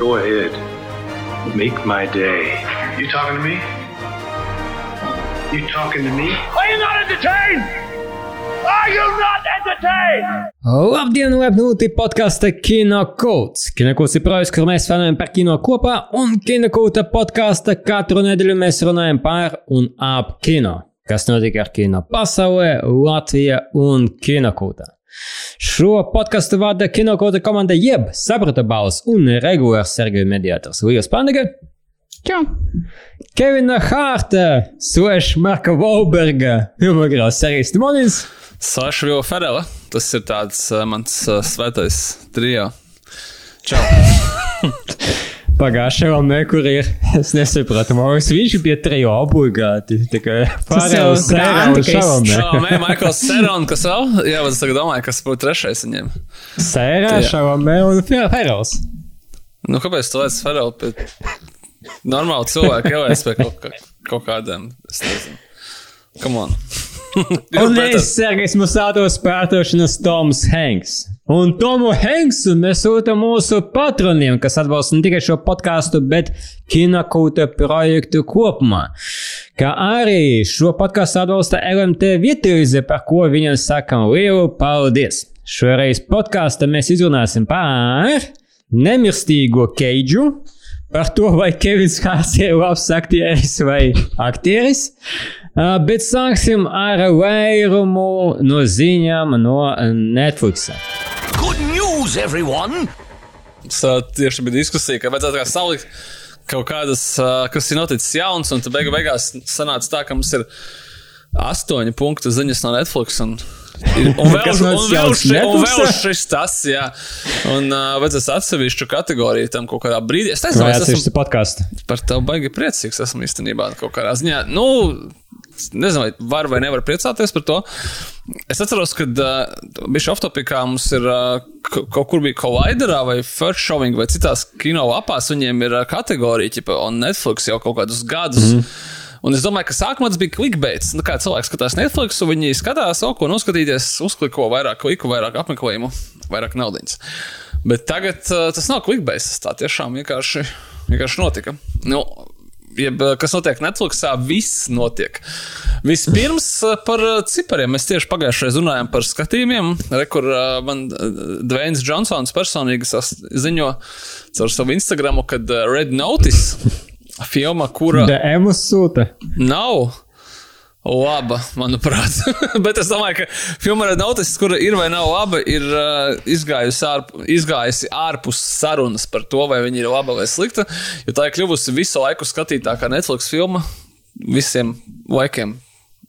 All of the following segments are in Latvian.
Go ahead. Make my day. You talking to me? You talking to me? Are you not entertained? Are you not entertained? Labdien, lepnūti podkāsta Kinokults. Kinokults ir projekts, kur mēs fanojam par kino kopā, un Kinokulta podkāsta katru nedēļu mēs runājam par un ap kino. Kas notiek ar kino pasaulē, Latvijā un Kinokultā. Šo podkāstu vada Kinokulta komanda jeb Saprata balss un regulārs Sergeja mediātors Līgas Pandega. Čau! Kevina Hārta, Sveša Marka Volberga, filmogrāfs Serijas Timonis. Saša Vila Ferela. Tas ir tāds uh, mans uh, svētais trijo. Čau! Pagājušajā gadā, kur ir, es nesapratu, man viņš bija trijo obligāti. Tā kā sērā un šalamē. Maikls Serons, kas vēl? Jā, bet es tagad domāju, kas būtu trešais viņiem. Sērā, šalamē un Ferels. Nu, kāpēc tu laic Ferelu pie normāla cilvēka ielaist pie kaut, kā, kaut kādiem, es nezinu. Come on. Un es, Sergejs Musātos pārtošanas Toms Hanks. Un Tomu Hanksu mēs sūtām mūsu patroniem, kas atbalsta ne tikai šo podkāstu, bet kinokūta projektu kopumā. Kā arī šo podkāstu atbalsta LMT Vietőze, par ko viņam sakam lielu paldies. Šoreiz podkāstā mēs izrunāsim par nemirstīgo Keidžu, par to, vai Kevins Hārts ir labs aktieris vai aktieris. Bet sāksim ar vairumu no ziņām no Netflix. News, everyone! Uh, tieši bija diskusija, ka vajadzētu kā salikt kaut kādas, kas ir noticis jauns, un tad beigu beigās sanāca tā, ka mums ir astoņi punktu ziņas no Netflix. Un, un vēl, Kas un, vēl, ši, un vēl šis tas, jā. Un uh, vajadzēs atsevišķu kategoriju tam kaut kādā brīdī. Es nezinu, es atsevišķi esmu podkāstu? par tevi baigi priecīgs. Esmu īstenībā kaut kādā ziņā. Nu, Nezinu, vai var vai nevar priecāties par to. Es atceros, ka uh, bija off-topikā mums ir uh, kaut kur bija Colliderā vai First Showing vai citās kino lapās. Viņiem ir uh, kategorija, un Netflix jau kaut kādus gadus. Mm. Un es domāju, ka sākumā tas bija clickbaits. Nu, kā cilvēks skatās Netflix, un viņi skatās, o, ko noskatīties, uzkliko vairāk kliku, vairāk apmeklējumu, vairāk naudas. Bet tagad uh, tas nav clickbaits. Tas tā tiešām vienkārši, vienkārši notika. Nu, Jeb, uh, kas notiek Netflixā, viss notiek. Vispirms uh, par uh, cipariem. Mēs tieši pagājušajā reizē runājām par skatījumiem, re, kur man Dvains Džonsons personīgi ziņo caur savu Instagram, kad Red Notice filma, kura DM sūta. nav laba, manuprāt. Bet es domāju, ka filma Notice, kura ir vai nav laba, ir uh, izgājusi, ārp, izgājusi ārpus sarunas par to, vai viņa ir laba vai slikta. Jo tā ir kļuvusi visu laiku skatītākā Netflix filma visiem laikiem.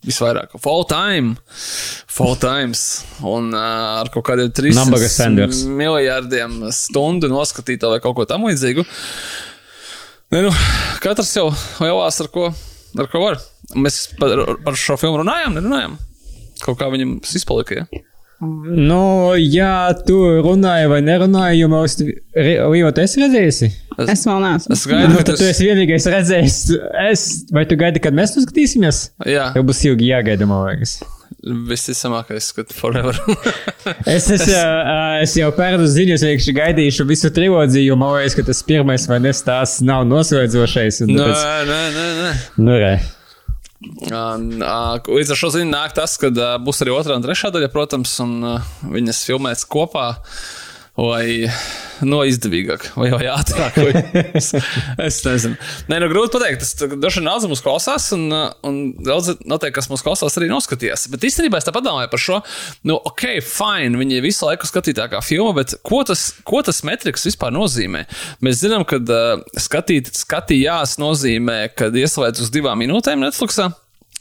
Visvairāk, full time, full times, un uh, ar kaut kādiem Nabaga 300 Sanders. miljardiem stundu noskatītā vai kaut ko tamlīdzīgu. Ne, nu, katrs jau lielās ar ko, ar ko var. Mēs par, par šo filmu runājām, nerunājām. Kaut kā viņam izpalika. Ja? Nu, jā, tu runāji vai nerunāji, jo mums Līva, tu esi redzējusi? Es vēl neesmu. Es gaidu, Nu, ka tad tu tas esi vienīgais redzējis. Es, vai tu gaidi, kad mēs to skatīsimies? Jā, Jau būs ilgi jāgaida, man liekas. Visticamākais, ka forever. Es, es, uh, es jau pērnu ziņas, vienkārši gaidīšu visu trilogiju, jo man liekas, ka tas pirmais vai nestāsts nav noslēdzošais. nē, nē, nē, nē. Nu, re. Un, ā, Līdz ar šo ziņu nāk tas, ka ā, būs arī otrā un trešā daļa, protams, un ā, viņas filmēs kopā. Vai no izdevīgāk, vai jau ātrāk. Vai... Es, es nezinu. Nē, nu, grūti pateikt. Tas dažkārt daudz mums klausās, un, un daudz noteikti, kas mums klausās, arī noskatījās. Bet īstenībā es tā padomāju par šo. Nu, ok, fine, viņi visu laiku skatītākā filma, bet ko tas, ko tas metriks vispār nozīmē? Mēs zinām, ka uh, skatīt, skatījās nozīmē, kad ieslēdz uz divām minūtēm Netflixā.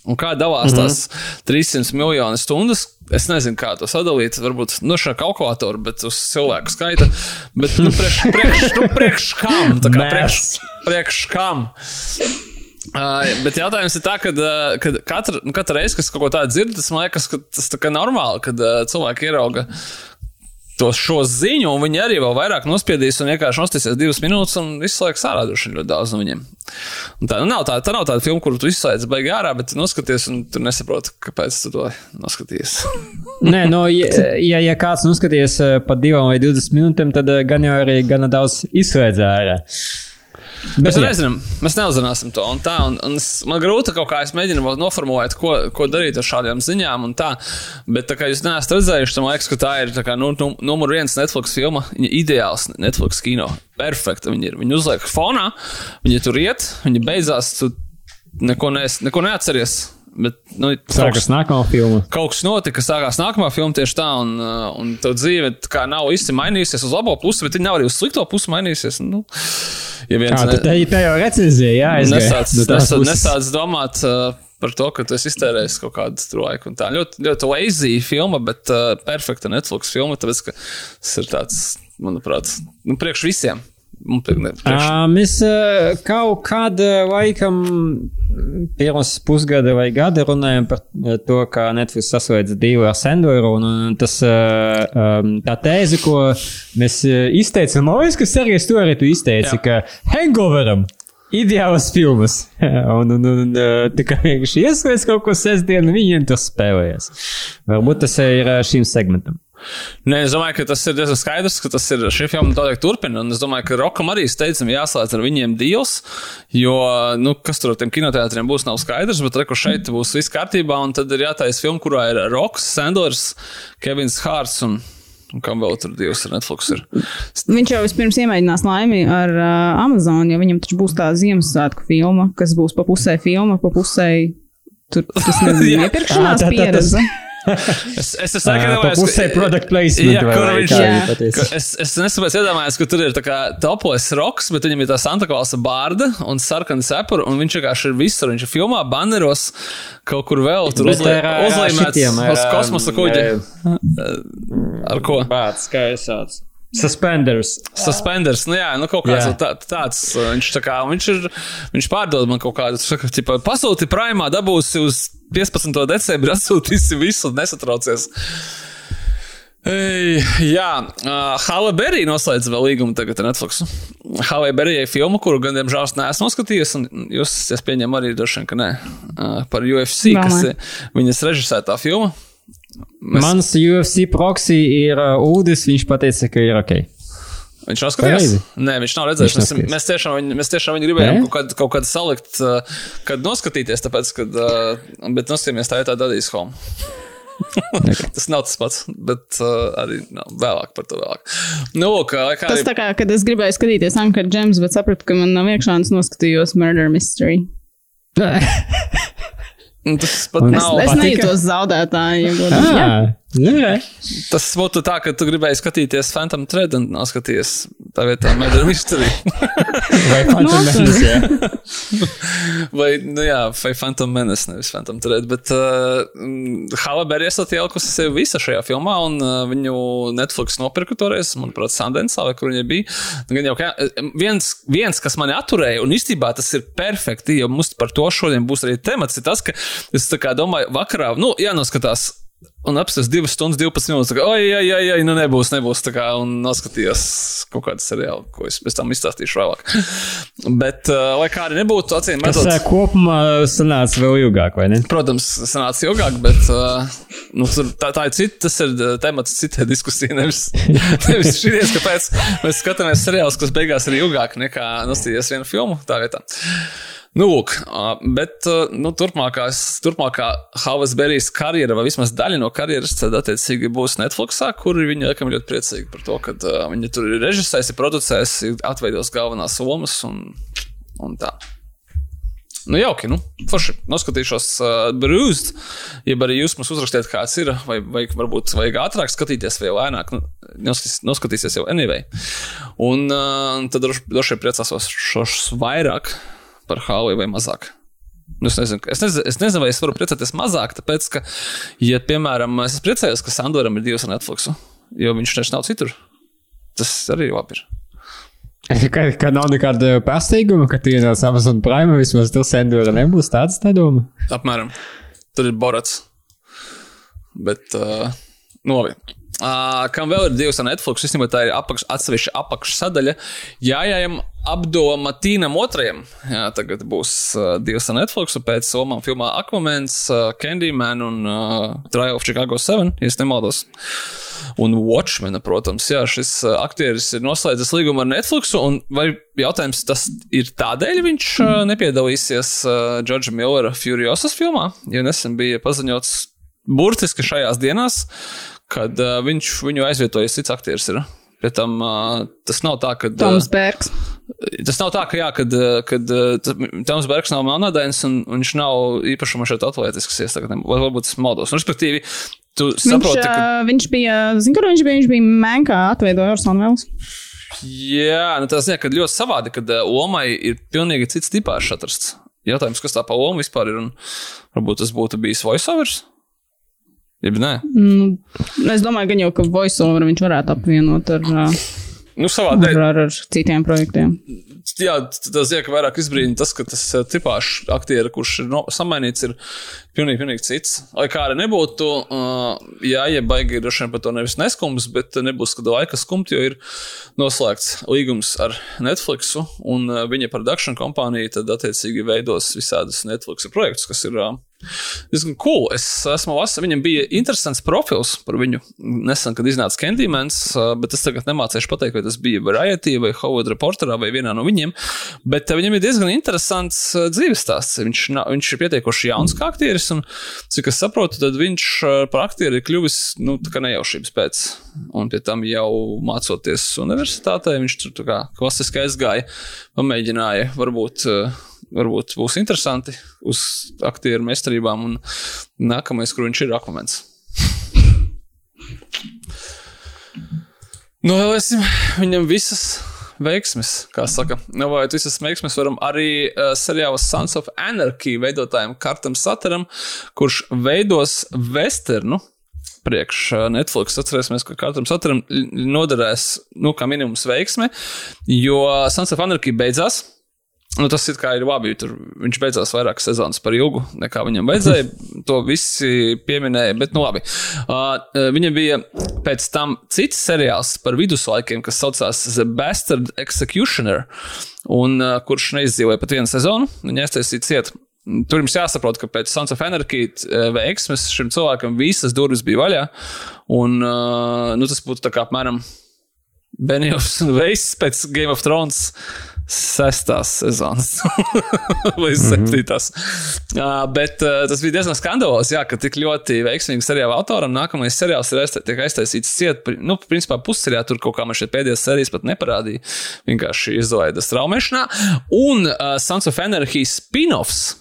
Un kā dalās mm -hmm. tās 300 miljonu stundas? Es nezinu, kā to sadalīt. Varbūt no šā kalkulatora, bet uz cilvēku skaita. Bet, nu, priekš, priekš, nu, priekš kam? Tā kā priekš, priekš kam? Uh, bet jautājums ir tā, ka uh, katra, nu, katra reize, kad es kaut ko tādu dzirdu, tas man liekas, ka tas kā normāli, kad uh, cilvēki ierauga to šo ziņu, un viņi arī vēl vairāk nospiedīs un vienkārši nostīsies divas minūtes un izslēgs ārā droši ļoti daudz no viņiem. Un tā, nu, nav tā, tā nav tāda filma, kuru tu izslēdz baigi ārā, bet noskaties un tu nesaproti, kāpēc tu to noskaties. Nē, no, ja, ja, ja kāds noskaties eh, pa divām vai 20 minūtēm, tad eh, gan jau arī gana daudz izslēdz ārā. Mēs nezinām, mēs neuzzināsim to. Un tā, un, un es, man grūti kaut kā vēl noformulēt, ko, ko darīt ar šādām ziņām. Tā, bet, tā kā jūs neesat redzējuši, man liekas, ka tā ir tā kā, nu, nu, numur viens Netflix filma. Viņa ideāls Netflix kino. Perfekta viņa ir. Viņa uzliek fonā, viņa tur iet, viņa beidzās, tu neko, ne, neko neatceries. Bet, nu, sākās nākamā filma. Kaut kas notika, sākās nākamā filma tieši tā, un, uh, un tā dzīve tā nav īsti mainījusies uz labo pusi, bet viņa nav arī uz slikto pusi mainījusies. Nu, ja viens ne... te, te jau recenzija, jā, es nesāc, nesāc, nesāc domāt. Uh, par to, ka tu esi iztērējis kaut kādu laiku. Tā ļoti, ļoti lazy filma, bet uh, perfekta Netflix filma. Tāpēc, ka tas ir tāds, manuprāt, nu, priekš visiem. Uh, mēs kaut kādā laikam, pirms pusgada vai gada, runājam par to, kā Netflix saslēdz divu ar Sandoru. Tas, tā tēze, ko mēs izteicām, man liekas, ka Sergejs to arī tu izteici, Jā. ka Hangoveram ideāls filmas. un, un, un tā kā vienkārši ieslēdz kaut ko sestdienu, viņiem tas spēlējas. Varbūt tas ir šim segmentam. Nē, es domāju, ka tas ir diezgan skaidrs, ka tas ir šī filma noteikti turpina. Un es domāju, ka Rokam arī steidzami jāslēdz ar viņiem deals, jo, nu, kas tur ar tiem kinoteātriem būs, nav skaidrs, bet reku šeit būs viss kārtībā, un tad ir jātaisa filma, kurā ir Roks, Sandors, Kevins Hārts un Un kam vēl tur divas ar Netflix ir? Viņš jau vispirms iemēģinās laimi ar uh, Amazon, jo viņam taču būs tā Ziemassvētku filma, kas būs pa pusē filma, pa pusē tur tas nezinu, iepirkšanās pieredze. Es, es, es ka pusē product placement. Jā, kur viņš ir. Es, es nesaprotu, iedomājos, ka tur ir tā kā topojas roks, bet viņam ir tā Santa Klausa bārda un sarkana cepura, un viņš vienkārši ir visur. Viņš ir filmā, banneros, kaut kur vēl tur uzlīmēts uz kosmosa kuģi. Ar ko? Bāts, kā es saucu. Suspenders. Suspenders, nu jā, nu kaut kāds tā, tāds. Viņš tā kā, viņš ir, viņš pārdod man kaut kādu, saka, tipa, pasūti primā, dabūsi uz 15. decembrī, atsūtīsi visu, nesatraucies. Ei, jā, uh, Halle Berry noslēdz vēl līgumu tagad ar Netflix. Halle Berry ir filma, kuru gan, diemžēl, neesmu noskatījies, un jūs, es pieņemu, arī droši vien, ka nē, uh, par UFC, Vēl kas ir viņas režisētā filma. Mēs... Mans UFC proxy ir uh, Udis, viņš teica, ka ir ok. Viņš nav skatījies? Nē, viņš nav redzējis. Viņš mēs, mēs, tiešām viņu, mēs tiešām viņu gribējām Nē? kaut kādu, kaut kādu salikt, uh, kad noskatīties, tāpēc, kad, uh, bet noskatīties tā ir tā Daddy's Home. tas nav tas pats, bet uh, arī nav vēlāk par to vēlāk. Nu, kā, kā tas arī... tā kā, kad es gribēju skatīties Anka Džems, bet sapratu, ka man nav iekšāns noskatījos Murder Mystery. Tas pat un nav. Es, es nejūtos zaudētāji. Ja Nē. Tas būtu tā, ka tu gribēji skatīties Phantom Thread un nav skatījies tā vietā Murder Mystery. vai Phantom Menace, jā. vai, nu jā, vai Phantom Menace, nevis Phantom Thread, bet uh, Halle Berry esat ielikusi sevi visa šajā filmā un uh, viņu Netflix nopirka toreiz, manuprāt, Sundance, vai kur viņa bija. Nu, gan jau, ka, viens, viens, kas mani atturēja, un īstenībā tas ir perfekti, jo mums par to šodien būs arī temats, ir tas, ka es tā kā domāju, vakarā, nu, jānoskatās Un apstāties 2 stundas, 12 minūtes. Kā, oi, oi, oi, oi, nu nebūs, nebūs. Kā, un noskatījos kaut kādu seriālu, ko es pēc tam izstāstīšu vēlāk. Bet, uh, lai kā arī nebūtu, acīm redzot, tas kopumā sanāca vēl ilgāk, vai ne? Protams, sanāca ilgāk, bet uh, nu, tā, tā ir cita, tas ir temats citai diskusijai. Nevis, nevis šīs, kāpēc mēs skatāmies seriālus, kas beigās ir ilgāk nekā nostīties vienu filmu tā vietā. Nu, lūk, bet nu, turpmākās, turpmākā Havas Berijas karjera, vai vismaz daļa no karjeras, tad attiecīgi būs Netflixā, kur viņi laikam ļoti priecīgi par to, ka uh, viņi tur ir režisējis, producējis, atveidos galvenās lomas un, un tā. Nu, jauki, nu, forši. Noskatīšos uh, Brūzd, ja arī jūs mums uzrakstiet, kāds ir, vai, vai varbūt vajag ātrāk skatīties, vai lēnāk. Nu, noskatīsies jau anyway. Un uh, tad droši vien priecāsos vairāk par Hāliju vai mazāk. Nu, es, nezinu, es, nezinu, es nezinu, vai es varu priecāties mazāk, tāpēc, ka, ja, piemēram, es priecājos, ka Sandoram ir divas Netflix, jo viņš taču nav citur. Tas arī labi ir. Ka, ka nav nekāda pārsteiguma, ka tu ienāc Amazon Prime, vismaz tur Sandora nebūs tāds, tā doma. Apmēram. Tur ir Borats. Bet, uh, nu, labi. Uh, kam vēl ir divas no Netflix, īstenībā tā ir apakš, atsevišķa apakšsadaļa. Jājājam apdoma Tīnam otrajam. Jā, tagad būs uh, divas Netflix, pēc somām filmā Aquamans, uh, Candyman un uh, Trial of Chicago 7, ja nemaldos. Un Watchmena, protams, jā, šis uh, aktieris ir noslēdzis līgumu ar Netflix. Vai jautājums tas ir tādēļ, viņš uh, nepiedalīsies uh, Džordža Millera Furiosas filmā, jo nesen bija paziņots burtiski šajās dienās, kad uh, viņš viņu aizvietojas cits aktieris. Ir. Pēc tam uh, tas nav tā, ka. Toms Bergs. Tas nav tā, ka, jā, kad, kad Toms Bergs nav monēdienas un viņš nav īpašumā šeit atletisks iestākļiem. Varbūt tas modos. Respektīvi, tu Viņš, saproti, ka. uh, viņš bija, zinu, kur viņš bija, viņš bija Menkā atveidoja Orsonu Vels. Jā, nu tas ir ļoti savādi, kad Omai ir pilnīgi cits tipāžs atrasts. Jautājums, kas tā pa Omu vispār ir, un varbūt tas būtu bijis voiceovers? Jeb nē. Nu, es domāju, gan jau, ka voiceover viņš varētu apvienot ar, uh, Nu, savādāk. ar, ar, ar citiem projektiem. Jā, tas ir vairāk izbrīna tas, ka tas uh, tipāšs aktieris, kurš ir no, samainīts, ir pilnīgi, pilnīgi cits. Lai kā arī nebūtu, uh, jā, ja baigi droši vien par to nevis neskums, bet nebūs kāda laika skumt, jo ir noslēgts līgums ar Netflix un uh, viņa produkcijas kompānija tad attiecīgi veidos visādus Netflix projektus, kas ir. Uh, Diezgan cool. Es esmu vasarā. Viņam bija interesants profils par viņu nesen, kad iznāca Candymans, bet es tagad nemācīšu pateikt, vai tas bija Variety vai Howard Reporterā vai vienā no viņiem. Bet viņam ir diezgan interesants dzīves stāsts. Viņš, viņš ir pietiekoši jauns kā aktieris, un cik es saprotu, tad viņš par aktieri ir kļuvis nu, nejaušības pēc. Un pie tam jau mācoties universitātē, viņš tur kā klasiski aizgāja, pamēģināja varbūt. uh, varbūt būs interesanti uz aktieru meistarībām. Un nākamais, kur viņš ir, ir akmens. Novēlēsim viņam visas veiksmes, kā saka. Novēlēt visas veiksmes varam arī uh, seriāla Sons of Anarchy veidotājiem Kartam Sataram, kurš veidos westernu. Priekš uh, Netflix atcerēsimies, ka katram saturam noderēs, nu, kā minimums veiksme, jo Sons of Anarchy beidzās. Nu, tas ir kā ir labi. Tur viņš beidzās vairākas sezonas par ilgu, nekā viņam vajadzēja. To visi pieminēja, bet nu labi. Uh, viņam bija pēc tam cits seriāls par viduslaikiem, kas saucās The Bastard Executioner, un uh, kurš neizdzīvoja pat vienu sezonu. Viņa aiztaisīja ciet. Tur jums jāsaprot, ka pēc Sons of Anarchy uh, veiksmes šim cilvēkam visas durvis bija vaļā. Un uh, nu, tas būtu apmēram Benjovs un Veiss pēc Game of Thrones sestās sezonas vai septītās. Uh, bet uh, tas bija diezgan skandalos, jā, ka tik ļoti veiksmīgi seriāla autoram nākamais seriāls ir aizta, tiek aiztaisīts ciet. Nu, principā pusseriā tur kaut kā man šeit pēdējās sērijas pat neparādīja. Vienkārši izlaida straumēšanā. Un uh, Sons of Anarchy spin-offs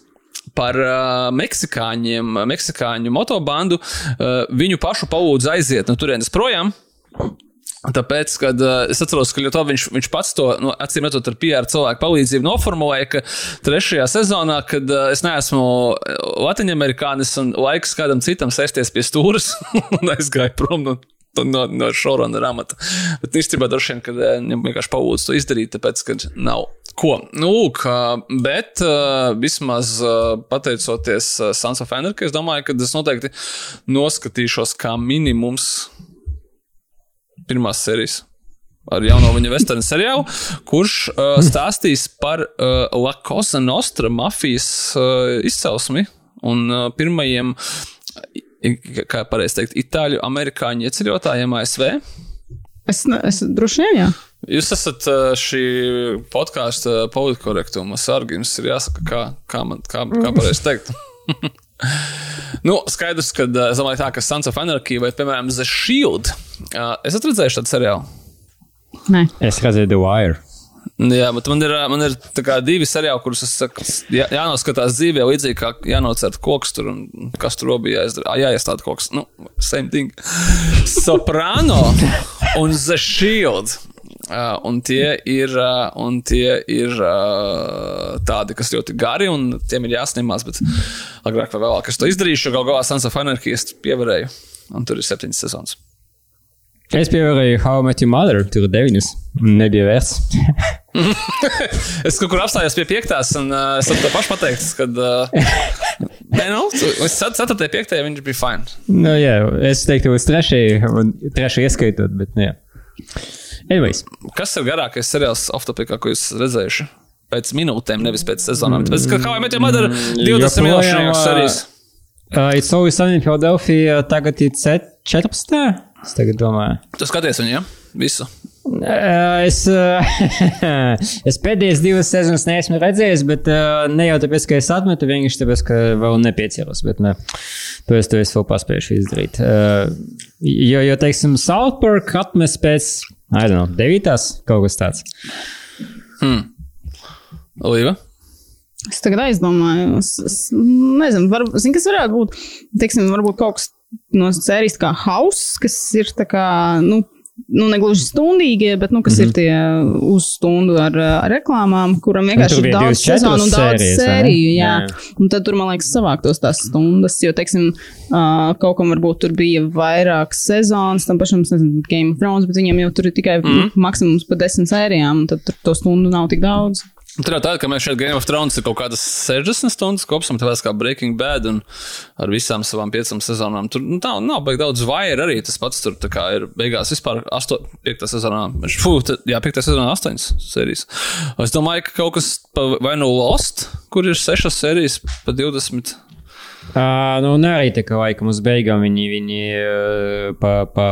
par uh, meksikāņiem, meksikāņu motobandu. Uh, viņu pašu palūdza aiziet no turienes projām. Tāpēc, kad uh, es atceros, ka to viņš, viņš pats to, nu, acīm redzot, ar PR cilvēku palīdzību noformulēja, ka trešajā sezonā, kad uh, es neesmu latviņamerikānis un laiks kādam citam sēsties pie stūres un aizgāju prom no, no, no šaurona ramata. Bet īstenībā droši vien, ka viņam vienkārši palūdz to izdarīt, tāpēc, ka nav. Ko? Nu, lūk, bet vismaz pateicoties Sons of Anarchy, es domāju, ka es noteikti noskatīšos kā minimums pirmās sērijas. Ar jauno viņa vesternu seriālu, kurš uh, stāstīs par uh, La Cosa Nostra mafijas uh, izcelsmi un uh, pirmajiem, kā pareizi teikt, itāļu amerikāņu ieceļotājiem ASV. Es, es droši vien, jā. Jūs esat uh, šī podkāstu politkorektuma sargi. Jums ir jāsaka, kā, kā, man, kā, kā pareizi teikt. nu, skaidrs, ka uh, es domāju, tā, ka Sons of Anarchy vai, piemēram, The Shield. Uh, es redzējis tādu seriālu. Nē. Es redzēju The Wire. Jā, bet man ir, man ir tā kā divi seriāli, kurus es saku, jā, jānoskatās dzīvē, līdzīgi kā jānocērt koks tur un kas tur bija jāizdara. Ā, Jāiestāda koks. Nu, same thing. Soprano un The Shield. Uh, un tie ir, uh, un tie ir uh, tādi, kas ļoti gari, un tiem ir jāsnimās. Bet agrāk vai vēlāk es to izdarīšu. Galu galā Anarchy es pievarēju, un tur ir septiņas sezonas. Es pievērēju How I Met Your Mother, tur ir deviņas. Nebija vērts. Es kaut kur apstājos pie piektās, un uh, es to pašu pateikt, kad uh, Nē, nu, uz 4. 5. viņš bija fine. Nu, jā, es teiktu, uz 3. un 3. ieskaitot, bet, nu, jā. Anyways. Kas ir garākais seriāls off-topikā, ko jūs redzējuši? Pēc minūtēm, nevis pēc sezonām. Tāpēc, ka kā jau mēs jau madara 20 minūšu serijas. Uh, it's always sunny in Philadelphia, tagad ir 14. Es tagad domāju. Tu skaties viņu, ja? Visu. Uh, es, uh, es pēdējās divas sezonas neesmu redzējis, bet uh, ne jau tāpēc, ka es atmetu, vienkārši tāpēc, ka vēl nepiecielos. Bet ne, to es, to es vēl paspējuši izdarīt. Uh, jo, jo, teiksim, South Park atmes pēc, I don't know, devītās kaut kas tāds. Hmm. Līva? Es tagad aizdomāju, es, es nezinu, var, zin, kas varētu būt. Teiksim, varbūt kaut kas no sērijas kā House, kas ir tā kā, nu, nu negluži stundīgie, bet, nu, kas mm -hmm. ir tie uz stundu ar, ar reklāmām, kuram vienkārši ir daudz sezonu un daudz sērijas, sēriju. Jā. jā. Un tad tur, man liekas, savāktos tās stundas, jo, teiksim, uh, kaut kam varbūt tur bija vairāk sezonas, tam pašam, nezinu, Game of Thrones, bet viņiem jau tur ir tikai mm -hmm. maksimums pa desmit sērijām, un tad tur to stundu nav tik daudz. Tur jau tā, ka mēs šeit Game of Thrones ir kaut kādas 60 stundas kopumā, tāpēc kā Breaking Bad un ar visām savām piecām sezonām. Tur nu, tā, nav baigi daudz vaira arī. Tas pats tur ir beigās vispār 8, sezonā. Fū, tad, jā, 5. sezonā 8 sērijas. Es domāju, ka kaut kas vai nu Lost, kur ir 6 sērijas pa 20. Uh, nu, nē, arī tā kā laikam uz beigām viņi, viņi uh, pa. pa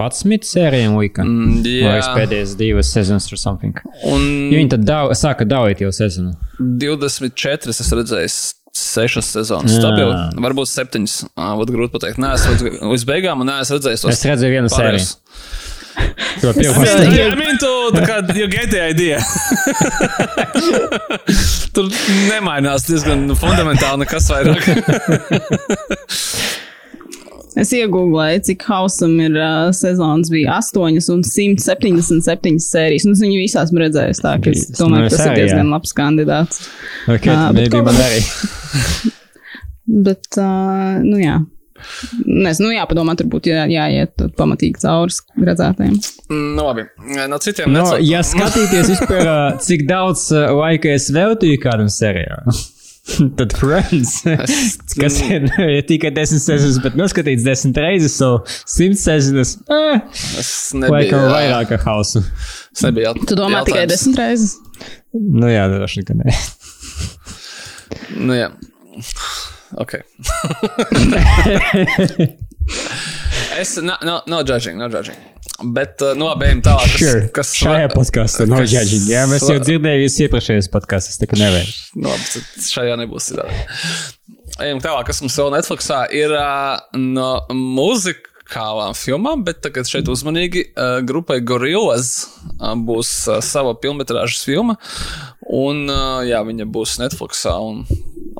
11 sērijām lika. Mm, jā, Vai pēdējās divas sezonas or something. Un jo viņi tad dav, sāka daudīt jau sezonu. 24 es redzēju. Sešas sezonas, stabili. Varbūt septiņas. Vat grūti pateikt. Nē, es līdz, beigām, un neesmu redzējis tos. Es redzēju vienu sēriju. To pirmo sēriju. I mean, tu, tā kā, you get the idea. Tur nemainās diezgan fundamentāli nekas vairāk. Es iegūlēju, cik hausam ir uh, sezonas, bija 8 un 177 sērijas. Un es viņu visās esmu redzējis, tā ka es domāju, ka tas ir diezgan labs kandidāts. Okay, uh, bet, man arī. bet, uh, nu jā. Nezinu, nu, jāpadomā, tur būtu jā, jāiet pamatīgi cauri redzētajiem. Nu, labi. No citiem no, ja skatīties vispār, cik daudz laika es veltīju kādam serijām. Tad, Friends, kas ir ja tikai desmit sezonas, bet noskatīts desmit reizes, so simt sezonas. Eh. Vai vairāk kā hausu. Es nebiju jautājums. Tu domā tikai desmit reizes? Nu jā, droši vien, ka nē. nu jā. Ok. Es, no, no, no judging, no judging. Bet, uh, nu, labi, ejam tālāk. Kas, sure. kas šajā podkāstā nav no judging. Jā, mēs jau dzirdējām iepriekšējos podkāstos, tā kā nevērš. Nu, labi, šajā nebūs citādi. Ejam tālāk, kas mums vēl Netflixā ir uh, no muzikālām filmām, bet tagad šeit uzmanīgi uh, grupai Gorillas uh, būs uh, sava filmetrāžas filma, un uh, jā, viņa būs Netflixā, un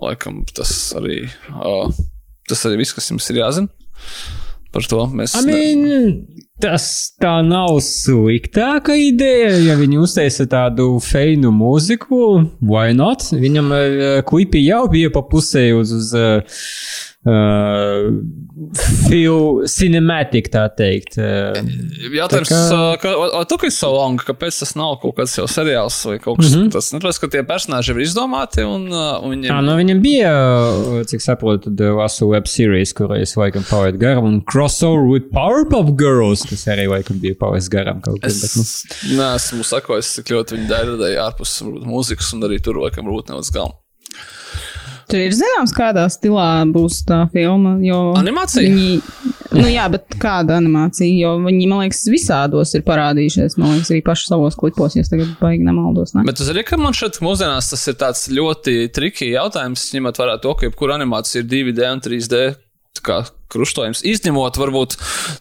laikam tas arī, uh, tas arī viss, kas jums ir jāzina. Par to mēs. I mean, tas tā nav sliktāka ideja, ja viņi uztaisa tādu feinu mūziku. Why not? Viņam uh, klipi jau bija pa pusē uz. uz uh, uh, feel cinematic, tā teikt. Uh, Jautājums, tā kā... Vai tu esi so long, kāpēc tas nav kaut kāds jau seriāls vai kaut kas mm -hmm. tāds? Neprasa, ka tie personāži ir izdomāti un, uh, un viņiem. Ah, nu viņam bija, cik saprotu, vasu web series, kurais laikam pavēt garam un crossover with Powerpuff Girls, kas arī laikam bija pavēc garam kaut kas. Bet, nu. Nē, esmu sakojis, cik ļoti viņi dara ārpus mūzikas un arī tur laikam rūt nedaudz galvu. Tur ir zināms, kādā stilā būs tā filma. Animācija? Viņi, nu jā, bet kāda animācija? Jo viņi, man liekas, visādos ir parādījušies. Man liekas, arī paši savos klipos, ja tagad baigi nemaldos. Ne? Bet tu zini, ka man šeit mūsdienās tas ir tāds ļoti triki jautājums, ņemot vērā to, ka jebkura animācija ir 2D un 3D kā krustojums. Izņemot, varbūt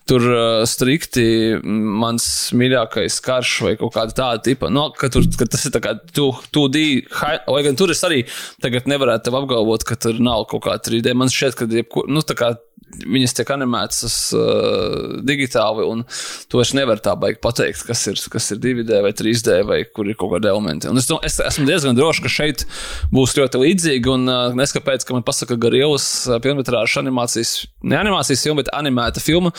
tur uh, strikti mans mīļākais karš vai kaut kāda tāda tipa. No, ka, tur, ka tas ir tā kā 2D, vai gan tur es arī tagad nevarētu apgalvot, ka tur nav kaut kā 3D. Man šķiet, ka jebkur, nu, tā kā viņas tiek animētas uh, digitāli, un to es nevaru tā baigi pateikt, kas ir, kas ir 2D vai 3D vai kur ir kaut kādi elementi. Un es, es, esmu diezgan drošs, ka šeit būs ļoti līdzīgi, un uh, neskapēc, ka man pasaka Garīlas uh, filmetrāžas animācijas, ne animācijas filma, bet animēta filma.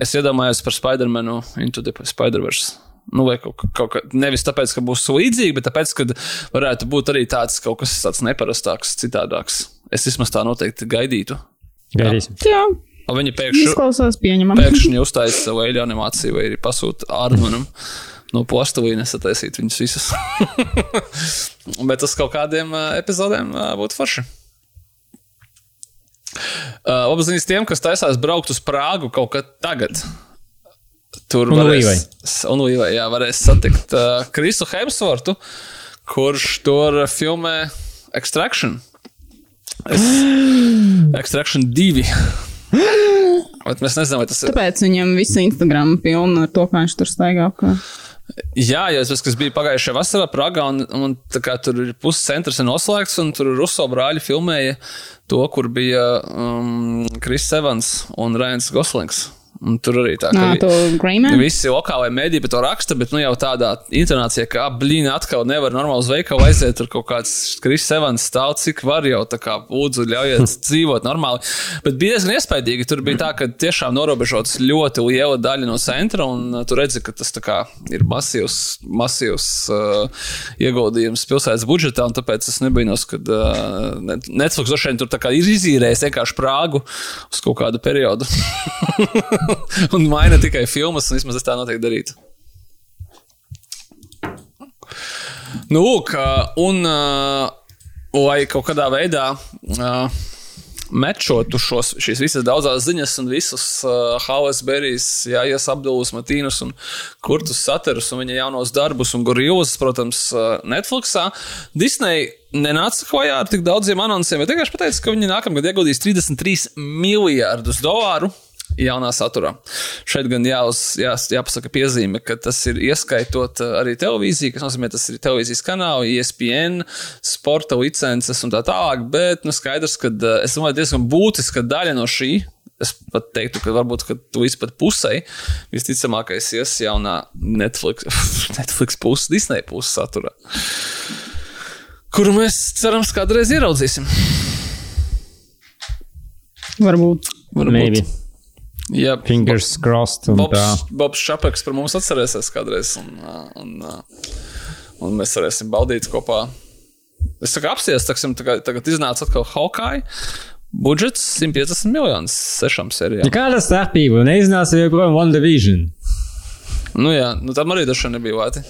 Es iedomājos par Spider-Manu Into the Spider-Verse. Nu, vai kaut, kaut kā, nevis tāpēc, ka būs līdzīgi, bet tāpēc, ka varētu būt arī tāds kaut kas tāds neparastāks, citādāks. Es vismaz tā noteikti gaidītu. Gaidīsim. Jā, Un viņi pēkšņi, izklausās pieņemami. pēkšņi uztaisīja savu eļļu animāciju, vai arī pasūta Ārmanam no postelīnes sataisīt viņus visus. Bet uz kaut kādiem uh, epizodēm uh, būtu forši. Uh, Apziņas tiem, kas taisās braukt uz Prāgu kaut kad tagad. Tur Un varēs, un Līvai, jā, varēs satikt uh, Krisu Hemsvortu, kurš tur filmē Extraction. Es, Extraction 2. Bet mēs nezinām, vai tas ir. Tāpēc viņam visu Instagram pilnu ar to, kā viņš tur staigā apkārt. Jā, jo tas, kas bija pagājušajā vasarā Pragā, un, un tā kā tur ir puses centrs noslēgts, un tur Ruso brāļi filmēja to, kur bija um, Kris Evans un Rēns Goslings. Un tur arī tā, to Greyman? visi lokālai mēdī par to raksta, bet nu jau tādā intonācijā, ka blīna atkal nevar normāli uz veikalu aiziet, tur kaut kāds Kris Evans stāv, cik var jau tā kā lūdzu ļaujiet dzīvot normāli. Bet bija diezgan iespaidīgi, tur bija tā, ka tiešām norobežots ļoti liela daļa no centra, un uh, tu redzi, ka tas tā kā ir masīvs, masīvs uh, ieguldījums pilsētas budžetā, un tāpēc es nebainos, ka uh, Net- Netflix droši vien tur tā kā ir izīrējis vienkārši Prāgu uz kaut kādu periodu. un maina tikai filmas, un vismaz es tā noteikti darītu. Nu, lūk, un lai kaut kādā veidā mečotu šos, šīs visas daudzās ziņas un visus uh, Halas Berijas, Jājas Abdulus, Matīnus un Kurtus Saterus un viņa jaunos darbus un Gorillas, protams, uh, Netflixā. Disney nenāca klajā ar tik daudziem anonciem, bet vienkārši pateica, ka viņi nākamgad ieguldīs 33 miljārdus dolāru jaunā saturā. Šeit gan jāuz, jā, jāpasaka piezīme, ka tas ir ieskaitot uh, arī televīziju, kas nozīmē, tas ir televīzijas kanāli, ESPN, sporta licences un tā tālāk, bet nu, skaidrs, ka uh, es domāju, diezgan būtiska daļa no šī. Es pat teiktu, ka varbūt līdz pat pusē visticamākais ies jaunā Netflix, Netflix puses, Disney puses saturā, kuru mēs cerams kādreiz ieraudzīsim. Varbūt. Varbūt. Maybe. Jā, Fingers crossed. Un tā. Bobs, Bobs Šapeks par mums atcerēsies kādreiz, un, un, uh, un mēs varēsim baudīt kopā. Es tā kā apsties, taksim, tagad, tagad iznāca atkal Hawkeye. Budžets 150 miljonus sešām sērijām. Kāda starpība? Neiznāca joprojām One Division. Nu jā, nu tam arī dažs nebija vāti.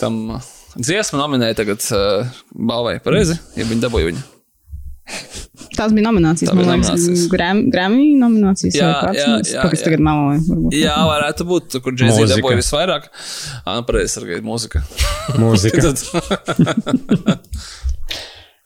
Tam uh, dziesmu nominēja tagad uh, balvai pareizi, ja viņi dabūja viņu. Tās bija nominācijas. Tā bija nominācijas. Gram- Grammy nominācijas. Jā, vai kāds, jā, es jā, jā. tagad meloja. varbūt. Jā, varētu būt, kur Džeksija Mūzika. dabūja visvairāk. Ah, nu, pareizi, arī mūzika. Mūzika.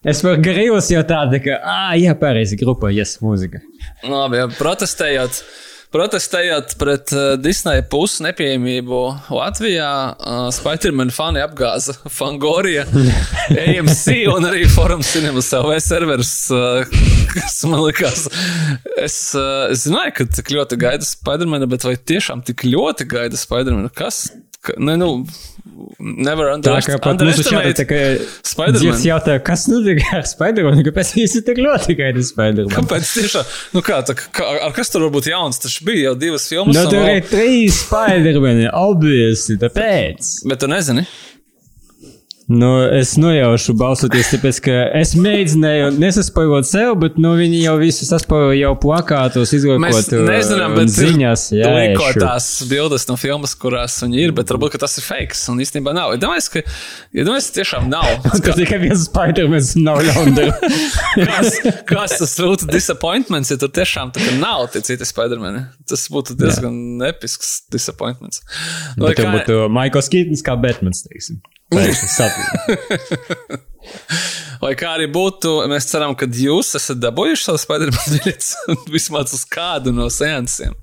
Es par Grilus jau tādu, ka, ah, jā, pareizi, grupa, yes, mūzika. Nu, Labi, jā, protestējot, protestējot pret uh, Disneja puses nepieejamību Latvijā, uh, Spiderman fani apgāza Fangorija, AMC un arī Forum Cinemas LV servers, uh, kas man likās. Es, uh, es zināju, ka tik ļoti gaida Spidermanu, bet vai tiešām tik ļoti gaida Spidermanu? Kas? Ka, ne, nu, nevar Tā kā pat mums underestimate šāda, ka Spider-Man. Dzies jautā, kas notika ar Spidermanu, kāpēc visi tik ļoti gaida Spidermanu? Kāpēc tiešām? Nu kā, tā, kā, ar kas tur var būt jauns? Tas bija jau divas filmas. Nu, un tur ir trīs Spidermani, obviously, tāpēc. Bet tu nezini. Nu, es nojaušu balsoties, tāpēc, ka es mēģināju nesaspēlot sev, bet nu, viņi jau visu saspēlēja jau plakātos, Mēs izlaižot nezinām, bet ziņās. Jā, jā, sure. tās bildes no filmas, kurās viņi ir, bet varbūt tas ir fake. Un īstenībā nav. Iedomājieties, ka, iedomājieties, ka tiešām nav. Ka tikai viens Spidermans nav ļaundara. Kāds, kāds tas būtu disappointments, ja tur tiešām tā kā nav tie citi Spidermani? Tas būtu diezgan episks disappointments. Nu, Bet kā- būtu Maikls Kītons kā Batmans, teiksim. Lai kā arī būtu, mēs ceram, ka jūs esat dabūjuši savu Spider-Man biļeti vismaz uz kādu no seansiem.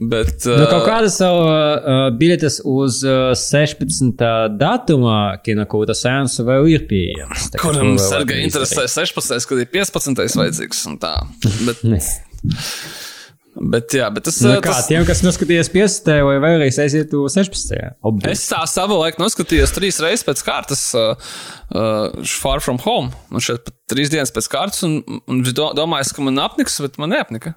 Bet, Nu, kaut uh, kādas savu uh, biļetes uz uh, 16. datumā kinokūta sēnesa vēl ir kā kuram var interesē izdarīt. 16, kad ir 15 vajadzīgs un tā. Bet. bet jā, bet tas, Nu, uh, kā tas tiem, kas noskatījās 15. vai vēlreiz aiziet uz 16. Obvi. Es tā savu laiku noskatījos trīs reizes pēc kārtas, uh, uh, Far From Home. Man šeit pat trīs dienas pēc kārtas, un, un do- domāju, ka man apniks, bet man neapnika.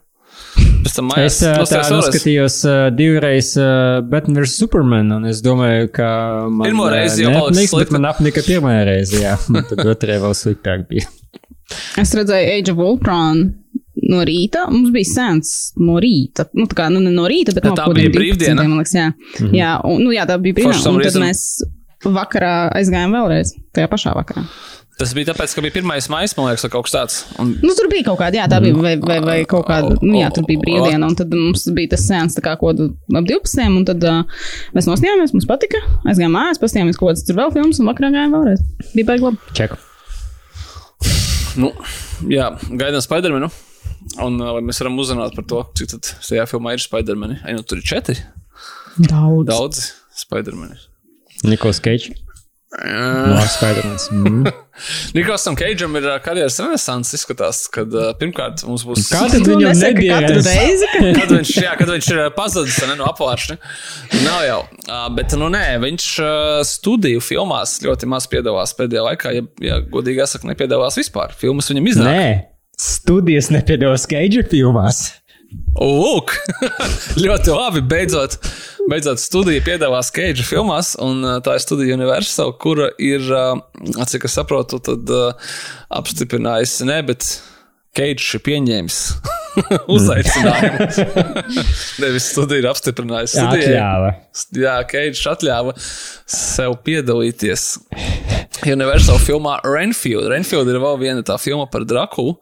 Pēc tam mājās Es uh, tā noskatījos uh, divreiz uh, Batman vs. Superman, un es domāju, ka man Pirmo reizi jau bet slikti. man apnika pirmā reize, jā. Un Tad otrajā vēl sliktāk bija. Es redzēju Age of Ultron no rīta. Mums bija sens no rīta. Nu, tā kā nu, ne no rīta, bet Ja no tā bija kādiem 12, brīvdiena? Liekas, jā. Mm -hmm. jā, un, nu, jā, tā bija brīvdiena. Un tad mēs vakarā aizgājām vēlreiz. Tajā pašā vakarā. Tas bija tāpēc, ka bija 1. maija, man liekas, vai kaut kas tāds. Un Nu, tur bija kaut kāda, jā, tā bija, vai, vai, vai kaut kāda, nu, jā, tur bija brīvdiena, un tad mums bija tas sēns, tā kā kaut ap 12, un tad uh, mēs nosnījāmies, mums patika, aizgājām mājās, pastījāmies kaut kādas tur vēl filmas, un vakarā gājām vēlreiz. Bija baigi labi. Čeku. Nu, jā, gaidām Spidermanu. Un uh, vai mēs varam uzzināt par to, cik tad tajā filmā ir Spidermani? Ai, nu, tur ir četri. Daudz. Daudzi Spidermani. Nikols Keits. No Spidermans. Mm. Nikolsam Keidžam ir uh, karjeras renesanss. Izskatās, ka uh, pirmkārt mums būs. Kā tad Tu viņam nesaki nebija? katru reizi, ka Kad viņš, jā, kad viņš ir pazudis ne, no apgāršņa. Nav jau. Uh, bet, nu, nē, viņš studiju filmās ļoti maz piedalās pēdējā laikā. Ja, ja godīgi jāsaka, nepiedalās vispār. Filmas viņam iznāk. Studijas nepiedalās Keidža filmās. Lūk, ļoti labi. Beidzot, beidzot studija piedalās Keidža filmās, un uh, tā ir studija Universal, kura ir, uh, cik es saprotu, tad uh, apstiprinājusi, ne, bet Keidžs ir pieņēmis uzaicinājumu. Nevis studija ir apstiprinājusi. Studijai-. Jā, Keidžs atļāva sev piedalīties. Universal filmā Renfield. Renfield ir vēl viena tā filma par Drakulu.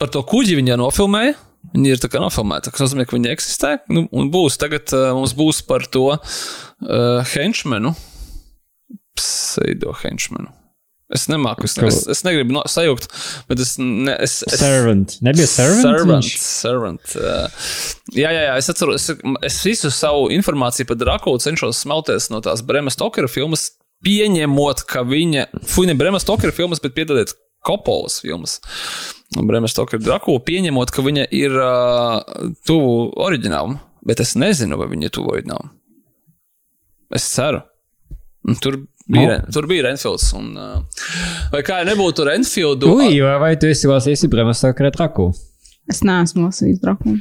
Par to kuģi viņa nofilmēja. Viņa ir tā kā nofilmēta. Tas nozīmē, ka viņa eksistē. Nu, un būs tagad uh, mums būs par to uh, henčmenu. Pseido henčmenu. Es nemāku, es, es, es negribu no, sajaukt, bet es. Ne, es, es Servant. Nebija servant? Servant. servant. Uh, jā, jā, jā, es atceros, es, es visu savu informāciju par Drakulu cenšos smelties no tās Bremas Tokera filmas, pieņemot, ka viņa, fuj, ne Bremas Tokera filmas, bet piedodiet, Kopolas filmas. Bremas Tokera Drakulu, pieņemot, ka viņa ir uh, tuvu oriģinālam, bet es nezinu, vai viņa ir tuvu oriģinālam. Es ceru. Un Tur bija, Nu. tur bija Renfields. Un, uh, vai kā nebūtu Renfieldu, Ui, vai, vai tu esi lasījis Bremas Sakra traku? es neesmu lasījis Drakulu.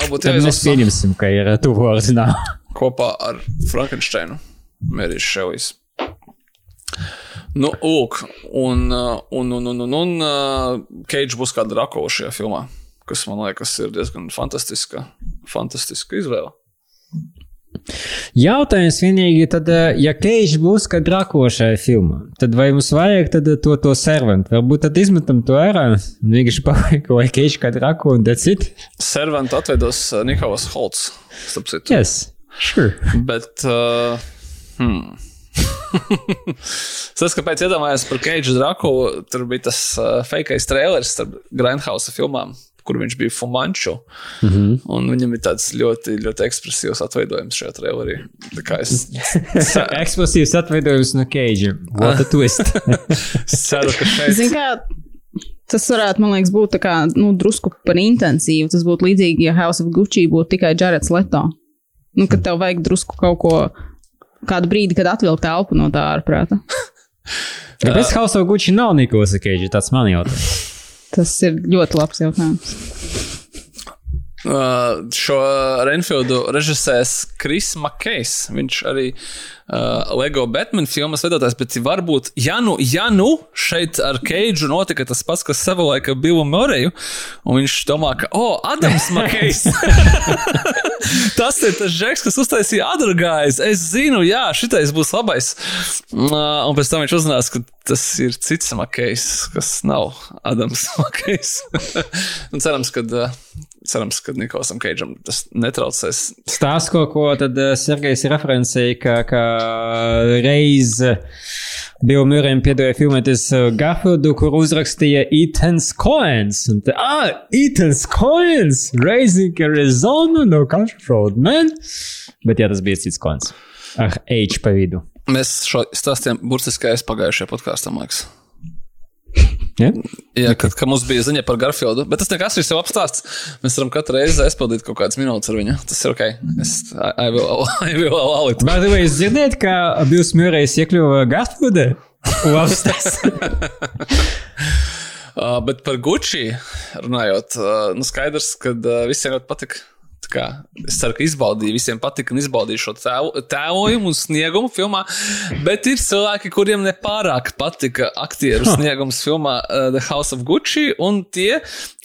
varbūt Tad mēs pieņemsim, ka ir tuvu originālu. kopā ar Frankensteinu, Mērijas Ševijas. Nu, lūk, un, uh, un, un, un, un, un Keidžs būs kā Drako šajā filmā, kas man liekas ir diezgan fantastiska, fantastiska izvēle. Jautājums vienīgi, tad, eh, ja Keidžs būs kā Drako šajā filmā, tad vai mums vajag to, to servantu? Varbūt tad izmetam to ārā un vienkārši paliek, vai Keidžs kā Drako un that's it? Servantu atveidos uh, Nikolas Holts, starp citu. Yes, sure. Bet, uh, hmm. tas, kāpēc iedomājos par Keidžu Draku, tur bija tas uh, fakeais trailers starp Grindhouse filmām, kur viņš bija Fumanču. Mm Mhm. -hmm. Un viņam ir tāds ļoti, ļoti ekspresīvs atveidojums šajā trailerī. Tā kā es, Eksplosīvs atveidojums no Keidža. What a twist. es ceru, ka šeit Zini, kā tas varētu, man liekas, būt tā kā, nu, drusku par intensīvu. Tas būtu līdzīgi, ja House of Gucci būtu tikai Jareds Leto. Nu, kad tev vajag drusku kaut ko, kādu brīdi, kad atvilkt elpu no tā ārprāta. Kāpēc House of Gucci nav Nikolas Keidža? Tas man jautājums. Tas ir ļoti labs jautājums. Uh, šo Renfieldu režisēs Kris Makejs. Viņš arī uh, Lego Batman filmas veidotājs, bet varbūt, ja nu, ja nu šeit ar Keidžu notika tas pats, kas savulaik ar Billu Moreju, un viņš domā, ka, o, oh, Adams Makejs! tas ir tas žeks, kas uztaisīja Adragājs. Es zinu, jā, šitais būs labais. Un pēc tam viņš uzzinās, ka tas ir cits Makejs, kas nav Adams Makejs. un cerams, ka. Cerams, ka Nikolsam Keidžam tas netraucēs. Stāsts, ko, ko tad Sergejs referencēja, ka, ka reiz uh, Bill Murrayam piedāvāja filmēties uh, Garfieldu, kur uzrakstīja Ethan's Coins. Te, ah, Ethan's Coins! Raising Arizona no Country Road, man! Bet jā, tas bija cits coins. Ar H pa vidu. Mēs šo stāstījām burtiskajā pagājušajā podkāstā, man liekas. Ja? Jā, kad, kad mums bija ziņa par Garfieldu, bet tas nekas ir sev apstāsts. Mēs varam katru reizi aizpildīt kaut kādas minūtes ar viņu. Tas ir ok. Es, will allow it. Vai jūs dzirdējat, ka Bills Murrays iekļuva Garfieldē? Labs tas. Uh, bet par Gucci runājot, uh, nu skaidrs, ka uh, visiem ļoti patika. Kā, es ceru, ka izbaudīju, visiem patika un izbaudīju šo tēvo, tēvojumu un sniegumu filmā. Bet ir cilvēki, kuriem nepārāk patika aktieru sniegums filmā uh, The House of Gucci, un tie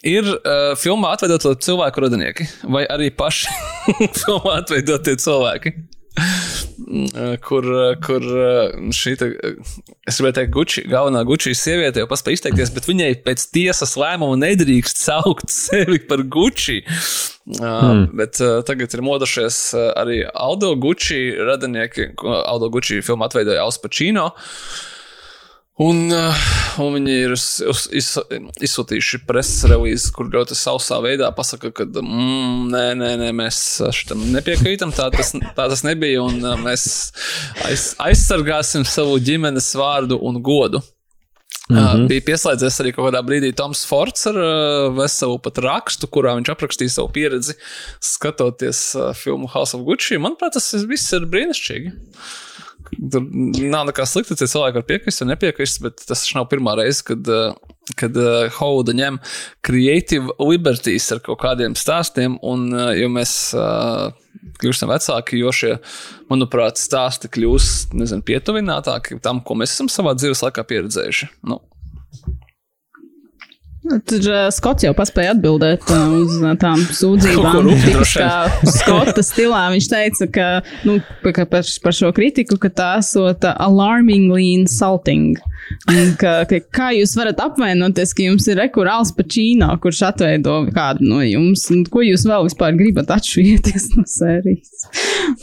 ir uh, filmā atveidotie cilvēku radinieki, vai arī paši filmā atveidotie cilvēki. Mm, kur, kur šī, te, es gribēju teikt, Gucci, galvenā Gucci sieviete jau paspēja izteikties, bet viņai pēc tiesas lēmuma nedrīkst saukt sevi par Gucci. Mm. Bet tagad ir modušies arī Aldo Gucci radinieki, Aldo Gucci filmu atveidoja Alspacino. Uh, Un, uh, un viņi ir uz, uz, iz, izsūtījuši preses relīzi, kur ļoti sausā veidā pasaka, ka mm, nē, nē, nē, mēs tam nepiekrītam. Tā tas, tā tas nebija. Un uh, mēs aiz, aizsargāsim savu ģimenes vārdu un godu. Mm -hmm. bija pieslēdzies arī kaut kādā brīdī Toms Fords ar veselu pat rakstu, kurā viņš aprakstīja savu pieredzi skatoties filmu House of Gucci. Manuprāt, tas viss ir brīnišķīgi. Tur nav nekā slikta, ja cilvēki var piekrist vai nepiekrist, bet tas nav pirmā reize, kad, eh, kad Hauda ņem creative liberties ar kaut kādiem stāstiem, un uh, jo mēs kļūstam vecāki, jo šie, manuprāt, stāsti kļūst, nezinu, pietuvinātāki tam, ko mēs esam savā dzīves laikā pieredzējuši. Nu, Tur uh, Skots jau paspēja atbildēt uh, uz uh, tām sūdzībām. Tipiskā skota stilā viņš teica, ka, nu, ka par, par šo kritiku, ka tā esot alarmingly insulting. Ka, ka, kā jūs varat apvainoties, ka jums ir rekurāls pačīno, kurš atveido kādu no jums, un ko jūs vēl vispār gribat atšķirties no sērijas?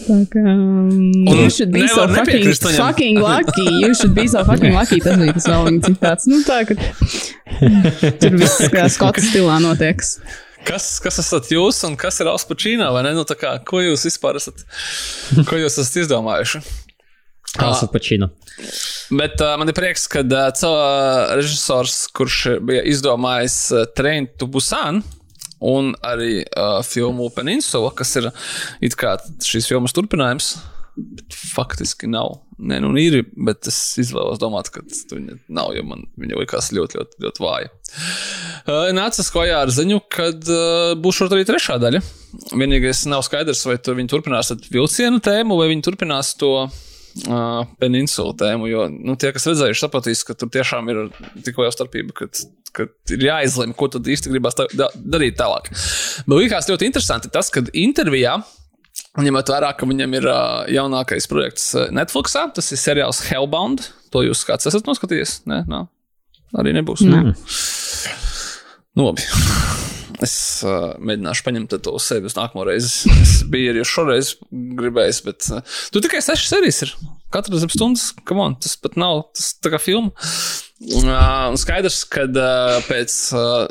Tā kā, um, you should be so fucking, fucking lucky, you should be so fucking lucky, tas bija tas vēl viņa citāts. Nu tā, ka tur viss skots stilā notieks. Kas, kas esat jūs un kas ir Alspačīnā, vai ne? Nu, tā kā, ko jūs vispār esat, ko jūs esat izdomājuši? Alspačīna. Bet uh, man ir prieks, ka uh, režisors, kurš bija izdomājis uh, Train to Busan, un arī uh, filmu Peninsula, kas ir šīs filmas turpinājums, bet faktiski nav. Nē, nu ir, bet es izvēlos domāt, ka viņa nav, jo man viņa likās ļoti, ļoti, ļoti vāja. Uh, nācis klajā ar ziņu, ka uh, būs arī trešā daļa. Vienīgais nav skaidrs, vai tur viņi turpinās vilcienu tēmu, vai viņi turpinās to uh, peninsulu tēmu. Jo nu, tie, kas redzējuši, sapratīs, ka tur tiešām ir tik liela starpība, ka, ka ir jāizlemj, ko tad īsti gribās tā, da, darīt tālāk. Bet likās ļoti interesanti tas, ka intervijā. Ņemot vērā, ka viņam ir uh, jaunākais projekts Netflix, tas ir seriāls Hellbound. To jūs kāds esat noskatījies? Nē, nav. Arī nebūs. Mm. Nu, labi. Es uh, mēģināšu paņemt to uz sevi uz nākamo reizi. Es biju arī šoreiz gribējis, bet uh, tu tikai sešas serijas ir. Katra zem stundas, kam on, tas pat nav tas tā kā filma. Uh, skaidrs, ka uh, pēc uh,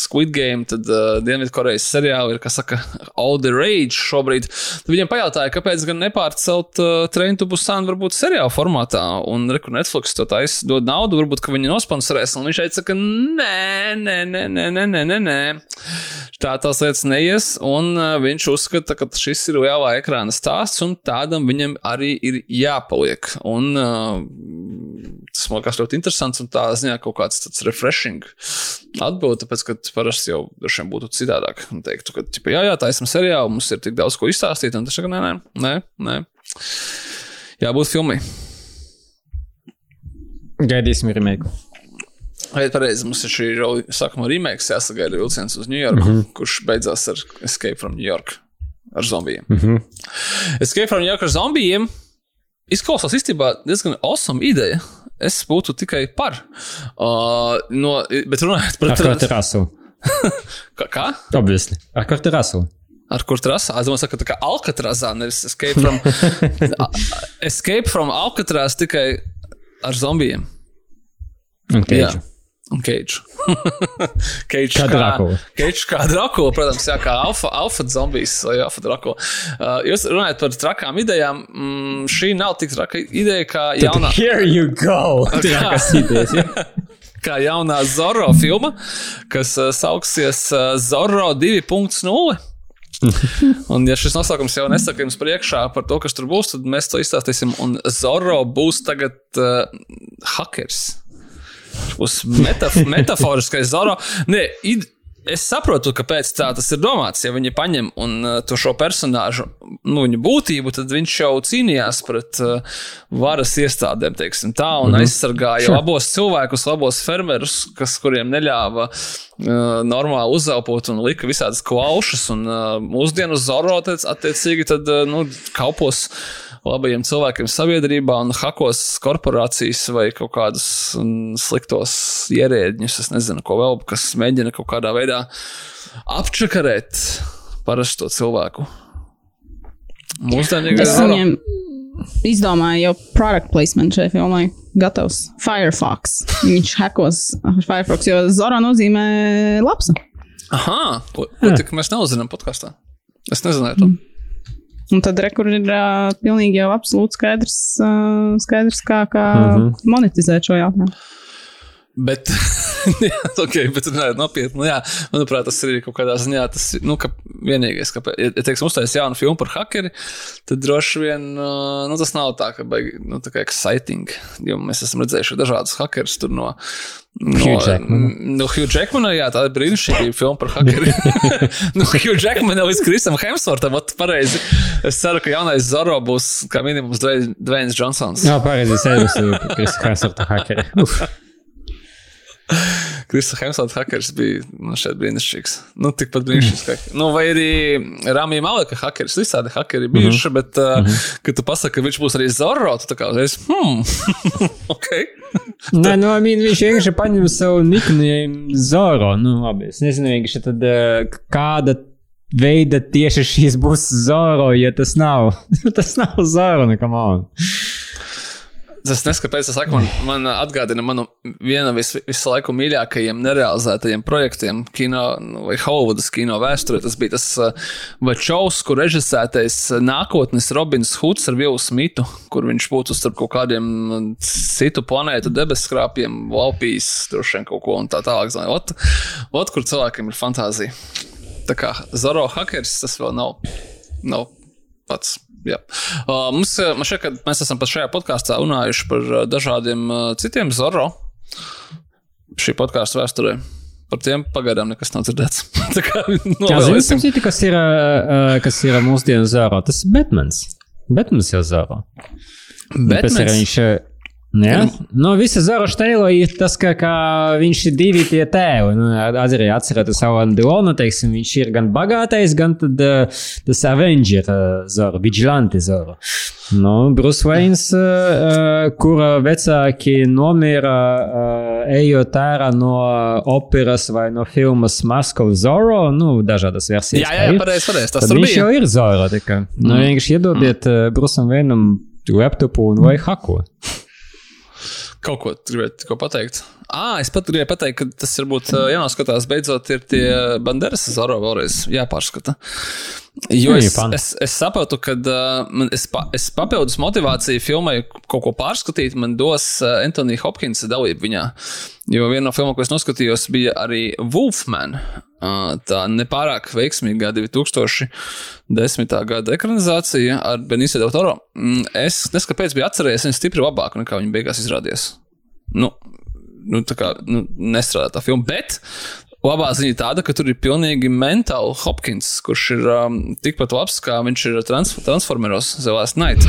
Squid Game, tad uh, Dienvidkorejas seriāla ir, kas saka, all the rage šobrīd. Tad viņiem pajautāja, kāpēc gan nepārcelt uh, Train to Busan varbūt seriāla formātā, un rekur Netflix to taisa dod naudu, varbūt, ka viņi nosponsorēs, un viņš teica, ka nē, nē, nē, nē, nē, nē, nē, nē. Tā tās lietas neies, un uh, viņš uzskata, ka šis ir lielā ekrāna stāsts, un tādam viņam arī ir jāpaliek. Un uh, tas man liekas ļoti interesants un tā ziņā kaut kāds tāds refreshing atbilde, tāpēc, ka parasti jau vien būtu citādāk. Un teiktu, ka, ķipa, jā, jā, tā esam seriāli, mums ir tik daudz ko izstāstīt, un tas ir, nē, nē, nē, nē. jābūt filmai. Gaidīsim remake. Vai pareizi, mums ir šī sākuma remakes, jāsagaida vilciens uz New York, mm -hmm. kurš beidzās ar Escape from New York ar zombijiem. Mm -hmm. Escape from New York ar zombijiem izklausās īstenībā diezgan awesome ideja es būtu tikai par. Uh, no, bet runājot par Raselu. kā? Obviously. Ar Kurtu Raselu. Ar Kurtu Raselu? Es domāju, ka tā kā Alcatrazā, nevis Escape from, escape from Alcatraz tikai ar zombijiem. Okay. Jā. Un Keidžu. Keidžu kā Drakula. Keidžu kā Drakula, protams, jā, kā alfa, alfa zombijs vai alfa Drakula. Uh, jūs runājat par trakām idejām. Mm, šī nav tik traka ideja, kā jaunā. Here you go! Trakas idejas, ja? kā jaunā Zorro filma, kas uh, sauksies uh, Zorro 2.0. un, ja šis nosaukums jau nesaka jums priekšā par to, kas tur būs, tad mēs to izstāstīsim. Un Zorro būs tagad uh, hackers metaf metaforiskais Zoro. Nē, id, es saprotu, kāpēc tā tas ir domāts. Ja viņi paņem un uh, to šo personāžu, nu, viņa būtību, tad viņš jau cīnījās pret uh, varas iestādēm, teiksim tā, un mm -hmm. aizsargāja sure. labos cilvēkus, labos fermerus, kas, kuriem neļāva uh, normāli uzelpot un lika visādas klaušas, un uh, mūsdienu Zoro, attiecīgi, tad, uh, nu, kalpos labajiem cilvēkiem sabiedrībā un hakos korporācijas vai kaut kādus mm, sliktos ierēdņus, es nezinu, ko vēl, kas mēģina kaut kādā veidā apčakarēt parasto cilvēku. Mūsdienīgais viņiem izdomāja jau product placement šai filmai. Gatavs Firefox. Viņš hakos Firefox, jo Zora nozīmē lapsa. Aha, ko, ko tik mēs neuzzinām podkāstā? Es nezināju to. Mm. Un tad rekur ir uh, pilnīgi jau absolūti skaidrs, uh, skaidrs kā, kā mhm. -huh. monetizēt šo jautājumu. Bet, jā, okay, bet runājot nopietni, nu, jā, manuprāt, tas ir kaut kādā ziņā tas, nu, ka vienīgais, ka, ja, teiksim, uztaisīs jaunu filmu par hakeri, tad droši vien, nu, tas nav tā, ka baigi, nu, tā kā exciting, jo mēs esam redzējuši dažādus hakerus tur no, No, Hugh Jackman. No Hugh Jackmana, jā, tā ir brīnišķīga filma par hakeri. no Hugh Jackmana līdz Krisam Hemsvortam, ot, pareizi. Es ceru, ka jaunais Zoro būs kā minimums Dwayne Johnsons. Jā, pareizi, es esmu Krista Hemsvorta hakeri. Krista Hemsvārds hackers bija nu, šeit brīnišķīgs. Nu, tikpat brīnišķīgs. Nu, vai arī Rāmija Maleka hackers, visādi hackeri bijuši, mm -hmm. bet, uh, mm -hmm. kad tu pasaki, ka viņš būs arī Zorro, tu tā kā uzreiz, hmm, ok. Nē, nu, I mean, viņš vienkārši paņem savu niknējumu Zorro. Nu, labi, es nezinu, vienkārši tad uh, kāda veida tieši šīs būs Zoro, ja tas nav. tas nav Zoro, nekam on. Tas neskatoties, es saku, man, man atgādina manu vienu vis, visu laiku mīļākajiem nerealizētajiem projektiem kino vai Hollywoodas kino vēsturē. Tas bija tas Vačovs, kur režisētais nākotnes Robins Huds ar Vilnu Smitu, kur viņš būtu starp kaut kādiem citu planētu debeskrāpiem, valpīs, droši vien kaut ko un tā tālāk. Ot, ot, kur cilvēkiem ir fantāzija. Tā kā Zoro hackers tas vēl nav, nav pats. Jā. Uh, mums, man šķiet, ka mēs esam pat šajā podkāstā runājuši par dažādiem uh, citiem Zoro šī podkāstu vēsturē. Par tiem pagaidām nekas nav dzirdēts. Tā kā novēlēsim. Jā, kas ir, kas ir mūsdienu Zoro? Tas ir Batmans. Batmans jau Zoro. Batmans. Ir, viņš, Ja? Nu, visa Zora Šteila ir tas, ka, ka viņš ir divi tie tēvi. Nu, arī atcerieties savu Andilonu, teiksim, viņš ir gan bagātais, gan tad, uh, tas Avenger uh, Zora, Vigilante Zora. Nu, Bruce Waynes, uh, kura vecāki nomira ejot ārā no operas vai no filmas Mask of Zorro, nu, dažādas versijas. Jā, jā, pareizi, pareizi. Tas viņš bija. jau ir Zora. Nu, mm. vienkārši iedodiet mm. Bruceam Wayneam laptopu un vai haku. Kaut ko gribētu pateikt. Ah, es pat gribēju pateikt, ka tas varbūt jānoskatās beidzot ir tie banderas Zoro vēlreiz jāpārskata. Jo es, es, es saprotu, ka uh, es, pa, es papildus motivāciju filmai kaut ko pārskatīt, man dos Antonija Hopkinsa dalība viņā. Jo viena no filmām, ko es noskatījos, bija arī Wolfman. Tā nepārāk veiksmīgā 2010. gada ekranizācija ar Benicio del Toro. Mm, es neskatu, kāpēc biju atcerējies viņu stipri labāk nekā viņa beigās izrādījās. Nu, nu, kā, nu, nestrādā tā filma. Bet Labā ziņa tāda, ka tur ir pilnīgi mentāli Hopkins, kurš ir um, tikpat labs, kā viņš ir trans Transformeros The Last Night.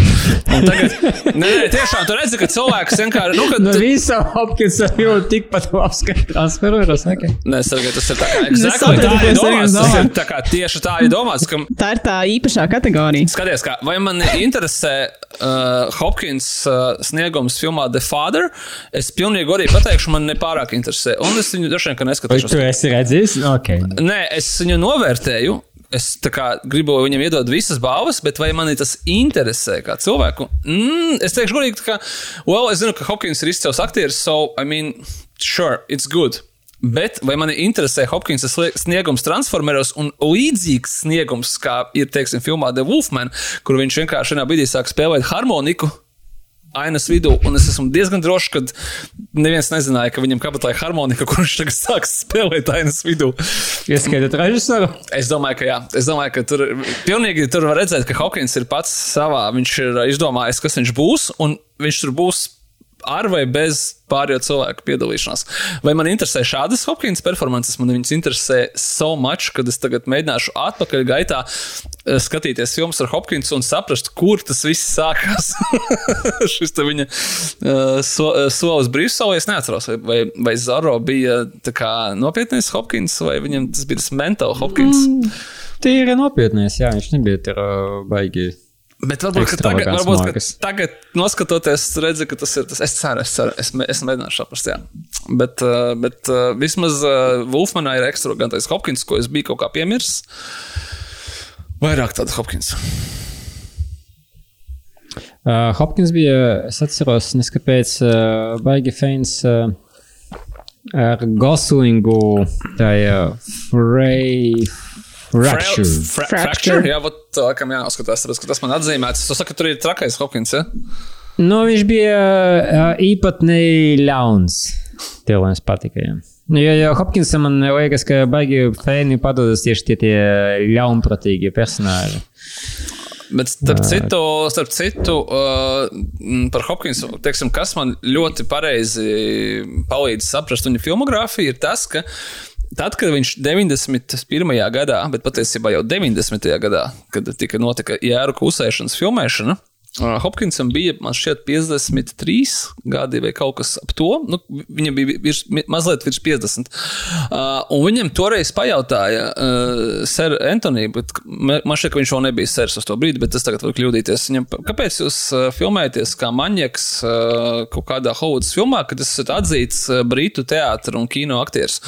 Un tagad, nē, nē, tiešām tur redzi, ka cilvēks vienkārši. Nu, kad... No visa Hopkins ir tikpat labs, kā Transformeros. Okay. Nē, sargai, tas ir tā kā exactly tā ir domāts. Tas ir tā kā tieši tā ir domāts. Ka... Tā ir tā īpašā kategorija. Skaties, kā, vai man interesē uh, Hopkins uh, sniegums filmā The Father? Es pilnīgi godīgi pateikšu, man nepārāk interesē. Un es viņu droši vien neskatīšos esi redzējis? Okay. Nē, es viņu novērtēju. Es kā, gribu viņam iedot visas balvas, bet vai man tas interesē kā cilvēku? Mm, es teikšu, godīgi, ka, well, es zinu, ka Hopkins ir izcils aktieris, so, I mean, sure, it's good. Bet vai mani interesē Hopkins sniegums Transformeros un līdzīgs sniegums, kā ir, teiksim, filmā The Wolfman, kur viņš vienkārši vienā brīdī sāk spēlēt harmoniku? Ainas vidū, un es esmu diezgan drošs, ka neviens nezināja, ka viņam kabatā ir harmonika, kurš tagad sāks spēlēt ainas vidū. Ieskaitot režisoru? Es domāju, ka jā. Es domāju, ka tur pilnīgi tur var redzēt, ka Hawkins ir pats savā, viņš ir izdomājis, kas viņš būs, un viņš tur būs ar vai bez pārējo cilvēku piedalīšanās. Vai man interesē šādas Hopkins performances? Man viņas interesē so much, kad es tagad mēģināšu atpakaļ gaitā eh, skatīties filmas ar Hopkinsu un saprast, kur tas viss sākās. Šis viņa uh, so, uh, solis brīvsolē, es neatceros, vai, vai, vai Zoro bija kā, nopietnais Hopkins vai viņam tas bija tas mental Hopkins. Mm, Tīri nopietnais, jā, viņš nebija tur uh, baigi Bet varbūt tagad, varbūt, ka tagad, noskatoties, redzu, ka tas ir tas. Es ceru, es ceru, es, es mēģināšu saprast. Jā. Bet, uh, bet uh, vismaz uh, Wolfmanā ir ekstravagantais Hopkins, ko es biju kaut kā piemirsis. Vairāk tādu Hopkins. Uh, Hopkins bija, es atceros, neskapēc, uh, baigi fans uh, ar Goslingu, tajā Frey. Fracture. Fra fracture. Jā, vat, tā, kam jāskatās, tas, tas man atzīmēts. Tu saki, tur ir trakais Hopkins, ja? Nu, viņš bija uh, īpatnī ļauns. Tev mums patika, jā. Nu, jo, jo Hopkinsam man liekas, ka baigi fēni padodas tieši tie, tie ļaunprātīgie personāļi. Bet, starp citu, starp citu uh, par Hopkinsu, teiksim, kas man ļoti pareizi palīdz saprast viņa filmogrāfiju, ir tas, ka Tad, kad viņš 91. gadā, bet patiesībā jau 90. gadā, kad tika notika jēru klusēšanas filmēšana, Hopkinsam bija, šķiet, 53 gadi vai kaut kas ap to. Nu, viņam bija virs, mazliet virs 50. Uh, un viņam toreiz pajautāja uh, Sir Antonija, bet man šķiet, ka viņš vēl nebija Sers uz to brīdi, bet es tagad varu kļūdīties. Viņam, kāpēc jūs uh, filmējaties kā maņieks uh, kaut kādā Hollywoods filmā, kad esat atzīts uh, brītu teātris un kino aktieris?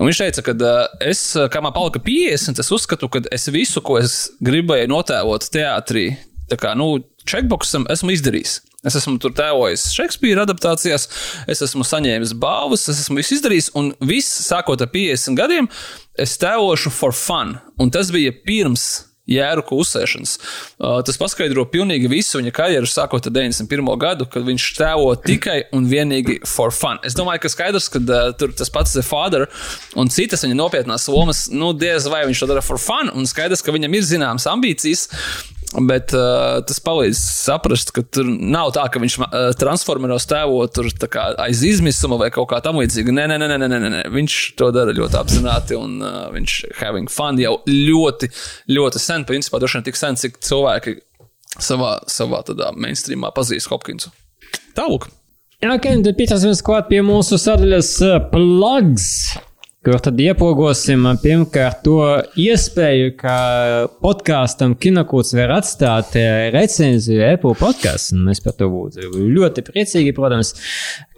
Un viņš teica, ka uh, es, kā man palika 50, es uzskatu, ka es visu, ko es gribēju notēlot teātrī, tā kā, nu, checkboxam esmu izdarījis. Es esmu tur tēvojis Šekspīra adaptācijās, es esmu saņēmis balvas, es esmu visu izdarījis, un viss, sākot ar 50 gadiem, es tēvošu for fun. Un tas bija pirms jēru klusēšanas. Uh, tas paskaidro pilnīgi visu viņa karjeru, sākot ar 91. gadu, kad viņš tēvo tikai un vienīgi for fun. Es domāju, ka skaidrs, ka uh, tur tas pats The Father un citas viņa nopietnās lomas, nu, diez vai viņš to dara for fun, un skaidrs, ka viņam ir zināmas ambīcijas, Bet uh, tas palīdz saprast, ka tur nav tā, ka viņš uh, transformeros tēvot tur aiz izmisuma vai kaut kā tamlīdzīga. Nē, nē, nē, nē, nē, nē, viņš to dara ļoti apzināti un uh, viņš having fun jau ļoti, ļoti sen. Principā droši vien tik sen, cik cilvēki savā, savā tādā mainstreamā pazīst Hopkinsu. Tālāk. Ok, tad pieķersimies klāt pie mūsu sadaļas uh, plugs kur tad iepogosim pirmkārt to iespēju, ka podkāstam Kinokūts var atstāt recenziju Apple podkāstu. Mēs par to būtu ļoti priecīgi, protams,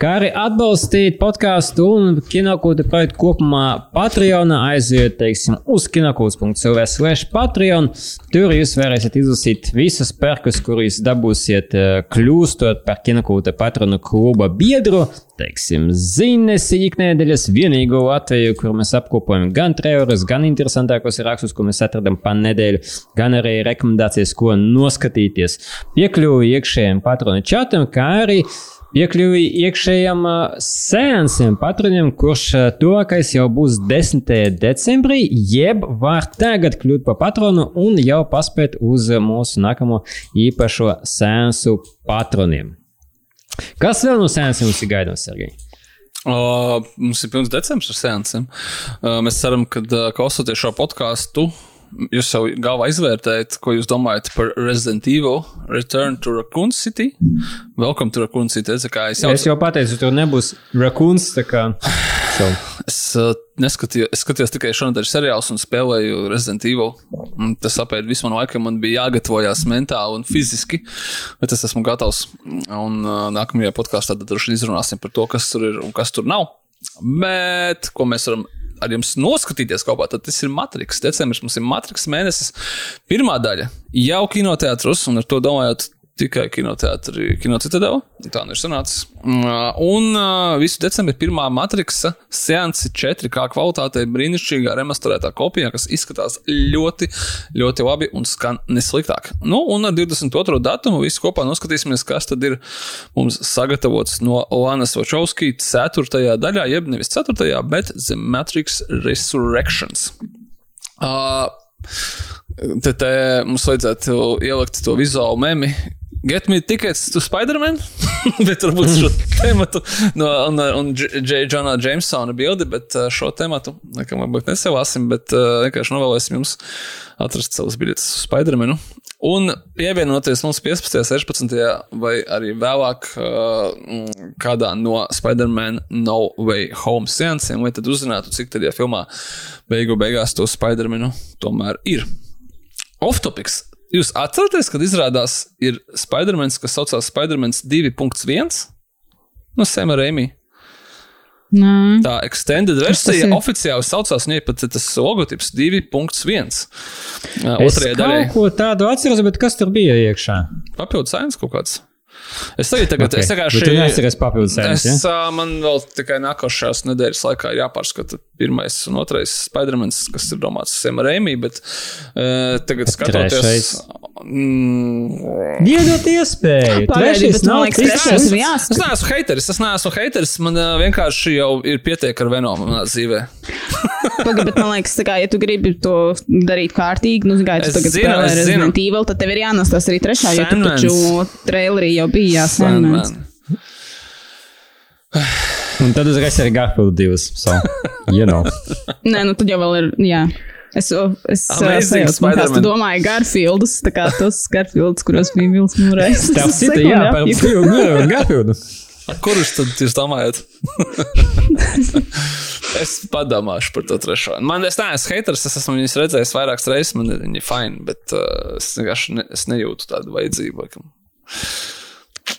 kā arī atbalstīt podkāstu un Kinokūta projektu kopumā Patreonā aiziet, teiksim, uz kinokūts.cl slash Patreon. Tur jūs varēsiet izlasīt visus perkus, kurus dabūsiet kļūstot par Kinokūta patronu kluba biedru teiksim, ziņas iknedēļas vienīgo Latviju, kur mēs apkopojam gan trejorus, gan interesantākos rakstus, ko mēs atradam pa nedēļu, gan arī rekomendācijas, ko noskatīties. Piekļuvi iekšējiem patronu čatam, kā arī piekļuvi iekšējam sēnsiem patroniem, kurš tuvākais jau būs 10. decembrī, jeb var tagad kļūt par patronu un jau paspēt uz mūsu nākamo īpašo sēnsu patroniem. Kas vēl no sēnesiem mums ir gaidāms, Sergei? Uh, mums ir pilns decembris ar sēnesiem. Uh, mēs ceram, ka uh, klausoties šo podkāstu, jūs jau galvā izvērtējat, ko jūs domājat par Resident Evil Return to Raccoon City. Welcome to Raccoon City. Es, es, jau... es jau pateicu, tur nebūs Raccoons. So. Es uh, neskatījos, es skatījos tikai šonadēļ seriālus un spēlēju Resident Evil. Un tas apēd visu manu laiku, man bija jāgatavojas mentāli un fiziski, bet es esmu gatavs. Un uh, nākamajā podkāstā tad droši vien izrunāsim par to, kas tur ir un kas tur nav. Bet ko mēs varam ar jums noskatīties kopā, tad tas ir Matrix. Decembris mums ir Matrix mēnesis. Pirmā daļa jau kinoteātros, un ar to domājot, tikai kinoteātrī, kinocitadela. Tā nu ir sanācis. Mm, un visu decembri pirmā matriksa seansi 4K kvalitātei brīnišķīgā remasterētā kopijā, kas izskatās ļoti, ļoti labi un skan nesliktāk. Nu, un ar 22. datumu visu kopā noskatīsimies, kas tad ir mums sagatavots no Lanas Vačovskī 4. daļā, jeb nevis 4. bet The Matrix Resurrections. Uh, te mums vajadzētu ielikt to vizuālu memi, Get me tickets to Spider-Man, bet varbūt šo tematu no un, un J. Johna Jamesona bildi, bet uh, šo tematu, nekam varbūt nesavāsim, bet uh, vienkārši novēlēsim jums atrast savus biļetes uz Spider-Manu. Un pievienoties mums 15. 16. vai arī vēlāk uh, kādā no Spider-Man No Way Home seansiem, lai tad uzzinātu, cik tajā filmā beigu beigās to Spider-Manu tomēr ir. Off-topics Jūs atceraties, kad izrādās ir Spider-Man, kas saucās Spider-Man 2.1 no Sema Rēmī? Nē. Tā extended versija oficiāli saucās, viņai pat tas logotips 2.1. Otrajā daļā. Ko tādu atceros, bet kas tur bija iekšā? Papildus sēnes kaut kāds. Es tagad, tagad Okay. es vienkārši. Bet tu neatceries papildus sēnes, Es, ja? man vēl tikai nākošās nedēļas laikā jāpārskata pirmais un otrais Spider-Man, kas ir domāts Sema Rēmī, bet uh, tagad skatoties. trešais? Mm, Iedot iespēju. Trešais bet man nav liekas, trešais Es jāsaka. neesmu haters, es neesmu haters. Man uh, vienkārši jau ir pietiek ar Venomu manā dzīvē. Pagaidi, bet man liekas, kā, ja tu gribi to darīt kārtīgi, nu, Es tagad zinu, es zinu. Resident Evil, tad tev ir jānes tas arī trešā, jo tu taču trailerī jau bija jāsēmēs. Man. Un tad uzreiz ir Garfield 2. So, you know. Nē, nu tad jau vēl ir, jā. Es, es Amazing sajūtu, man kāds tu Spider-Man. domāju Garfieldus, tā kā tos Garfieldus, kuros bija Vils Mūrais. Tev cita, jā, par Garfieldu. Kurš tad jūs domājat? es padomāšu par to trešo. Man es neesmu haters, es esmu viņus redzējis vairākas reizes, man ir- viņi ir fini, bet uh, es vienkārši ne, es nejūtu tādu vajadzību. laikam.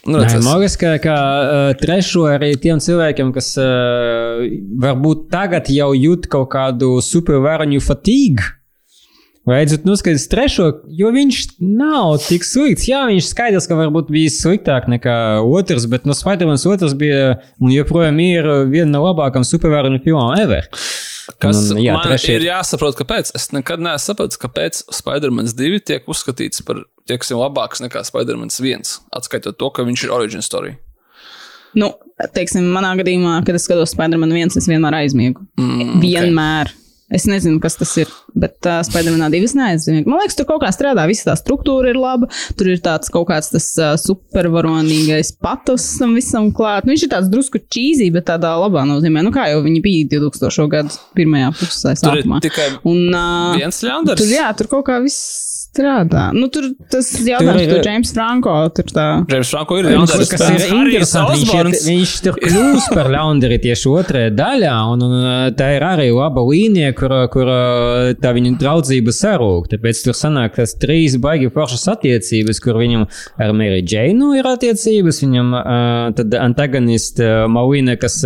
Nu, Nē, ka, ka uh, trešo arī tiem cilvēkiem, kas uh, varbūt tagad jau jūt kaut kādu supervaroņu fatīgu. Vajadzētu noskatīties trešo, jo viņš nav tik slikts. Jā, viņš skaidrs, ka varbūt bija sliktāk nekā otrs, bet no Spider-Man otrs bija un joprojām ir viena no labākajām supervaroņu filmām ever. Kas Un, jā, jā, man trešie- ir jāsaprot, kāpēc. Es nekad neesmu sapratis, kāpēc Spider-Man 2 tiek uzskatīts par tieksim, labāks nekā Spider-Man 1. Atskaitot to, ka viņš ir origin story. Nu, teiksim, manā gadījumā, kad es skatos Spider-Man 1, es vienmēr aizmiegu. Mm, vienmēr. Okay. Es nezinu, kas tas ir, bet uh, Spider-Man 2 neaizmiegu. Man liekas, tur kaut kā strādā, visa tā struktūra ir laba. Tur ir tāds kaut kāds tas uh, supervaronīgais patos tam visam klāt. Nu, viņš ir tāds drusku čīzī, bet tādā labā nozīmē. Nu, kā jau viņi bija 2000. gadu pirmajā pusē, Tur sākumā. tikai Un, uh, viens ļaundars. Tur, jā, tur kaut kā viss strādā. Nu, tur tas jautājums ir- par James Franko. Tur tā. Džeims Franko ir Tas, ļaundars. kas ir interesanti, viņš, ir, viņš tur kļūst par ļaundari tieši otrajā daļā, un, un tā ir arī laba līnija, kur, kur tā viņa draudzība sarūk. Tāpēc tur sanāk tas trīs baigi foršas attiecības, kur viņam ar Mary Jainu ir attiecības, viņam tad antagonist uh, Malina, kas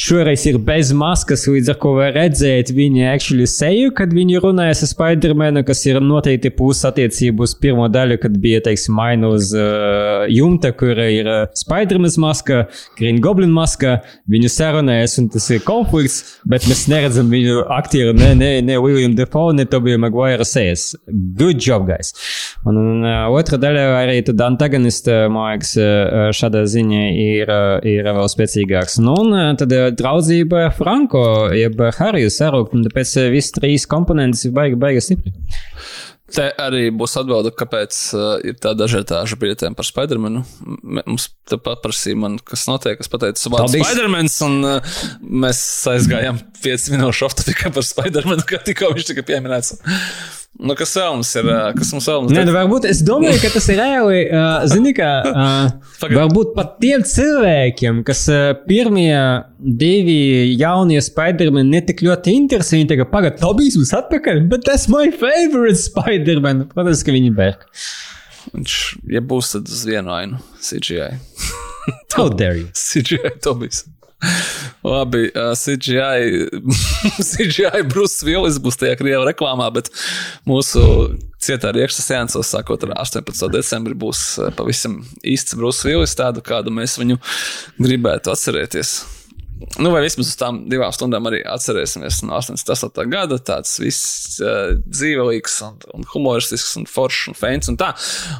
šoreiz ir bez maskas, līdz ar ko var redzēt viņa actually seju, kad viņi runājas ar Spider-Manu, kas ir noteikti puses attiecību uz pirmo daļu, kad bija, teiksim, maina uz uh, jumta, kur ir uh, Spider-Man maska, Green Goblin maska, viņu sarunājas, un tas ir konflikts, bet mēs neredzam viņu aktieru, ne, ne, ne William Defoe, ne Tobija Maguire sejas. Good job, guys! Un, un uh, otra daļa arī tad antagonista, man liekas, uh, šādā ziņā ir, uh, ir vēl spēcīgāks. Nu, un uh, tad uh, draudzība Franko, jeb Hariju sarūkt, un tāpēc uh, visi trīs komponentes ir baigi, baigi stipri. Te arī būs atbilde, kāpēc uh, ir tā dažādaža biļetēm par Spider-Manu. Mums te paprasīja, man, kas notiek. Es pateicu, vārds. Spider-Mans, un uh, mēs aizgājām 5 minūšu off tikai par Spider-Manu, kā tikko viņš tika pieminēts. Nu, kas vēl mums ir? Kas mums vēl mums Nē, nu, varbūt es domāju, ka tas ir reāli. Uh, Zini, kā uh, varbūt pat tiem cilvēkiem, kas uh, pirmie divi jaunie Spider-Man netik ļoti interesē, viņi tagad pagaid, Tobijs būs atpakaļ, bet tas my favorite Spider-Man. Protams, ka viņi bērk. Viņš, ja būs, tad uz vienu ainu CGI. How dare you? CGI Tobijs. Labi, uh, CGI, CGI Bruce Willis būs tajā krievu reklāmā, bet mūsu cietā riekšas sēnesos, sākot ar 18. decembri, būs pavisam īsts Bruce Willis, tādu kādu mēs viņu gribētu atcerēties. Nu, vai vismaz uz tām divām stundām arī atcerēsimies no 88. gada. Tāds viss uh, dzīvelīgs, un, un humoristisks, un foršs un fēns un tā.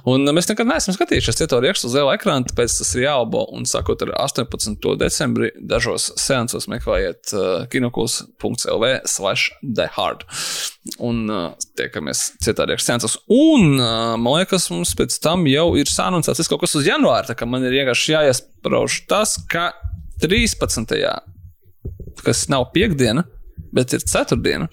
Un uh, mēs nekad neesam skatījušies cieto riekstu uz liela ekrāna, tāpēc tas ir jālabo. Un sākot ar 18. decembri, dažos seansos meklējiet uh, kinokuls.lv slash the hard. Un uh, tiekamies cietā riekstu seansos. Un uh, man liekas, mums pēc tam jau ir sānuncēts kaut kas uz janvāra, tā kā man ir vienkārši jāiesprauž tas, ka 13. kas nav piekdiena, bet ir ceturtdiena.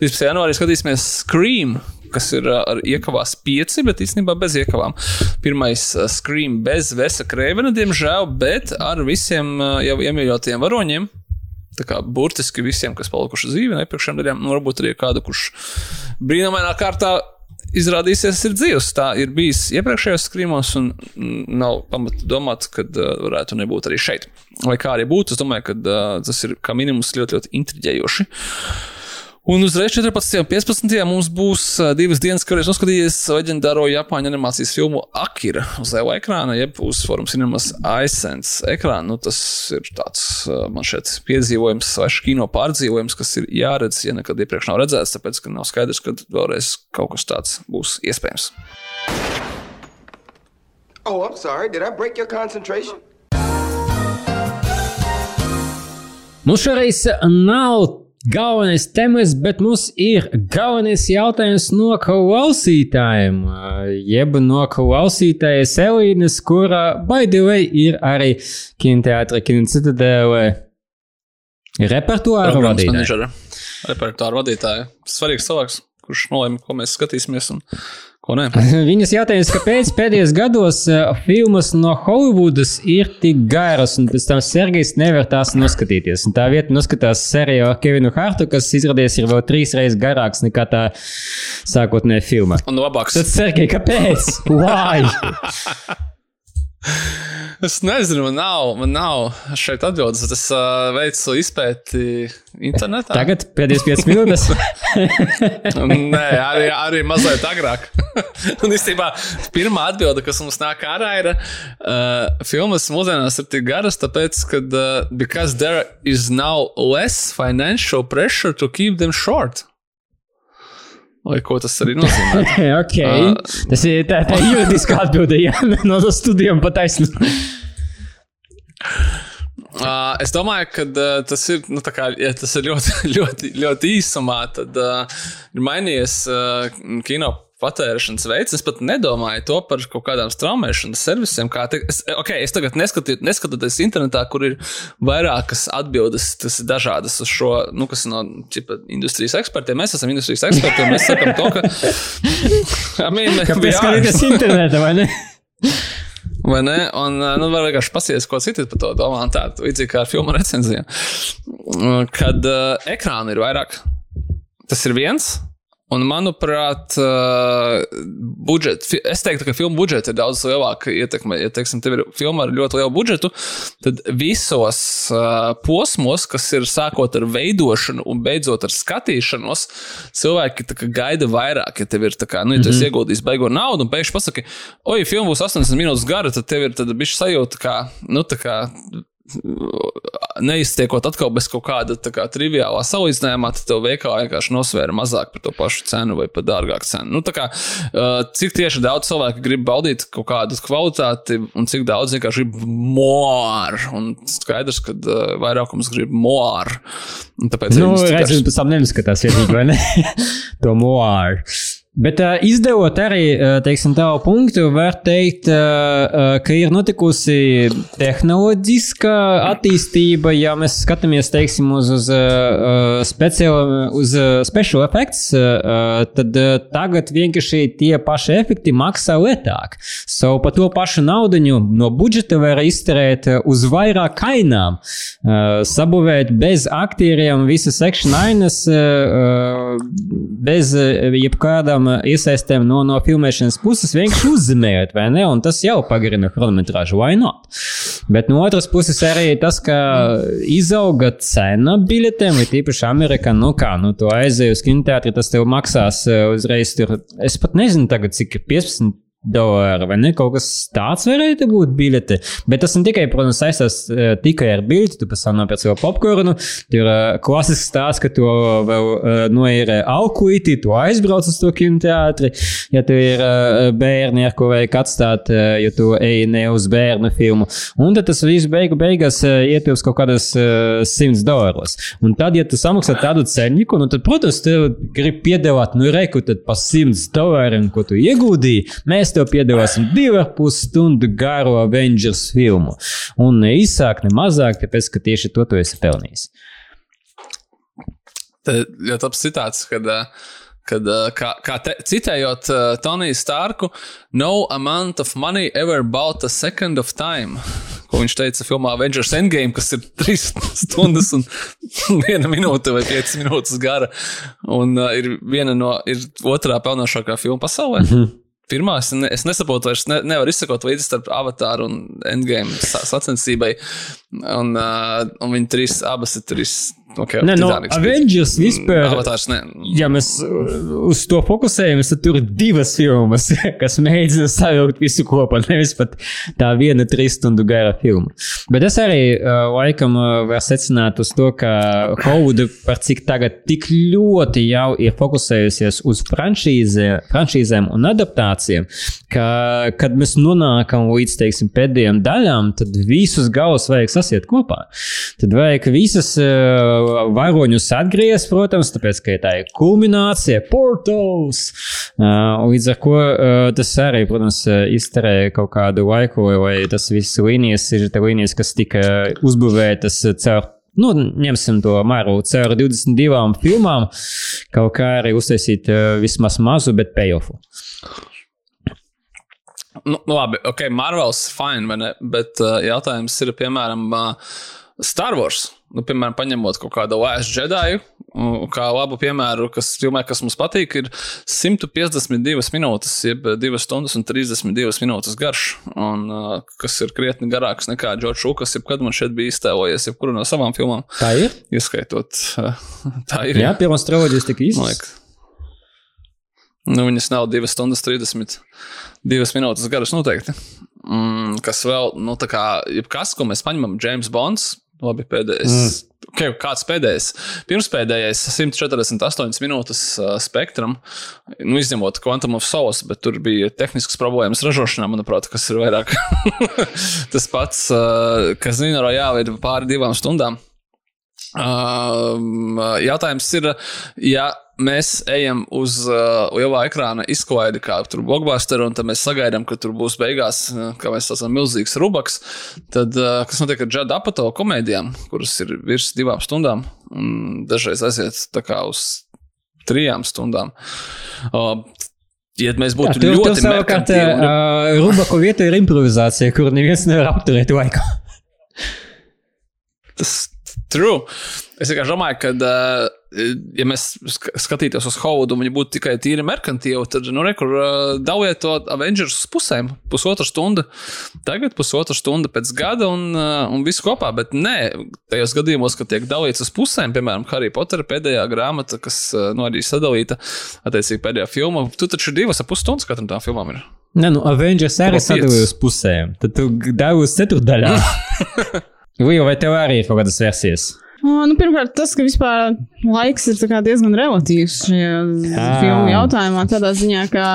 13. janvārī skatīsimies Scream. Kas ir ar iekavās pieci, bet īstenībā bez iekavām. Pirmais scream bez Vesa Kreivena, diemžēl, bet ar visiem jau iemīļotiem varoņiem. Tā kā burtiski visiem, kas palikuši dzīvi, nepriekšējām daļām, nu, varbūt arī kādu, kurš brīnumainā kārtā izrādīsies, ir dzīves. Tā ir bijis iepriekšējos skrīmos, un nav pamata domāt, ka uh, varētu nebūt arī šeit. Lai kā arī būtu, es domāju, ka uh, tas ir kā minimums ļoti, ļoti intriģējoši. Un uzreiz 14. un 15. mums būs divas dienas, kad es noskatījos leģendāro Japāņu animācijas filmu Akira uz liela ekrāna, jeb uz Forum Cinemas iSense ekrāna. Nu, tas ir tāds, man šeit, piedzīvojums, vai kino pārdzīvojums, kas ir jāredz, ja nekad iepriekš nav redzēts, tāpēc, ka nav skaidrs, kad vēlreiz kaut kas tāds būs iespējams. Oh, I'm sorry. Did I break your concentration? Mums šoreiz nav galvenais temats, bet mums ir galvenais jautājums no klausītājiem. Jeb no klausītājas Elīnas, kura, by the way, ir arī kinoteātra, kinocitadēlē repertuāra vadītāja. Repertuāra vadītāja. Svarīgs cilvēks, kurš nolēma, ko mēs skatīsimies. Un... Viņas jautājums, kāpēc pēdējos gados uh, filmas no Holivudas ir tik garas, un pēc tam Sergejs nevar tās noskatīties. Un tā vieta noskatās seriju ar Kevinu Hartu, kas izrādījās ir vēl trīs reizes garāks nekā tā sākotnējā filma. Un labāks. Tad Sergej, kāpēc? Why? Es nezinu, man nav, man nav šeit atbildes. Es uh, veicu izpēti internetā. Tagad pēdējās 5 minūtes. Nē, arī, arī mazliet agrāk. Un īstenībā pirmā atbilde, kas mums nāk ārā, ir, uh, filmas mūsdienās ir tik garas, tāpēc, ka uh, because there is now less financial pressure to keep them short. Lai ko tas arī nozīmē. ok, uh, tas ir tā, tā juridiska atbilde, ja no studijām pataisnu. Uh, es domāju, ka uh, tas ir, nu, kā, ja tas ir ļoti, ļoti, ļoti īsumā, tad uh, ir mainījies uh, kino patērēšanas veids. Es pat nedomāju to par kaut kādām straumēšanas servisiem. Kā te, es, okay, es tagad neskatu, neskatoties internetā, kur ir vairākas atbildes, tas ir dažādas uz šo, nu, kas no ķipa, industrijas ekspertiem. Mēs esam industrijas eksperti, un mēs sakām to, ka. Kāpēc skatīties internetā, vai ne? Vai ne? Un, nu, var vienkārši pasies, ko citi par to domā. Tā ir līdzīga kā ar filmu recenzijām. Kad uh, ekrāna ir vairāk, tas ir viens. Un, manuprāt, uh, budžets, es teiktu, ka filmu budžets ir daudz lielāka ietekme. Ja, teiksim, tev ir filma ar ļoti lielu budžetu, tad visos uh, posmos, kas ir sākot ar veidošanu un beidzot ar skatīšanos, cilvēki kā, gaida vairāk. Ja tev ir, kā, nu, ja tu mm -hmm. ieguldījis baigo naudu un pēkšņi pasaki, oi, filma būs 80 minūtes gara, tad tev ir bijusi sajūta, kā, nu, tā kā neiztiekot atkal bez kaut kāda kā, triviālā salīdzinājumā, tad tev veikalā vienkārši nosvēra mazāk par to pašu cenu vai pat dārgāku cenu. Nu, kā, cik tieši daudz cilvēku grib baudīt kaut kādu kvalitāti, un cik daudz vienkārši grib mūru. Un skaidrs, ka vairākums grib mūru. Tāpēc nu, reizēm pēc tam neskatās, vai ne? to mūru. Bet uh, izdevot arī teiksim, tādu punktu, var teikt, uh, ka ir notikusi tehnoloģiska attīstība. Ja mēs skatāmies teiksim, uz, uz, uh, speciālu, uz special effects, uh, tad uh, tagad vienkārši tie paši efekti maksā lētāk. So par to pašu naudu no budžeta var izterēt uz vairāk kainām, uh, sabūvēt bez aktieriem visas action ainas, uh, bez jebkādām tiešām eh, iesaistēm no, no filmēšanas puses vienkārši uzzemējot, vai ne? Un tas jau pagarina chronometrāžu, vai not? Bet no otras puses arī tas, ka izauga cena biļetēm, vai tīpaši Amerikā, nu kā, nu to aizēju uz kinoteātri, tas tev maksās eh, uzreiz tur, es pat nezinu tagad, cik ir 15. Dolāri, vai ne? Kaut kas tāds varētu būt biļete. Bet tas ne tikai, protams, saistās uh, tikai ar biļeti, tu pēc tam nopērci vēl popkornu. Tur ir uh, klasisks stāsts, ka tu vēl uh, noīri alkuīti, tu aizbrauc uz to kinoteātri. Ja tu ir uh, bērni, ar ko vajag atstāt, uh, ja tu ej ne uz bērnu filmu. Un tad tas viss beigu beigās uh, ietilps kaut kādas uh, 100 dolāros. Un tad, ja tu samaksā tādu ceļniku, nu tad, protams, tev grib piedāvāt, nu reku tad pa 100 dolāriem, ko tu ieguldīji. Mēs mēs tev piedāvāsim divu ar pus stundu garu Avengers filmu. Un ne īsāk, ne mazāk, tāpēc, ka tieši to tu esi pelnījis. Tad ļoti labs citāts, kad, kad kā, kā te, citējot uh, Toniju Starku, no amount of money ever bought a second of time. Ko viņš teica filmā Avengers Endgame, kas ir trīs stundas un viena minūte vai piecas minūtes gara. Un uh, ir viena no, ir otrā pelnošākā filma pasaulē. Mm -hmm pirmā, es, ne, es nesaprotu, vairs ne, nevaru izsekot līdzi starp avatāru un endgame sacensībai. Un, uh, un viņi trīs, abas ir trīs Okay, Nē, no Avengers vispār. Avatars, ne. Ja mēs uz to fokusējamies, tad tur ir divas filmas, kas mēģina savilkt visu kopā. Nevis pat tā viena trīs stundu gara filma. Bet es arī uh, laikam uh, varu secināt uz to, ka Hovuda par cik tagad tik ļoti jau ir fokusējusies uz franšīzē, franšīzēm un adaptācijām, ka, kad mēs nonākam līdz, teiksim, pēdējām daļām, tad visus galus vajag sasiet kopā. Tad vajag visas uh, varoņus atgriezt, protams, tāpēc, ka tā ir kulminācija, portals. Līdz ar to tas arī, protams, izterē kaut kādu laiku, vai tas viss līnijas ir līnijas, kas tika uzbūvētas caur nu, ņemsim to mēru caur 22 filmām, kaut kā arī uztaisīt uh, vismaz mazu, bet payoffu. Nu, nu, labi, ok, Marvels fine, vai ne? Bet uh, jautājums ir, piemēram, uh, Star Wars nu, piemēram, paņemot kaut kādu Last Jedi, kā labu piemēru, kas filmē, kas mums patīk, ir 152 minūtes, jeb 2 stundas un 32 minūtes garš, un kas ir krietni garāks nekā Džordžs Lukas, jebkad man šeit bija iztēlojies, jebkuru no savām filmām. Tā ir? Ieskaitot, tā ir. Jā, pirmā strauģis tika īsts. Nu, viņas nav 2 stundas 32 minūtes garas noteikti. Mm, kas vēl, nu, tā kā, jebkas, ko mēs paņemam, James Bonds, Labi, pēdējais. Mm. Okay, kāds pēdējais? Pirmspēdējais 148 minūtes uh, spektram, nu, izņemot Quantum of Souls, bet tur bija tehniskas problēmas ražošanā, manuprāt, kas ir vairāk tas pats, uh, kas Zina Royale ir pāri divām stundām. Uh, jautājums ir, ja mēs ejam uz uh, lielā ekrāna izklaidi, kā tur blockbuster, un tad mēs sagaidām, ka tur būs beigās, uh, kā mēs saucam, milzīgs rubaks. Tad, uh, kas notiek ar Džada Apato komēdijām, kuras ir virs divām stundām, un dažreiz aiziet tā kā uz trijām stundām. Uh, Ja mēs būtu Jā, ļoti merkantili... Uh, Rubaku vieta ir improvizācija, kur neviens nevar apturēt laiku. Tas true. Es vienkārši domāju, ka, uh, ja mēs skatītos uz Hovudu, un viņi būtu tikai tīri merkantīvi, tad, nu, rekur, uh, daudziet to Avengers uz pusēm, pusotra stunda, tagad pusotra stunda pēc gada un, uh, un viss kopā. Bet nē, tajos gadījumos, kad tiek dalīts uz pusēm, piemēram, Harry Potter pēdējā grāmata, kas nu, arī sadalīta, attiecīgi pēdējā filma, tu taču divas ap pusstundas katram tām filmām. Ir. Nē, nu, Avengers arī sadalīja uz pusēm, tad tu devi uz ceturdaļā. Vai tev arī ir kaut kādas versijas? Nu, pirmkārt, tas, ka vispār laiks ir diezgan relatīvs šajā filmu jautājumā, tādā ziņā, ka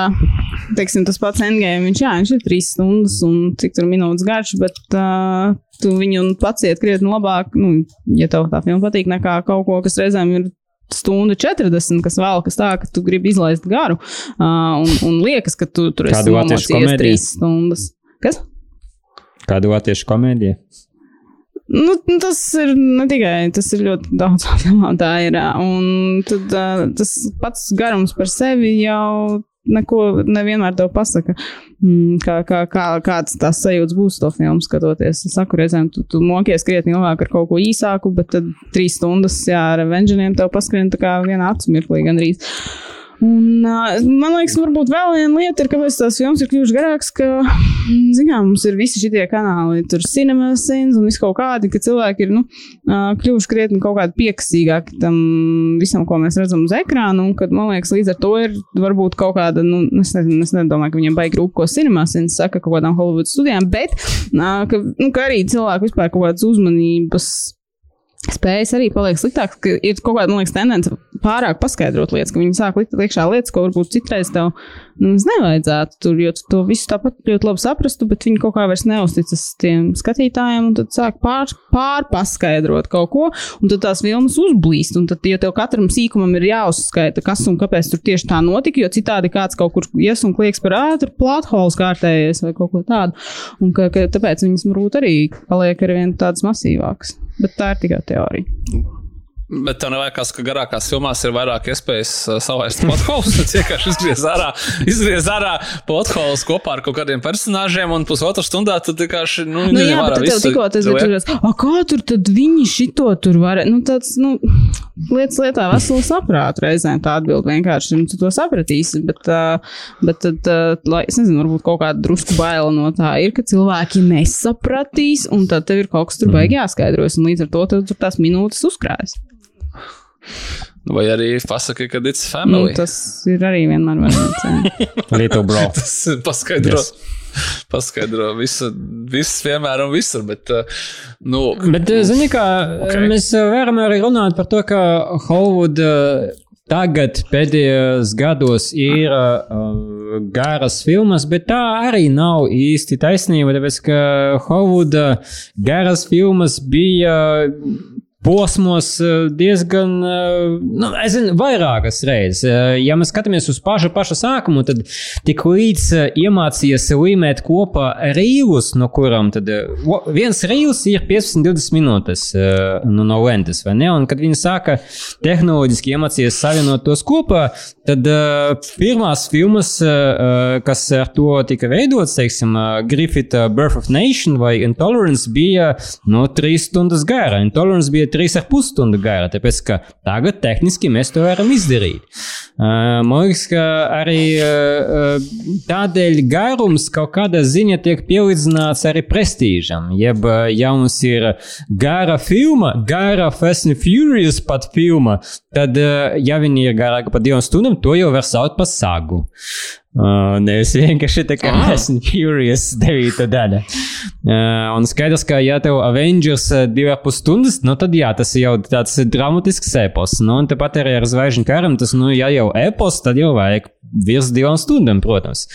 teiksim, tas pats endgame, viņš, jā, viņš ir trīs stundas un cik tur minūtes garš, bet uh, tu viņu paciet krietni labāk, nu, ja tev tā filma patīk, nekā kaut ko, kas reizēm ir stundu 40, kas vēl kas tā, ka tu gribi izlaist garu uh, un, un liekas, ka tu tur esi nomocījies trīs stundas. Kas? Kādu latviešu komēdiju? Nu, tas ir ne tikai tas, ir ļoti daudz filmām. Tā ir. Un tad, tas pats garums par sevi jau neko nevienmēr tev pasaka. Mm, kā, kā, kā, kāds tās sajūtas būs to filmu skatoties. Es saku, reizēm tu, tu mokies krietni ilgāk ar kaut ko īsāku, bet tad trīs stundas jā, ar Avengeriem tev paskrien tā kā vienā acu mirklī gandrīz. Un, man liekas, varbūt vēl viena lieta ir, kāpēc tās filmas ir kļuvušas garākas, ka, zinām, mums ir visi šie kanāli, tur cinemasins un viss kaut kādi, ka cilvēki ir, nu, kļuvuši krietni kaut kādi piekasīgāki tam visam, ko mēs redzam uz ekrāna, un, kad, man liekas, līdz ar to ir varbūt kaut kāda, nu, es, nezinu, es nedomāju, ka viņiem baigi rūp, ko cinemasins saka kaut kādām Hollywood studijām, bet, ka, nu, ka arī cilvēki vispār kaut kādas uzmanības spējas arī paliek sliktākas, ka ir kaut kāda, man liekas, tendence pārāk paskaidrot lietas, ka viņi sāk likt iekšā lietas, ko varbūt citreiz tev nu, nevajadzētu tur, jo tu to visu tāpat ļoti labi saprastu, bet viņi kaut kā vairs neusticas tiem skatītājiem, un tad sāk pār, pārpaskaidrot kaut ko, un tad tās vilnas uzblīst, un tad, ja tev katram sīkumam ir jāuzskaita, kas un kāpēc tur tieši tā notika, jo citādi kāds kaut kur ies un klieks par ātru plāthols kārtējies vai kaut ko tādu, un ka, ka tāpēc viņas varbūt arī paliek ar vien tādas masīvākas. Bet tā ir tikai teorija. Bet tev nevajag, ka garākās filmās ir vairāk iespējas savāst potholus. Tas vienkārši izgriez ārā, izgriez ārā potholus kopā ar kaut kādiem personāžiem, un pusotru stundā tad vienkārši. Nu, nu jā, bet tev tikko tas bija tāds, ah, kā tur tad viņi šito tur varēja. Nu, tāds, nu, lietas lietā veselu saprātu reizēm tā atbild vienkārši, un tu to sapratīsi. Bet, uh, bet tad, uh, lai, es nezinu, varbūt kaut kāda drusku baila no tā ir, ka cilvēki nesapratīs, un tad tev ir kaut kas tur baigi jāskaidrojas, un līdz ar to tev tur tās minūtes uzkrājas. Vai arī pasaki, ka it's family. Nu, tas ir arī vienmēr variants. Little bro. tas paskaidro. Yes. Paskaidro visu, visu vienmēr un visur. Bet, uh, nu, bet zini, kā okay. mēs varam arī runāt par to, ka Hollywood tagad pēdējos gados ir uh, garas filmas, bet tā arī nav īsti taisnība, tāpēc ka Hollywood garas filmas bija posmos eh, diezgan, eh, nu, es zinu, vairākas reizes. Eh, ja mēs skatāmies uz pašu, pašu sākumu, tad tik līdz iemācījies līmēt kopā rīlus, no kurām tad viens rīls ir 15-20 minūtes nu, no lentes, vai ne? Un kad viņi sāka tehnoloģiski iemācīties savienot tos kopā, tad pirmās filmas, kas ar to tika veidotas, teiksim, Griffith Birth of Nation vai Intolerance bija no 3 stundas gara. Intolerance bija 3,5 stundu gara, tāpēc ka tagad tehniski mēs to varam izdarīt. Uh, man liekas, ka arī uh, tādēļ garums kaut kādā ziņā tiek pielīdzināts arī prestīžam. Jeb, ja mums ir gara filma, gara Fast and Furious pat filma, tad, ja viņi ir garāka par divām stundām, to jau var saukt par sagu. Uh, nevis vienkārši tā kā ah. esmu curious, devīta daļa. Uh, un skaidrs, ka, ja tev Avengers divi ap pusstundas, nu tad jā, tas jau tāds dramatisks epos. Nu, un tepat arī ar zvaigžņu karam, tas, nu, ja jau epos, tad jau vajag virs divām stundām, protams.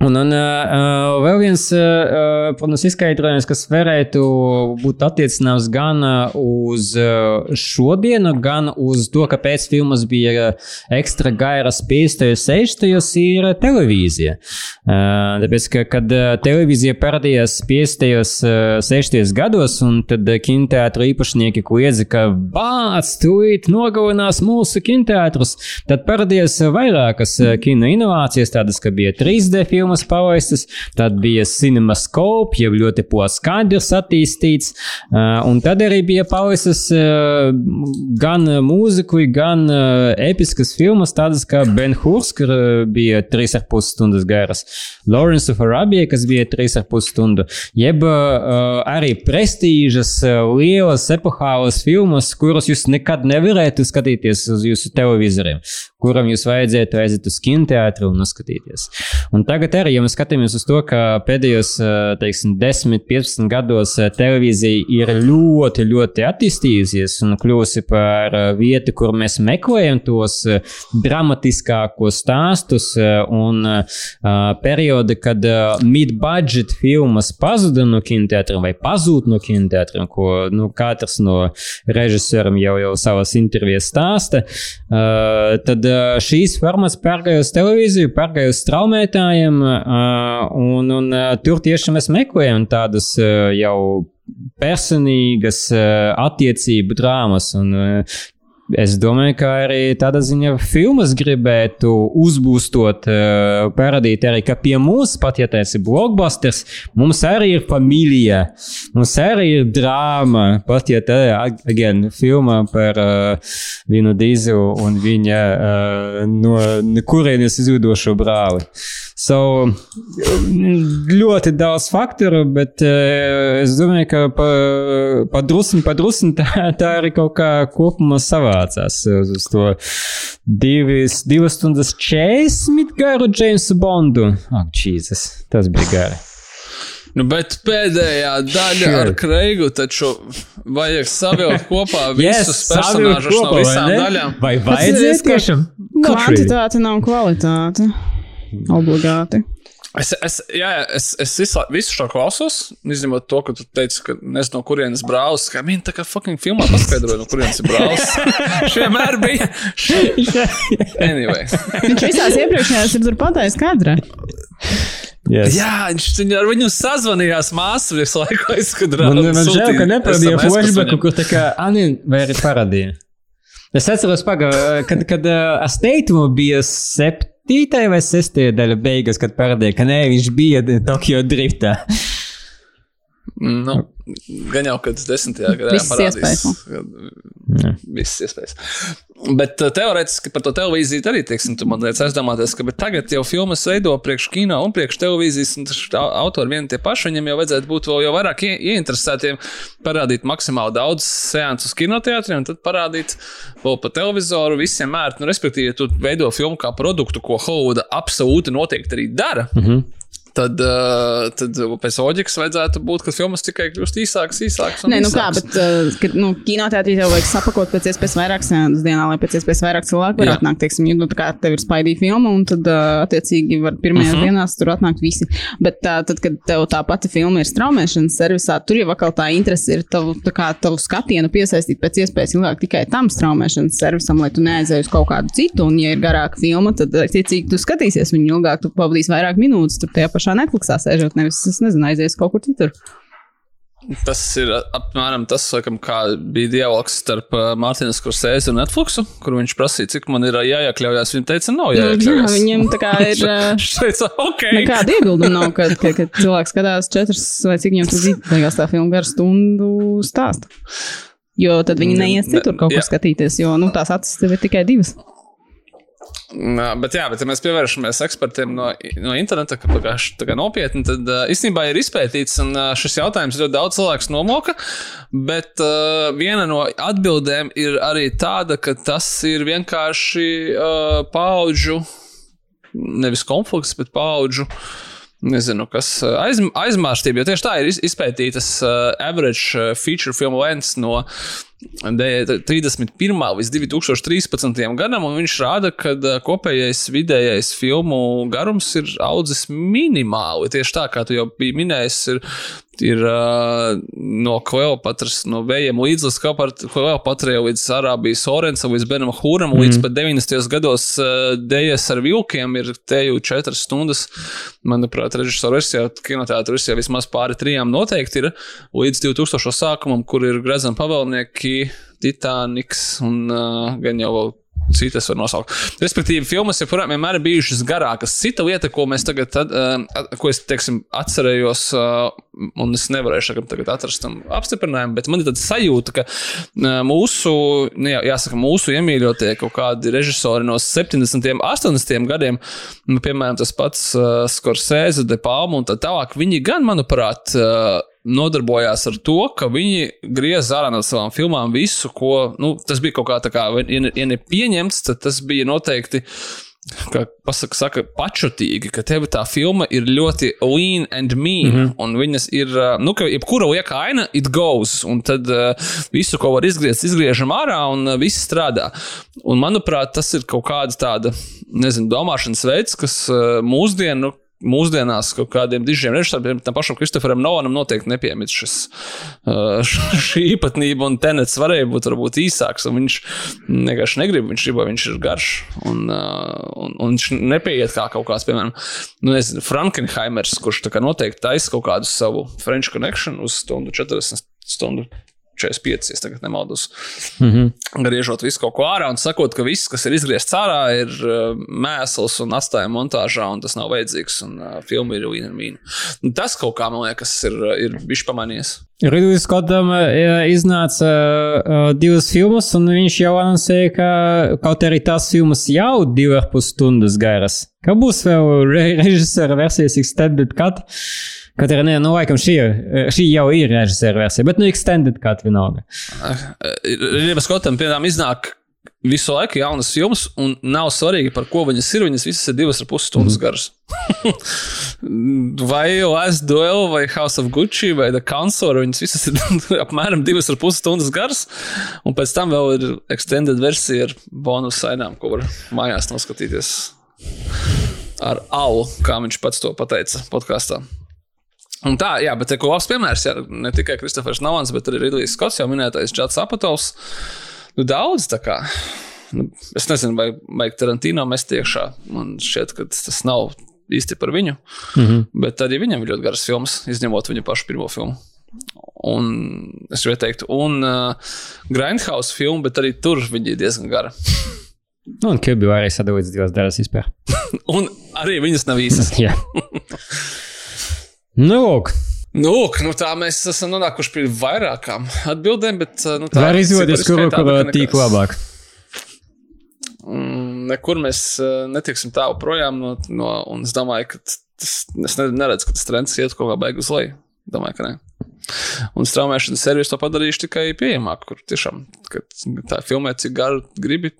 Un, un uh, vēl viens, uh, protams, izskaidrojums, kas varētu būt attiecināms gan uz šodienu, gan uz to, kāpēc filmas bija ekstra gairas 50. un 60. ir televīzija. Uh, tāpēc, ka, kad televīzija parādījās 50. un 60. gados, un tad kinoteātru īpašnieki kliedza, ka bāc, tūlīt nogalinās mūsu kinoteātrus, tad parādījās vairākas kino inovācijas, tādas, ka bija 3D filmas, filmas palaistas, tad bija cinemascope, jau ļoti plašs skandrs attīstīts, un tad arī bija palaistas gan mūziku, gan episkas filmas, tādas kā Ben Hurs, kur bija 3,5 stundas garas, Lawrence of Arabia, kas bija 3,5 stundu, jeb arī prestīžas, lielas, epohālas filmas, kuras jūs nekad nevarētu skatīties uz jūsu televizoriem, kuram jūs vajadzētu aiziet uz kinoteātri un noskatīties. Un tagad arī, ja mēs skatāmies uz to, ka pēdējos, teiksim, 10, 15 gados televīzija ir ļoti, ļoti attīstījusies un kļuvusi par vietu, kur mēs meklējam tos dramatiskākos stāstus un periodi, kad mid-budget filmas pazuda no kinoteātriem vai pazūd no kinoteātriem, ko nu, katrs no režisoriem jau, jau savas intervijas stāsta, tad šīs formas pārgāja uz televīziju, pārgāja uz straumētājiem, un, un tur tieši mēs meklējam tādas jau personīgas attiecību drāmas. Un, Es domāju, ka arī tādā ziņā filmas gribētu uzbūstot, uh, parādīt arī, ka pie mums, pat ja tas ir blockbusters, mums arī ir familija, mums arī ir drāma, pat ja tā ir, filma par uh, Vinu Dīzu un viņa uh, no kurienes izvidošo brāli. So, ļoti daudz faktoru, bet uh, es domāju, ka padrusni, pa padrusni tā, tā arī kaut kā kopumā savācās uz, uz to divas, divas stundas 40 garu Jamesu Bondu. Ak, oh, Jēzus, tas bija gari. Nu, bet pēdējā daļa sure. ar Kreigu taču vajag savilkt kopā visus yes, personāžus no visām vai daļām. Vai vajadzēs tiešām? Kvantitāte nav kvalitāte. Obligāti. Es, es, jā, es, es visu, visu šo klausos, izņemot to, ka tu teici, ka nezinu, no kurienes brālis. Kā viņi tā kā fucking filmā paskaidroja, no kurienes ir brālis. Vienmēr bija. anyway. Viņš visās iepriekšējās ir pateicis kadrā. Yes. Jā, viņš ar viņu sazvanījās māsu visu laiku aizkadrā. Man, man žēl, ka neparādīja flashbacku, kur tā kā Anina vai arī parādīja. Es atceros, paga, kad, kad uh, Asteitumu bija sept septītajā vai sestajā daļā beigas, kad parādīja, ka nē, viņš bija Tokio driftā. Nu, gan jau, kad desmitajā gadā parādīs. Viss iespējas. Bet uh, teorētiski par to televīziju arī, teiksim, tu man liekas aizdomāties, ka tagad jau filmas veido priekš kino un priekš televīzijas, un autori vieni tie paši, viņiem jau vajadzētu būt vēl vairāk ieinteresētiem parādīt maksimāli daudz seansus kinoteātriem, un tad parādīt vēl pa televizoru visiem mērķiem. Nu, respektīvi, ja tu veido filmu kā produktu, ko Hollywooda absolūti noteikti arī dara. Mm -hmm tad, uh, tad pēc loģikas vajadzētu būt, ka filmas tikai kļūst īsākas, īsākas. Nē, nu īsākas. kā, bet uh, kad, nu, kinoteātrī tev vajag sapakot pēc iespējas vairāk sēnes dienā, lai pēc iespējas vairāk cilvēku var atnākt. Teiksim, nu, tā kā tev ir spaidīja filma, un tad, uh, attiecīgi, var pirmajās uh mhm. -huh. dienās tur atnākt visi. Bet uh, tad, kad tev tā pati filma ir straumēšanas servisā, tur jau atkal tā interese ir tavu, tā kā, tavu skatienu piesaistīt pēc iespējas ilgāk tikai tam straumēšanas servisam, lai tu neaizēji uz kaut kādu citu. Un, ja ir garāka filma, tad, attiecīgi, tu skatīsies viņu ilgāk, tu pavadīsi vairāk minūtes tur tajā pašā Netflixā sēžot, nevis, es nezinu, aizies kaut kur citur. Tas ir apmēram tas, laikam, kā bija dialogs starp Mārtiņu Skursēzi un Netflixu, kur viņš prasīja, cik man ir jāiekļaujas. Viņa teica, nav jāiekļaujas. Jā, viņam tā kā ir. Viņš teica, ok. Nekāda iebilduma nav, kad, kad, kad cilvēks skatās četras vai cik viņam bija, beigās tā filma gar stundu stāsta. Jo tad viņi neies citur kaut kur skatīties, jo, nu, tās acis tev ir tikai divas. Bet, jā, bet, ja mēs pievēršamies ekspertiem no, no interneta, ka tā kā nopietni, tad uh, īstenībā ir izpētīts, un uh, šis jautājums ļoti daudz cilvēku nomoka. Bet uh, viena no atbildēm ir arī tāda, ka tas ir vienkārši uh, paudžu, nevis konflikts, bet paudžu. Nezinu, kas aiz, aizmārstība, jo tieši tā ir izpētītas uh, average feature film lengths no uh, 31. līdz 2013. gadam, un viņš rāda, ka kopējais vidējais filmu garums ir audzis minimāli. Tieši tā, kā tu jau biji minējis, ir ir uh, no Kleopatras, no vējiem līdz Kleopatrai, līdz Arābijas Orensam, līdz Benam Hūram, mm. līdz pat 90. gados uh, dējas ar vilkiem ir teju 4 stundas. Manuprāt, režisora versijā, kinoteātra versijā vismaz pāri trijām noteikti ir līdz 2000. sākumam, kur ir Grezana pavēlnieki, Titaniks un uh, gan jau vēl citas var nosaukt. Respektīvi, filmas joprojām vienmēr ir bijušas garākas. Cita lieta, ko mēs tagad, uh, ko es teiksim, atcerējos, uh, un es nevarēšu tagad atrast tam apstiprinājumu, bet man ir tāda sajūta, ka uh, mūsu, nu, jā, jāsaka, mūsu iemīļotie kaut kādi režisori no 70. un 80. gadiem, nu, piemēram, tas pats Scorsese, De Palma un tā tālāk, viņi gan, manuprāt, nodarbojās ar to, ka viņi griez ārā no savām filmām visu, ko nu, tas bija kaut kā tā, kā, ja, ja nepieņemts, tad tas bija noteikti. Kā pasaka, saka, pačotīgi, ka tev tā filma ir ļoti lean and mean, mm -hmm. un viņas ir, nu, ka jebkura lieka aina, it goes, un tad uh, visu, ko var izgriezt, izgriežam ārā, un uh, viss strādā. Un, manuprāt, tas ir kaut kāda tāda, nezinu, domāšanas veids, kas uh, mūsdienu, mūsdienās kaut kādiem dižiem režisoriem, tam pašam Kristoferam Nolanam noteikti nepiemīt šis, šī īpatnība, un tenets varēja būt varbūt īsāks, un viņš vienkārši negrib, viņš grib, viņš ir garš, un, un, un viņš nepieiet kā kaut kāds, piemēram, nu, nezinu, Frankenheimers, kurš tā kā noteikti taisa kaut kādu savu French connection uz stundu 40 stundu 45, ja tagad nemaldos. Mm -hmm. Griežot visu kaut ko ārā un sakot, ka viss, kas ir izgriezts ārā, ir uh, mēsls un atstājuma montāžā, un tas nav vajadzīgs, un uh, filma ir vīna un vīna. Tas kaut kā, man liekas, ir, ir bijis pamanījies. Ridley Scottam iznāca divas filmas, un viņš jau anoncēja, ka kaut arī tās filmas jau divas pus stundas garas. Ka būs vēl re režisora versijas extended cut. Kaut arī, nu, laikam, šī, šī jau ir režisora versija, bet, nu, extended cut vienalga. Ridley Scottam, piemēram, iznāk visu laiku jaunas filmas, un nav svarīgi, par ko viņas ir. Viņas visas ir divas ar pus stundas mm. garas. vai Last Duel, vai House of Gucci, vai The Counselor, viņas visas ir apmēram divas ar pus stundas garas. Un pēc tam vēl ir extended versija ar bonus sainām, ko var mājās noskatīties ar alu, kā viņš pats to pateica podkāstā. Un tā, jā, bet ko labs piemērs, jā, ne tikai Kristofers Navans, bet arī Ridlijs Skots, jau minētais Džats Apatovs. Nu, daudz tā kā. Nu, es nezinu, vai vajag Tarantino mest iekšā. Man šķiet, ka tas nav īsti par viņu. Mm -hmm. Bet arī viņam ir ļoti garas filmas, izņemot viņa pašu pirmo filmu. Un es gribēju teikt, un uh, Grindhouse filmu, bet arī tur viņa ir diezgan gara. Nu, un Kirby arī sadalīts divās daļās vispār. un arī viņas nav īsas. Jā. nu, lūk. Nu, nu, tā mēs esam nonākuši pie vairākām atbildēm, bet nu, tā ir izvēlēties, kuru tīklu labāk. Mm, nekur mēs netiksim tālu projām, no, no, un es domāju, ka tas, es neredzu, ka tas trends iet kaut kā beigas uz leju. Domāju, ka nē. Un straumēšanas servis to padarījuši tikai pieejamāk, kur tiešām tā filmē, cik garu gribi,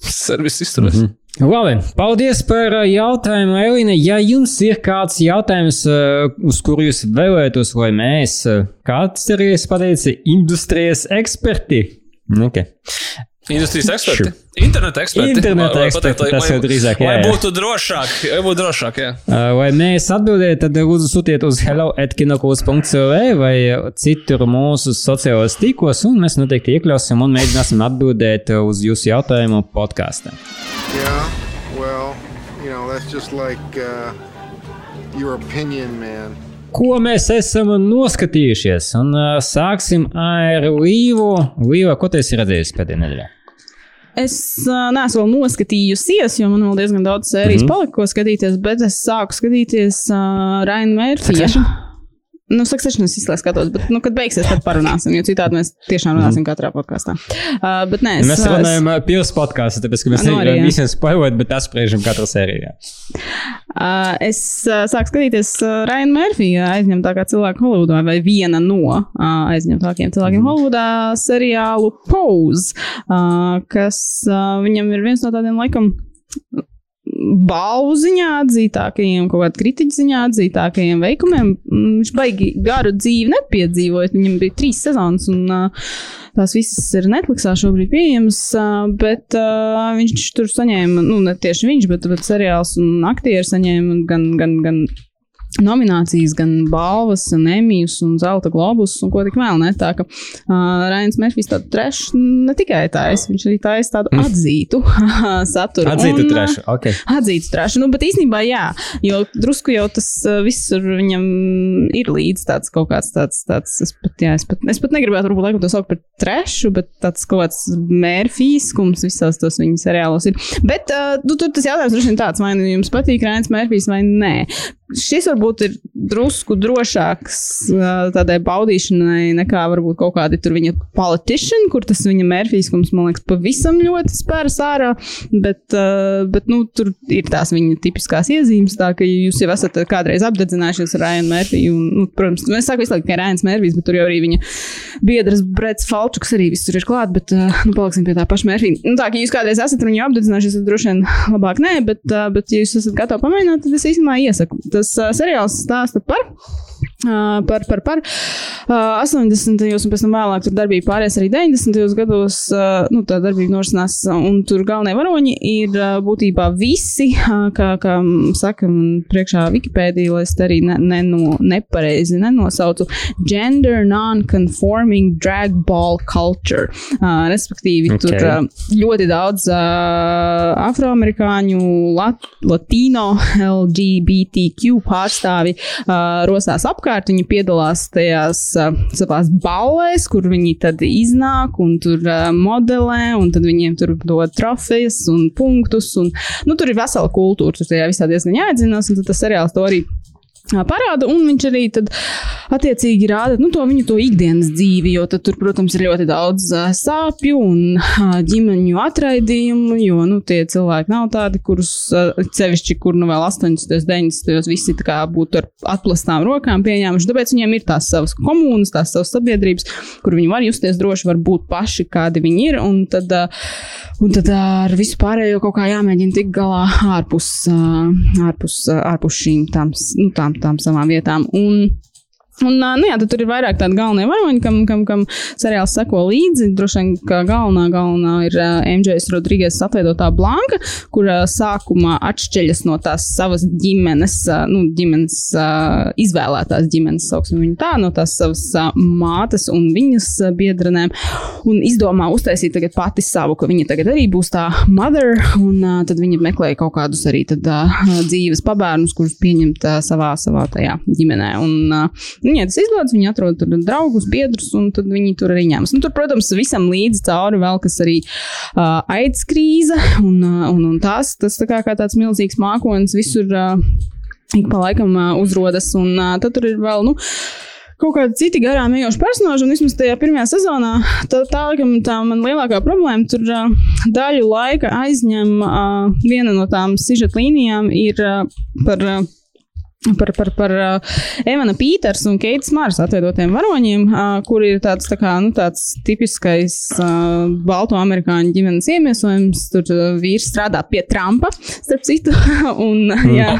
servis izturēs. Mm -hmm. Labi, paldies par uh, jautājumu, Elīna. Ja jums ir kāds jautājums, uh, uz kuru jūs vēlētos, lai mēs, uh, kāds ir pateicis, industrijas eksperti? Okay. Industrijas eksperti. Interneta eksperti. Interneta eksperti. Pateikt, tas jau drīzāk. Jā, jā. Lai būtu drošāk, lai būtu drošāk, jā. Vai mēs atbildējam, tad lūdzu sūtiet uz hello.kinokuls.cl vai citur mūsu sociālajos tīklos, un mēs noteikti iekļausim un mēģināsim atbildēt uz jūsu jautājumu podkāstā. Yeah, well, you know, that's just like uh, your opinion, man ko mēs esam noskatījušies. Un uh, sāksim ar Līvu. Līva, ko tu esi redzējis pēdējā nedēļā? Es uh, neesmu vēl noskatījusies, jo man vēl diezgan daudz sērijas mm -hmm. palika, ko skatīties, bet es sāku skatīties uh, Raina Mērfija. Nu, Succession es izslēdzu skatos, bet, nu, kad beigsies, tad parunāsim, jo citādi mēs tiešām runāsim mm. katrā podkāstā. Uh, bet nē, es, mēs runājam es... pilsētas podkāstā, tāpēc, ka mēs nu, nevaram visiem spēlēt, bet apspriežam katru sērijā. Uh, es uh, sāku skatīties uh, Raina Murphyja aizņemtākā cilvēka Holivudā, vai viena no uh, aizņemtākajiem cilvēkiem mm. Holivudā seriālu Pose, uh, kas uh, viņam ir viens no tādiem laikam balvu ziņā atzītākajiem, kaut kādā kritiķa ziņā atzītākajiem veikumiem. Mm, viņš baigi garu dzīvi nepiedzīvoja. Viņam bija trīs sezonas, un tās visas ir Netflixā šobrīd pieejamas. Bet viņš tur saņēma, nu, ne tieši viņš, bet, bet seriāls un aktieri saņēma gan, gan, gan nominācijas, gan balvas, un emijas, un zelta globus, un ko tik vēl ne. Tā ka uh, Rains Mērfijs tādu trešu ne tikai taisa, viņš arī taisa tādu mm. atzītu saturu. Atzītu un, trešu, ok. Atzītu trešu, nu, bet īstenībā jā, jo drusku jau tas uh, visur viņam ir līdz tāds kaut kāds tāds, tāds es pat, jā, es pat, es pat negribētu varbūt laikam to saukt par trešu, bet tāds kaut kāds mērfīskums visās tos viņa seriālos ir. Bet uh, nu, tur tas jautājums droši vien tāds, vai nu jums patīk Rains Mērfijs vai nē. Šis varbūt ir drusku drošāks tādai baudīšanai nekā varbūt kaut kādi tur viņa politiciani, kur tas viņa mērfīskums, man liekas, pavisam ļoti spērs ārā. Bet, bet nu, tur ir tās viņa tipiskās iezīmes, tā ka jūs jau esat kādreiz apdedzinājušies ar Ryan Murphy. Un, nu, protams, es saku visu laiku, ka ir Ryan Murphys, bet tur jau arī viņa biedrs Brets Falčuks arī visur ir klāt, bet nu, paliksim pie tā paša Murphy. Nu, tā, ka jūs kādreiz esat ar viņu apdedzinājušies, tad droši vien labāk nē, bet, bet ja jūs esat gatavi pamēģināt, tad es īstenībā iesaku tas seriāls stāsta par Uh, par, par, par uh, 80. un pēc tam vēlāk tur darbība pāries arī 90. gados. Uh, nu, tā darbība norisinās, un tur galvenie varoņi ir būtībā visi, kā, kā saka man priekšā Wikipēdija, lai es te arī ne, ne no, nepareizi nenosaucu, gender non-conforming drag ball culture. Respektīvi, okay. tur ļoti daudz afroamerikāņu, lat, latino, LGBTQ pārstāvi rosās apkārt apkārt. Viņi piedalās tajās uh, savās ballēs, kur viņi tad iznāk un tur uh, modelē, un tad viņiem tur dod trofejas un punktus. Un, nu, tur ir vesela kultūra, tur tajā visā diezgan jāatzinās, un tas seriāls to arī parāda, un viņš arī tad attiecīgi rāda nu, to viņu to ikdienas dzīvi, jo tur, protams, ir ļoti daudz sāpju un ģimeņu atraidījumu, jo nu, tie cilvēki nav tādi, kurus sevišķi, kur nu vēl 80. un 90. visi tā kā būtu ar atplastām rokām pieņēmuši. Tāpēc viņiem ir tās savas komunas, tās savas sabiedrības, kur viņi var justies droši, var būt paši, kādi viņi ir, un tad, un tad ar visu pārējo kaut kā jāmēģina tikt galā ārpus, ārpus, ārpus šīm tām, nu, tām tām savām vietām. Un, Un, nu jā, tur ir vairāk tādu galvenie varoņi, kam, kam, kam seriāls seko līdzi. Droši vien, ka galvenā, galvenā ir MJs Rodrīgas atveidotā Blanka, kur sākumā atšķeļas no tās savas ģimenes, nu, ģimenes izvēlētās ģimenes, sauksim viņu tā, no tās savas mātes un viņas biedrenēm, un izdomā uztaisīt tagad pati savu, ka viņa tagad arī būs tā mother, un tad viņa meklē kaut kādus arī tad, dzīves pabērnus, kurus pieņemt savā, savā tajā ģimenē. Un, Viņai tas izdodas, viņi atrod tur draugus, biedrus, un tad viņi tur arī ņemas. Nu, tur, protams, visam līdzi cauri vēl kas arī uh, aids krīze, un, uh, un, un tās, tas tā kā, kā tāds milzīgs mākonis visur uh, ik pa laikam uh, uzrodas, un uh, tad tur ir vēl, nu, kaut kādi citi garām ejoši personāļi. Un vismaz tajā pirmajā sezonā tā, tā, tā man lielākā problēma tur daļu laika aizņem uh, viena no tām sižeta līnijām ir uh, par. Uh, par, par, par Evana Pīters un Keits Mārs atveidotiem varoņiem, kur ir tāds, tā kā, nu, tāds tipiskais uh, balto amerikāņu ģimenes iemiesojums. Tur vīrs strādā pie Trumpa, starp citu, un, uh, jā,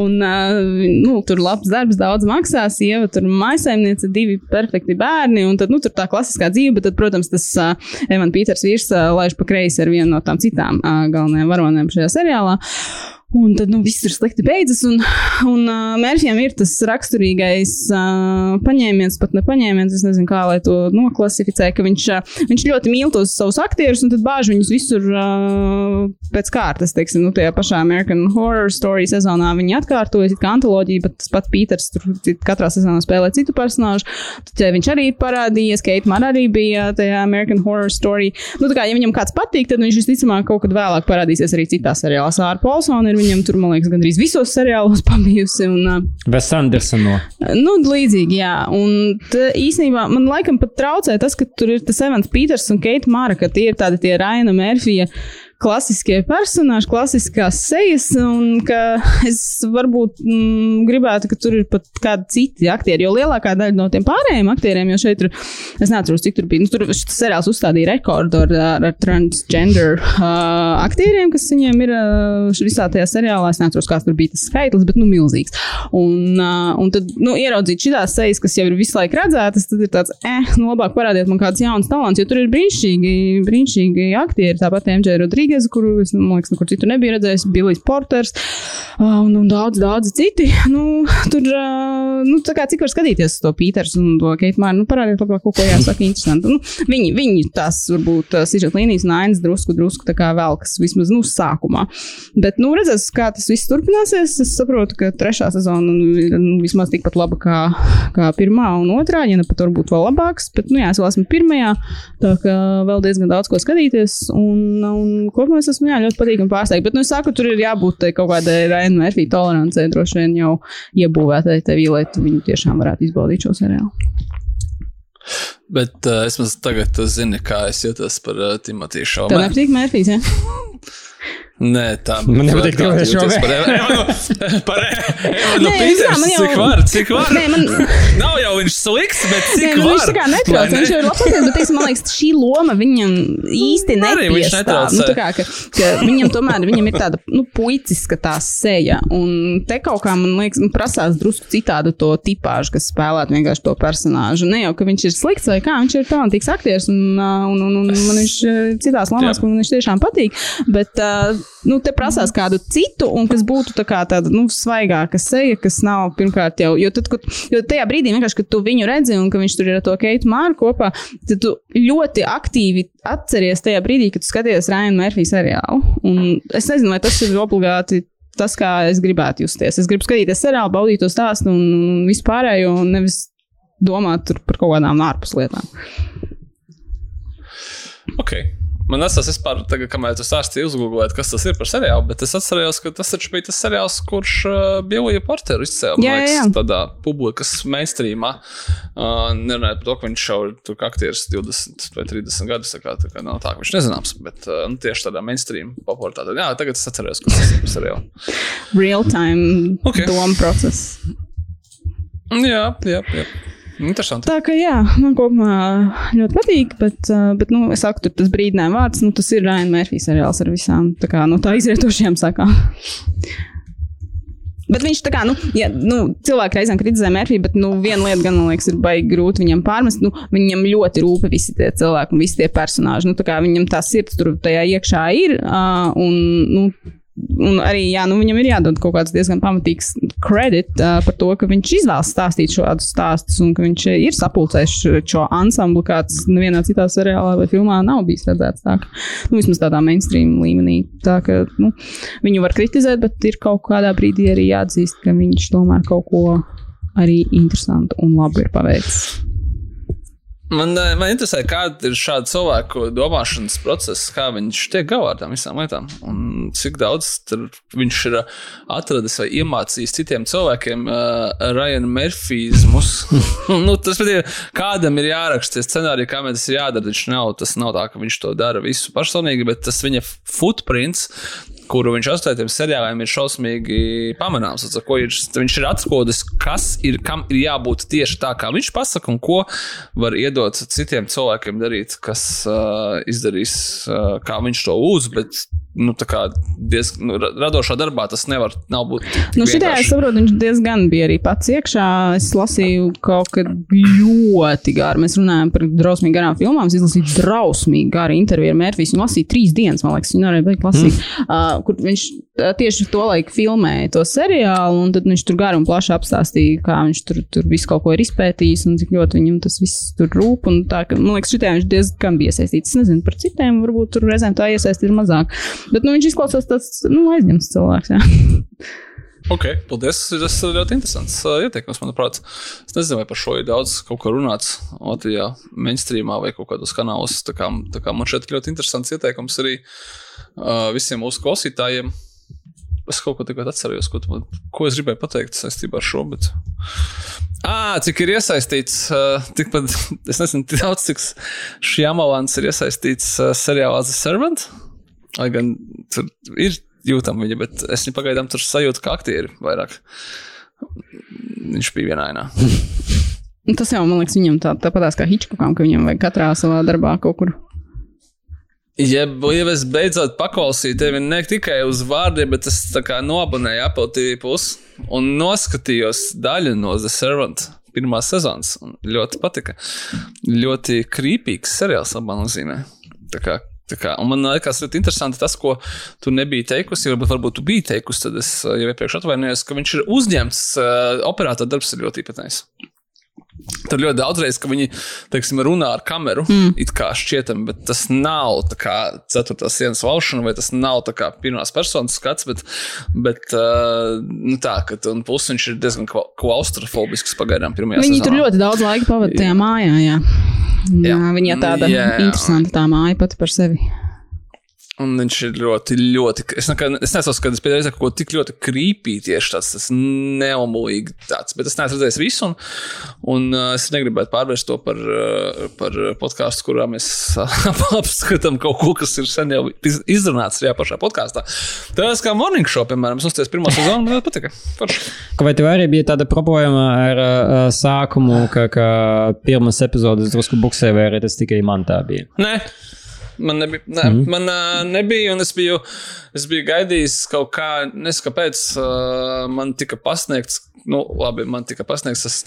un uh, nu, tur labs darbs, daudz maksā, sieva, tur maisaimniece, divi perfekti bērni, un tad, nu, tur tā klasiskā dzīve, bet tad, protams, tas uh, Evana Pīters vīrs uh, laiž pa kreisi ar vienu no tām citām uh, galvenajām varonēm šajā seriālā. Un tad nu, viss ir slikti beidzas. Un, un uh, Mērķiem ir tas raksturīgais uh, paņēmiens, pat ne paņēmiens, es nezinu, kā lai to noklasificē, ka viņš, uh, viņš ļoti mīl tos savus aktierus un tad bāž viņus visur uh, pēc kārtas. Teiksim, nu, tajā pašā American Horror Story sezonā viņi atkārtojas kā antoloģija, bet tas pats Pīters tur katrā sezonā spēlē citu personāžu. Tad ja viņš arī parādījies, Keita man arī bija tajā American Horror Story. Nu, kā, ja viņam kāds patīk, tad viņš visticamāk kaut kad vēlāk parādīsies arī citās seriālās. Ar Polsonu ir viņam tur, man liekas, gandrīz visos seriālos pabijusi. Un, Ves Andersona. Nu, līdzīgi, jā. Un tā, īsnībā man laikam pat traucē tas, ka tur ir tas Evans Peters un Keita Māra, ka tie ir tādi tie Raina Mērfija klasiskie personāļi, klasiskās sejas, un ka es varbūt mm, gribētu, ka tur ir pat kādi citi aktieri. Jo lielākā daļa no tiem pārējiem aktieriem, jo šeit ir, es nezinu, cik tur bija, nu, tur šis seriāls uzstādīja rekordu ar, ar, ar transgender uh, aktieriem, kas viņiem ir uh, visā tajā seriālā. Es nezinu, kāds tur bija tas skaitlis, bet nu milzīgs. Un, uh, un tad, nu, ieraudzīt šīs sejas, kas jau ir visu laiku redzētas, tad ir tāds, eh, nu, labāk parādiet man kāds jauns talants, jo tur ir brīnišķīgi, brīnišķīgi aktieri, tāpat MJ Rodrīgas. Rodrīgas, kuru es, man liekas, nekur citur nebiju redzējis, Billijs Porters un, un daudz, daudz citi. Nu, tur, nu, tā kā cik var skatīties to Pīters un to Keitu Māru, nu, parādiet labāk kaut ko jāsaka interesantu. Nu, viņi, viņi tās varbūt sižet līnijas nainas drusku, drusku tā kā vēl, kas vismaz, nu, sākumā. Bet, nu, redzēs, kā tas viss turpināsies. Es saprotu, ka trešā sezona nu, vismaz tikpat laba kā, kā pirmā un otrā, ja ne pat varbūt vēl labāks. Bet, nu, jā, es vēl esmu pirmajā, tā kā vēl diezgan daudz ko skatīties. Un, un kopumā es esmu jā, ļoti patīkami pārsteigts. Bet, nu, es saku, tur ir jābūt kaut kādai Raina Mērfī tolerancei, droši vien jau iebūvētai tevī, lai tu viņu tiešām varētu izbaudīt šo seriālu. Bet uh, es mazliet tagad zinu, kā es jūtos par uh, Timotiju Šaubu. Tev nepatīk Mērfijs, ja? Nē, tā man nepatīk, ka viņš to Evanu. Par Evanu Pīters, jau... cik var, cik var. Nē, man... Nav jau viņš slikts, bet cik Nē, nu, var. Viņš tā kā netrauc, viņš jau ir labs, bet, teiksim, man liekas, šī loma viņam īsti netraucē. Nu, tā kā, ka, ka viņam tomēr viņam ir tāda, nu, puiciska tā seja, un te kaut kā, man liekas, man prasās drusku citādu to tipāžu, kas spēlētu vienkārši to personāžu. Ne jau, ka viņš ir slikts vai kā, viņš ir talantīgs aktieris, un, un, un, un man viņš citās lomās, kur man viņš tiešām patīk, bet, uh, nu, te prasās kādu citu, un kas būtu tā kā tāda, nu, svaigāka seja, kas nav pirmkārt jau, jo tad, kad, jo tajā brīdī vienkārši, kad tu viņu redzi un ka viņš tur ir ar to Keitu Māru kopā, tad tu ļoti aktīvi atceries tajā brīdī, kad tu skaties Ryan Murphy seriālu. Un es nezinu, vai tas ir obligāti tas, kā es gribētu justies. Es gribu skatīties seriālu, baudīt to stāstu un, un vispārējo, un nevis domāt tur par kaut kādām ārpus lietām. Ok. Man tas vispār, tagad, kamēr tu stāstīji, uzgooglēt, kas tas ir par seriālu, bet es atceros, ka tas taču bija tas seriāls, kurš uh, bija Uja Porteru izcēlījis. Jā, jā, jā. Tādā publikas mainstreamā. Uh, nerunājot par to, ka viņš jau tur kā aktieris 20 vai 30 gadus. Tā kā, tā kā nav tā, ka viņš nezināms, bet uh, nu, tieši tādā mainstream popularitātē. Jā, tagad es atceros, kas tas ir par seriālu. Real time Ok. okay. doma process. Jā, jā, jā. Interesanti. Tā kā jā, man kopumā ļoti patīk, bet, bet nu, es saku, tur tas brīdinājuma vārds, nu, tas ir Ryan Murphy seriāls ar visām tā, kā, no tā izrietošajām sakām. Bet viņš tā kā, nu, ja, nu cilvēki reizēm kritizē Mērfī, bet nu, viena lieta, gan, man liekas, ir baigi grūti viņam pārmest. Nu, viņam ļoti rūp visi tie cilvēki un visi tie personāļi. Nu, tā kā viņam tā sirds tur tajā iekšā ir. Uh, un, nu, Un arī jā, nu, viņam ir jādod kaut kāds diezgan pamatīgs kredit uh, par to, ka viņš izvēlas stāstīt šādus stāstus un ka viņš ir sapulcējis šo ansamblu, kāds nevienā citā seriālā vai filmā nav bijis redzēts. Tā, ka, nu, vismaz tādā mainstream līmenī. Tā, ka, nu, viņu var kritizēt, bet ir kaut kādā brīdī arī jāatzīst, ka viņš tomēr kaut ko arī interesantu un labu ir paveicis. Man, eh, man interesē, kāda ir šāda cilvēku domāšanas process, kā viņš tiek galā ar tām visām lietām. Un cik daudz viņš ir eh, atradis vai iemācījis citiem cilvēkiem uh, Ryan Murphyismus. nu, tas ir, kādam ir jāraksta tie scenāriji, kā tas ir jādara. Viņš nav, tas nav tā, ka viņš to dara visu personīgi, bet tas viņa footprints. Kuru viņš atstāja seriāliem, ir šausmīgi pamanāms. Ir, viņš ir atklājis, kas ir, kam ir jābūt tieši tā, kā viņš pasaka, un ko var iedot citiem cilvēkiem darīt, kas uh, izdarīs, uh, kā viņš to lūdz. Bet, nu, diezgan nu, ra- radošā darbā tas nevar būt. Nu, šitā es saprotu, viņš diezgan bija arī pats iekšā. Es lasīju kaut kad ļoti garu. Mēs runājam par drausmīgi garām filmām. Es izlasīju drausmīgi garu interviju ar Mērfiju. Viņu lasīju trīs dienas, man liekas, viņa arī beigās lasīt. Mm. Uh, kur viņš tieši to laiku filmēja to seriālu, un tad viņš tur garu un plaši apstāstīja, kā viņš tur, tur visu kaut ko ir izpētījis un cik ļoti viņam tas viss tur rūp. Tā, ka, man liekas, šitā viņš diezgan bija iesaistīts. Es nezinu par citiem, varbūt tur reizēm tā iesaistīts ir mazāk. Bet nu, viņš izklausās tāds nu, aizņemts cilvēks. Ok, paldies. Tas ir ļoti interesants uh, ieteikums, manuprāt. Es nezinu, vai par šo ir daudz kaut ko runāts Latvijā, mainstreamā vai kaut kādos kanālos. Tā kā, tā kā man šeit ļoti interesants ieteikums arī uh, visiem mūsu klausītājiem. Es kaut ko tagad atceros, ko, man- ko es gribēju pateikt saistībā ar šo. Bet... À, cik ir iesaistīts, tikpat, es nezinu, tik daudz, cik Šjamalans ir iesaistīts seriālā The Servant. Lai gan tur ir jūtama viņa, bet es viņu pagaidām tur sajūtu kā aktieri vairāk. Viņš bija vienā ainā. Nu, Tas jau, man liekas, viņam tā, tāpatās kā Hitchcockam, ka viņam vajag katrā savā darbā kaut kur. Ja, ja es beidzot paklausīju tevi ne tikai uz vārdiem, bet es nobunēju Apple TV plus un noskatījos daļu no The Servant pirmās sezonas. Ļoti patika. Ļoti krīpīgs seriāls abā nozīmē. Tā kā, tā kā, man liekas, ļoti interesanti tas, ko tu nebiji teikusi. Varbūt, varbūt tu biji teikusi, tad es uh, jau iepriekš atvainojos, ka viņš ir uzņemts. Uh, operatora darbs ir ļoti īpatnējs. Tur ļoti daudz reizes, ka viņi teiksim, runā ar kameru, mm. it kā šķietami, bet tas nav tā kā ceturtās sienas valšana, vai tas nav tā kā pirmās personas skats, bet, bet uh, nu tā, ka viņš ir diezgan kla- klaustrofobisks pagaidām pirmajā Viņi tur sezonā. ļoti daudz laika pavadīja tajā mājā. Jā. Jā, Jā. viņa tāda Jā, jā. interesanta tā māja pati par sevi. Un viņš ir ļoti, ļoti. Es, nekad, es nesaku, ka tas bija reizē kaut ko tik ļoti krīpīgi, tieši tāds, tas neomulīgi tāds. Bet es neesmu redzējis visu, un, un uh, es negribētu pārvērst to par, uh, par podkāstu, kurā mēs apskatām kaut ko, kas ir sen jau iz- izrunāts šajā pašā podkāstā. Tas kā morning show, piemēram, es uzties pirmo sezonu, man patika. Forši. Vai tev arī bija tāda problēma ar uh, sākumu, ka, ka pirmas epizodes drusku buksē, vai arī tas tikai man tā bija? Nē. Man nebija, ne, mm. man, uh, nebija, un es biju, es biju gaidījis kaut kā, nezinu, kāpēc uh, man tika pasniegts. Nu, labi, man tika pasniegts, es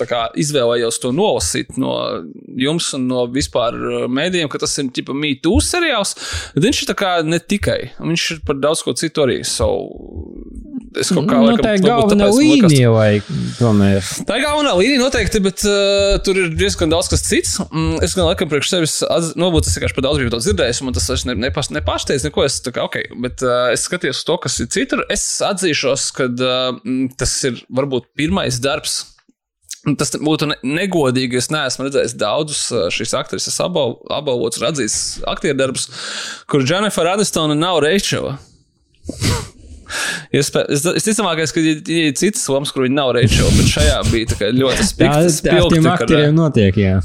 izvēlējos to nolasīt no jums un no vispār uh, mēdījiem, ka tas ir tipa mītū seriāls. Viņš ir tā kā ne tikai, viņš ir par daudz ko citu arī. So, Es kaut kā Nu, laikam, tā ir galvenā līnija, vai tomēr. Tā ir galvenā līnija noteikti, bet uh, tur ir diezgan daudz kas cits. Mm, es gan laikam priekš sevis, atz... nu, varbūt es vienkārši par daudz biju to dzirdējis, un man tas ne, nepas, nepārsteidz neko. Es kā, ok, bet uh, es skatījos to, kas ir citur. Es atzīšos, ka uh, tas ir varbūt pirmais darbs. Tas būtu ne- negodīgi. Es neesmu redzējis daudzus šīs aktrises apbal- apbalvotus, redzējis aktieru darbus, kur Jennifer Anistona nav Reičeva. Iespē- Es, es ticamākais, ka ir, ir citas lomas, kur viņi nav Reičela, bet šajā bija ļoti tā ar tiem aktieriem notiek, jā.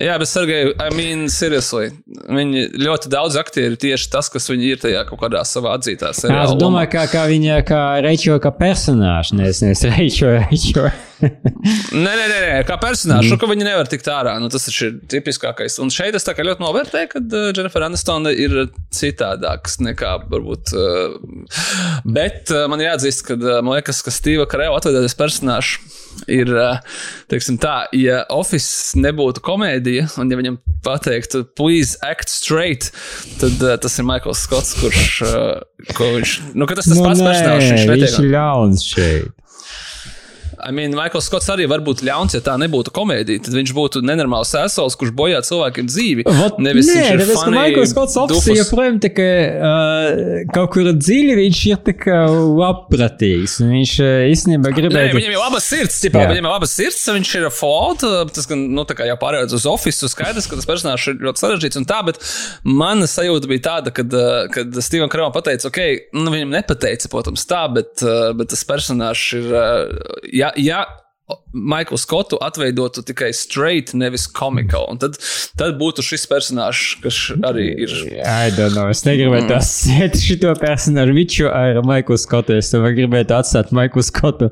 Jā, bet Sergei, I mean, seriously, viņi ļoti daudz aktieri tieši tas, kas viņi ir tajā kaut kādā savā atzītā seriālā. es domāju, kā, kā viņa, kā Reičo, kā personāžs, nevis, Reičo, Reičo. Nē, nē, nē, kā personāžs, mm. ka viņi nevar tikt ārā. Nu, tas ir tipiskākais. Un šeit es ļoti novērtēju, ka uh, Jennifer Anistona ir citādāks nekā varbūt. Uh, bet uh, man jāatzīst, ka man liekas, ka Steve Karēva atveidoties personāžs ir, teiksim tā, ja Office nebūtu komēdija, un ja viņam pateiktu, please act straight, tad uh, tas ir Maikls Skots, kurš, uh, ko viņš, nu, ka tas tas Nu, pats personāžs, viņš viņš netiek. ir ļauns šeit. I mean, Maikls Skots arī var būt ļauns, ja tā nebūtu komēdija. Tad viņš būtu nenormāls sēsols, kurš bojā cilvēkiem dzīvi. Vot, Nevis nē, viņš ir ka funny, Maikls Skots opcija joprojām tā kā uh, kaut kur dziļi viņš ir tā kā labpratīgs. un Viņš uh, īstenībā Nē, gribēja. viņam jau abas sirds, tipā, Jā. viņam jau abas sirds, viņš ir flawed. Tas gan, nu, tā kā jau pārējot uz oficiālu, skaidrs, ka tas personāžs ir ļoti sarežģīts un tā, bet mana sajūta bija tāda, kad, kad Steven Kravam pateica, ok, nu, viņam nepateica, protams, tā, bet, bet tas personāžs ir, uh, ja, Maiklu Skotu atveidotu tikai straight, nevis comical. Un tad, tad būtu šis personāžs, kas arī ir. Know, es negribētu asociēt šo personāžu Miču ar Maiklu Skotu. Es tomēr gribētu atstāt Maiklu Skotu.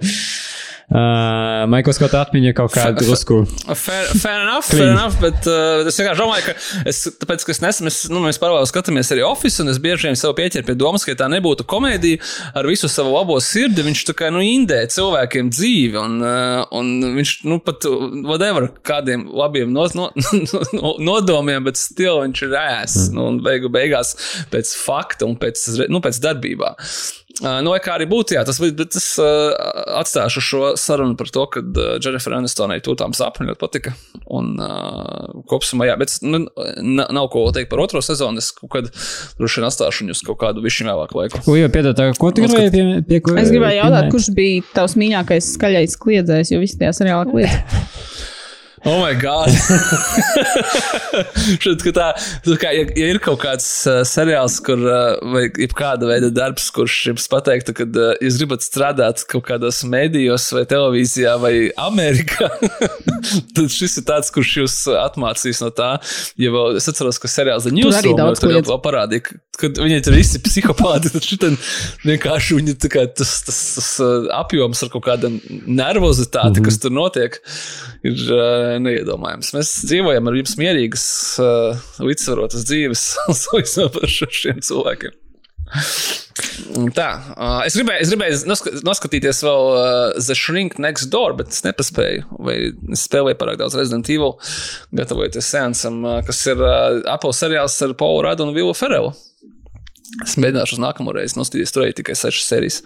Uh, Maikls Skotu atmiņa kaut kādu drusku. Fair, fair enough, fair enough, bet uh, es vienkārši domāju, ka es, tāpēc, ka es nesen, mēs, nu, mēs paralēli skatāmies arī Office, un es bieži vien sev pieķeru pie domas, ka tā nebūtu komēdija ar visu savu labo sirdi, viņš tā kā, nu, indē cilvēkiem dzīvi, un, uh, un viņš, nu, pat, whatever, kādiem labiem no, no, no, nodomiem, bet stil viņš ir ēs, nu, un beigu beigās pēc fakta un pēc, nu, pēc darbībā. Uh, nu, kā arī būtu, jā, tas, bet es uh, atstāšu šo sarunu par to, ka uh, Jennifer Anistonai tūtām sapņi ļoti patika. Un uh, kopumā, jā, bet nu, nav ko teikt par otro sezonu. Es kaut kad droši vien atstāšu viņus kaut kādu višķi vēlāku laiku. Ko jau piedod, tā, ko tu gribēji pie, pie ko? Es gribēju jautāt, kurš bija tavs mīļākais skaļais kliedzējs, jo visi tajā seriālā kliedz. Oh, my God! Šeit, tā, tā kā, ja, ja ir kaut kāds uh, seriāls, kur, uh, vai kāda veida darbs, kurš jums pateiktu, ka uh, jūs gribat strādāt kaut kādos medijos, vai televīzijā, vai Amerikā, tad šis ir tāds, kurš jūs atmācīs no tā. Ja vēl, es atceros, ka seriāls The arī Newsroom jau daudz tur jau parādīja, ka- kad viņi tur visi psihopāti, tad šitam vienkārši viņi kā tas, tas, tas uh, apjoms ar kaut kādu nervozitāti, kas tur notiek, ir uh, neiedomājams. Mēs dzīvojam ar jums mierīgas, uh, līdzsvarotas dzīves, salīdzinot ar šiem cilvēkiem. Tā, uh, es gribēju, es gribēju noska noskatīties vēl uh, The Shrink Next Door, bet es nepaspēju. Vai es spēlēju pārāk daudz Resident Evil, gatavojoties seansam, uh, kas ir uh, Apple seriāls ar Paulu Radu un Vilu Ferelu. Es mēģināšu uz nākamo reizi noskatīties, tur ir tikai sešas sērijas.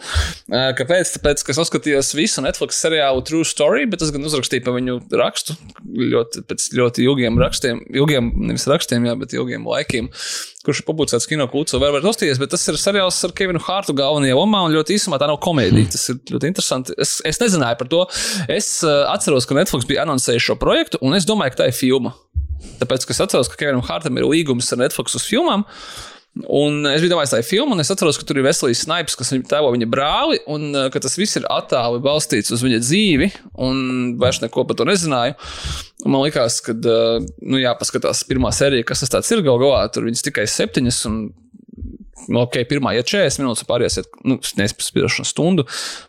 Uh, Kāpēc? Tāpēc, ka es noskatījos visu Netflix seriālu True Story, bet es gan uzrakstīju par viņu rakstu. Ļoti, pēc ļoti ilgiem rakstiem, ilgiem, nevis rakstiem, jā, bet ilgiem laikiem, kurš ir publicēts kino kultūrā. Var, var nostīties, bet tas ir seriāls ar Kevinu Hārtu galvenajā lomā, un ļoti īsumā tā nav komēdija. Tas ir ļoti interesanti. Es, es nezināju par to. Es uh, atceros, ka Netflix bija anoncējis šo projektu, un es domāju, ka tā ir filma. Tāpēc, ka es atceros, ka Kevinam Hārtam ir līgums ar Netflix uz filmām. Un es biju domājis, tā ir filma, un es atceros, ka tur ir veselīgs snipes, kas viņam tēlo viņa brāli, un uh, ka tas viss ir attēli balstīts uz viņa dzīvi, un vairs neko par to nezināju. Un man liekas, ka, uh, nu, jāpaskatās pirmā sērija, kas tas ir gal galā, tur viņas tikai septiņas, un nu, ok, pirmā ir 40 minūtes, pāriesiet, nu, nespēcināšanu stundu,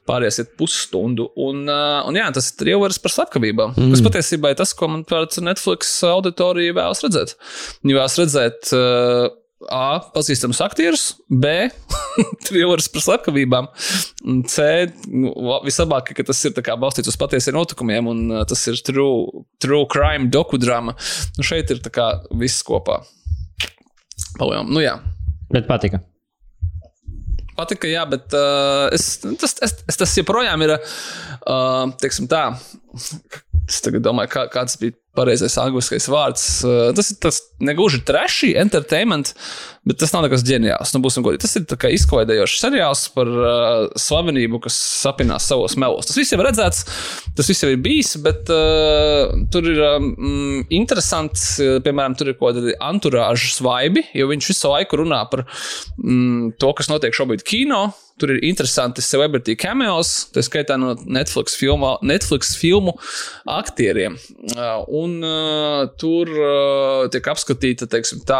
pāriesiet pusstundu. Un, uh, un jā, tas ir ievaras par slepkavībām, mm. kas patiesībā ir tas, ko man par Netflix auditoriju vēlas redzēt. Viņi vēlas redzēt. Uh, A. Pazīstams aktieris, B. Trilers par slepkavībām, C. Nu, la- vislabāk, ka tas ir balstīts uz patiesiem notikumiem, un uh, tas ir true, true crime dokudrama. Nu, šeit ir viss kopā. Palielam. Nu, jā. Bet patika. patika, jā, bet uh, es, tas, es, es, tas joprojām ir, uh, teiksim tā, es domāju, kā, kāds bija pareizais angliskais vārds. Uh, tas ir tas negluži trešī entertainment, bet tas nav nekas ģeniāls. Nu, būsim godīgi. Tas ir izklaidējošs seriāls par uh, slavenību, kas sapinās savos melos. Tas viss jau ir redzēts, tas viss jau ir bijis, bet uh, tur ir um, interesants, piemēram, tur ir kaut kāda anturāžas vaibi, jo viņš visu laiku runā par um, to, kas notiek šobrīd kino. Tur ir interesanti celebrity cameos, tā skaitā no Netflix, filmā, Netflix filmu aktieriem. Uh, un uh, tur uh, tiek apskatīta, teiksim, tā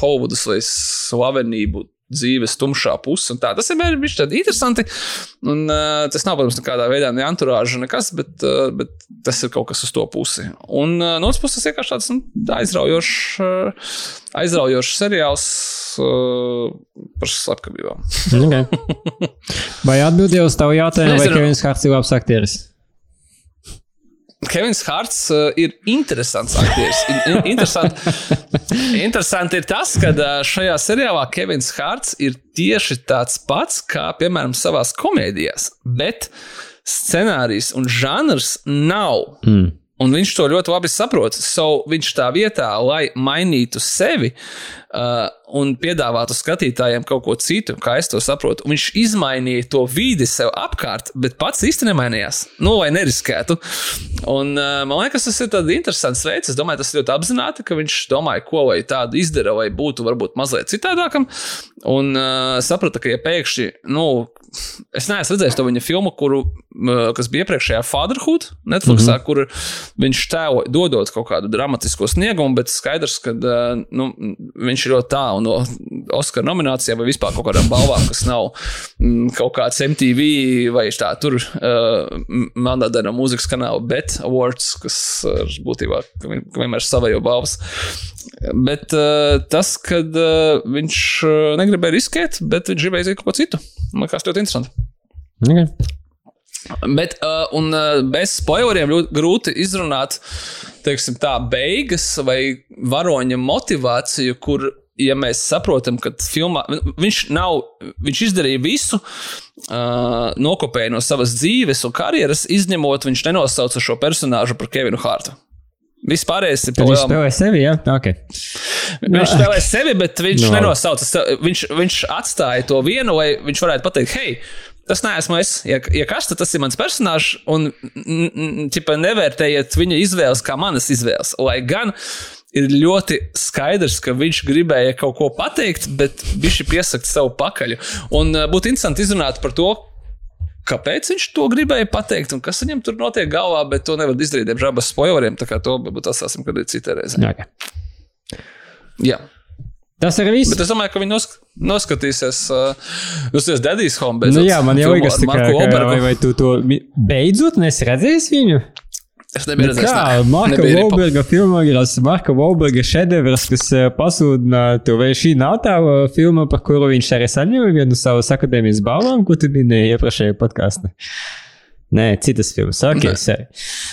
Hollywoodas vai slavenību dzīves tumšā puse. Tas ir bijis tāds interesants. Un, uh, tas nav, protams, nekādā veidā ne anturāža, nekas, bet, uh, bet tas ir kaut kas uz to pusi. Un uh, no otras puses, tas vienkārši tāds nu, aizraujošs, uh, aizraujošs seriāls uh, par slepkavībām. okay. Vai atbildēju uz tavu jautājumu, vai Kevins Hārts ir labs aktieris? Kevins Hārts uh, ir interesants aktieris. Interesanti, interesanti ir tas, ka uh, šajā seriālā Kevins Hārts ir tieši tāds pats kā, piemēram, savā komēdijās, bet scenārijs un žanrs nav. Mm. Un viņš to ļoti labi saprot. So, viņš tā vietā, lai mainītu sevi uh, un piedāvātu skatītājiem kaut ko citu, kā es to saprotu, viņš izmainīja to vidi sev apkārt, bet pats īsti nemainījās. Nu, lai neriskētu. Un, uh, man liekas, tas ir tāds interesants veids. Es domāju, tas ir ļoti apzināti, ka viņš domāja, ko lai tādu izdara, lai būtu varbūt mazliet citādākam. Un uh, saprata, ka ja pēkšņi, nu, es neesmu redzējis to viņa filmu, kuru, kas bija iepriekšējā Fatherhood, Netflixā, mm -hmm. kur viņš tēlo dodot kaut kādu dramatisko sniegumu, bet skaidrs, ka nu, viņš ir ļoti tālu no Oskara nominācijām vai vispār kaut kādām balvām, kas nav kaut kāds MTV vai tā tur uh, mandātā mūzikas kanāla, bet awards, kas būtībā vienmēr savajo balvas. Bet uh, tas, kad uh, viņš negribēja riskēt, bet viņš gribēja izdarīt kaut ko citu. Man liekas, ļoti interesanti. Okay. Bet, uh, un uh, bez spoileriem ļoti grūti izrunāt, teiksim, tā beigas vai varoņa motivāciju, kur, ja mēs saprotam, ka filmā viņš nav, viņš izdarīja visu, uh, nokopēja no savas dzīves un karjeras, izņemot, viņš nenosauca šo personāžu par Kevinu Hārtu. Vispārējais ir viņš spēlē sevi, jā, ja? okay. Viņš spēlē sevi, bet viņš no. nenosauca, viņš, viņš atstāja to vienu, lai viņš varētu pateikt, hei, tas neesmu es. Ja, ja kas, tad tas ir mans personāžs, un ķipa, nevērtējiet viņa izvēles kā manas izvēles. Lai gan ir ļoti skaidrs, ka viņš gribēja kaut ko pateikt, bet viņš ir piesakt savu pakaļu. Un būtu interesanti izrunāt par to, kāpēc viņš to gribēja pateikt un kas viņam tur notiek galvā, bet to nevar izdarīt, diemžēl, bez spoileriem. Tā kā to varbūt atstāsim, kad ir cita reize. Okay. Jā. Tas ir viss. Bet es domāju, ka viņi nosk noskatīsies, uh, uzties Daddy's Home. Nu, jā, man jau liekas, ka, ka, vai, vai tu to beidzot nesi redzējis viņu? Es nebiju redzējis. Kā Marka Volberga filmogrāfs, Marka Volberga šedevrs, kas pasūdinātu, vai šī nav tā filma, par kuru viņš arī saņēma vienu savas akadēmijas balvām, ko tu minēji iepriekšējā podkāstā? Nē, citas filmas. Ok, sorry.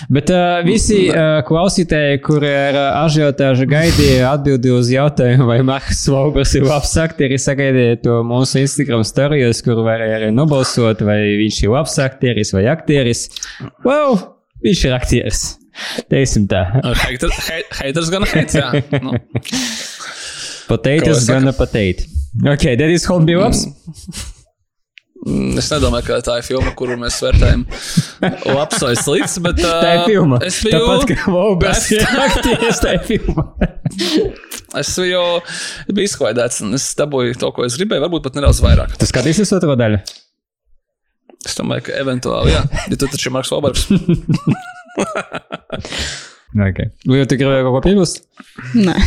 Bet uh, visi uh, klausītāji, kuri ar uh, ažiotāžu gaidīja atbildi uz jautājumu, vai Marks Volbers ir labs aktieris, sagaidīja to mūsu Instagram storijos, kur varēja arī nobalsot, vai viņš ir labs aktieris vai aktieris. Wow! Viņš ir aktieris. Teiksim tā. Haters gana hate, jā. Nu. Potatoes gana potato. Ok, that is home bilaps. Mm, es nedomāju, ka tā ir filma, kuru mēs vērtējam labs vai slikts, bet uh, tā ir filma. Es biju tāpat kā ir aktieris, tā ir filma. es biju, biju izklaidēts un es dabūju to, ko es gribēju, varbūt pat nedaudz vairāk. Tu skatīsies otro daļu? Es domāju, ka eventuāli, jā, ja tu taču ir Marks Valbergs. okay. Vai tu gribēji kaut ko piebilst? Nē.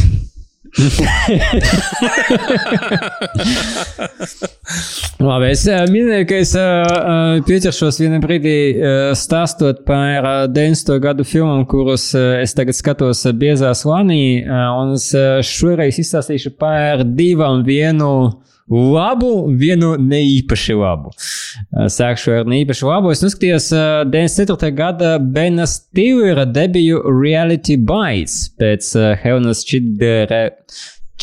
Labi, es uh, minēju, ka es uh, pieķeršos vienā brīdī stāstot par uh, 90. gadu filmām, kuras uh, es tagad skatos biezā slanī, uh, un es šoreiz izstāstīšu par divām vienu labu, vienu neīpaši labu. Sākšu ar neīpaši labu. Es noskatījos 94. gada Bena Stīlera debiju Reality Bites pēc Helenas Čidere.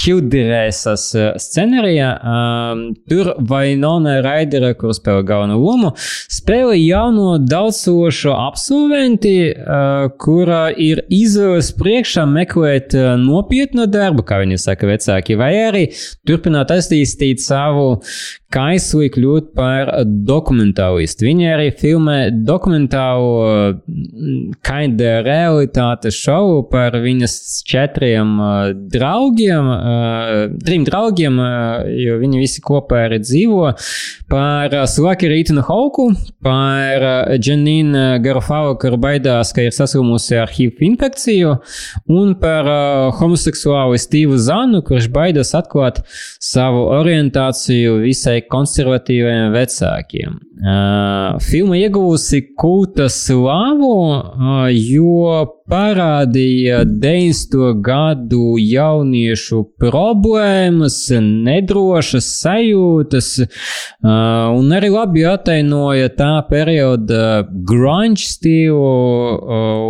Čildrēsas scenārijā. Um, tur Vainona Raidera, kur spēlē galveno lomu, spēlē jauno daudzsošu absolventi, uh, kura ir izvēles priekšā meklēt uh, nopietnu darbu, kā viņi saka, vecāki, vai arī turpināt attīstīt savu kaisli kļūt par dokumentālistu. Viņi arī filmē dokumentālu kinda realitātes šovu par viņas četriem uh, draugiem, uh, trim draugiem, uh, jo viņi visi kopā arī dzīvo, par Slakeru Itanu Hauku, par Janīnu Garofalo, kur baidās, ka ir saslimusi ar HIV infekciju, un par homoseksuālu Stīvu Zanu, kurš baidās atklāt savu orientāciju visai konservatīviem vecākiem. Filma ieguvusi kulta slāvu, uh, jo parādīja 90. gadu jauniešu problēmas, nedrošas sajūtas, uh, un arī labi atainoja tā perioda grunge stilu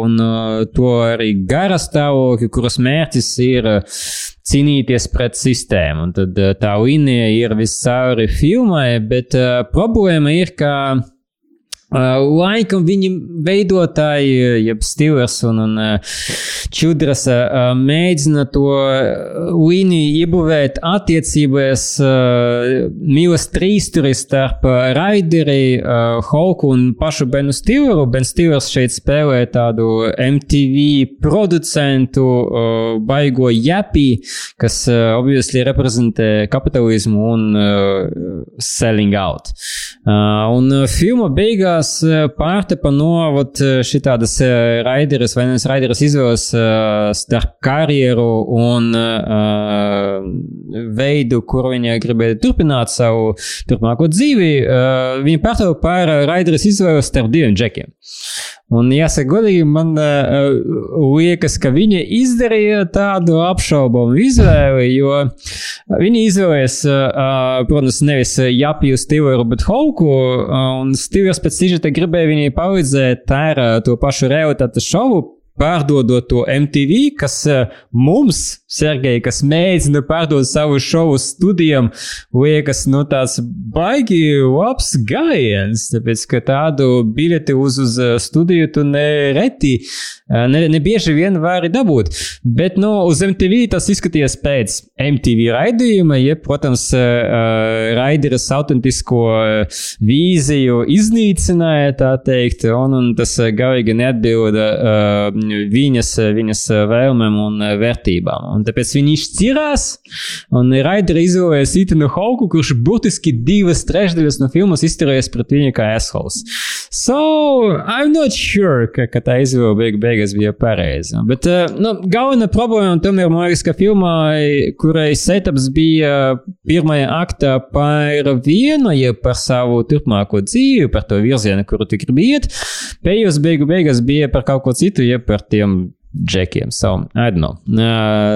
un to arī gara stāvokli, kuras mērķis ir cīnīties pret sistēmu. Un tad tā līnija ir viscauri filmai, bet uh, problēma ir, ka Uh, laikam viņi veidotāji, jeb Stīvers un, un Čudras, mēģina to līniju iebūvēt attiecībās mīlas trīsturi starp Raideri, Holku un pašu Benu Stīveru. Ben Stīvers šeit spēlē tādu MTV producentu, baigo japī, kas obviously reprezentē kapitalismu un selling out. Un filma beigās beigās eh, pārtepa no eh, šitādas eh, raideres vai nevis raideres izvēles starp karjeru un uh, veidu, kur viņa gribēja turpināt savu turpmāko dzīvi. Uh, viņa pārtepa par raideres izvēles starp diviem džekiem. Un, jāsaka, godīgi, man uh, liekas, ka viņi izdarīja tādu apšaubamu izvēli, jo viņi izvēlējās, uh, protams, nevis Japiju Stiveru, bet Holku, uh, un Stivers pēc sižeta gribēja viņai palīdzēt ar uh, to pašu realitātes šovu, pārdodot to MTV, kas uh, mums Sergei, kas mēģina pārdot savu šovu studijām, liekas, nu tāds baigi labs gājiens, tāpēc, ka tādu biļeti uz, uz studiju tu nereti, ne, ne bieži vien vari dabūt. Bet, nu, uz MTV tas izskatījās pēc MTV raidījuma, ja, protams, raideras autentisko vīziju iznīcināja, tā teikt, un, un tas galīgi neatbilda viņas, viņas vēlmēm un vērtībām. Un tāpēc viņi izšķirās, un Raidera izvēlējās Itanu Hauku, kurš burtiski divas trešdaļas no filmas izturējās pret viņu kā assholes. So, I'm not sure, ka, ka tā izvēle beig beigās bija pareiza. Bet, uh, nu, galvenā problēma tomēr, man liekas, ka filmā, kurai setups bija pirmajā aktā par vienu, ja par savu turpmāko dzīvi, par to virzienu, kuru tu gribi iet, pēdējos beigu beigās bija par kaut ko citu, ja par tiem džekiem. So, know,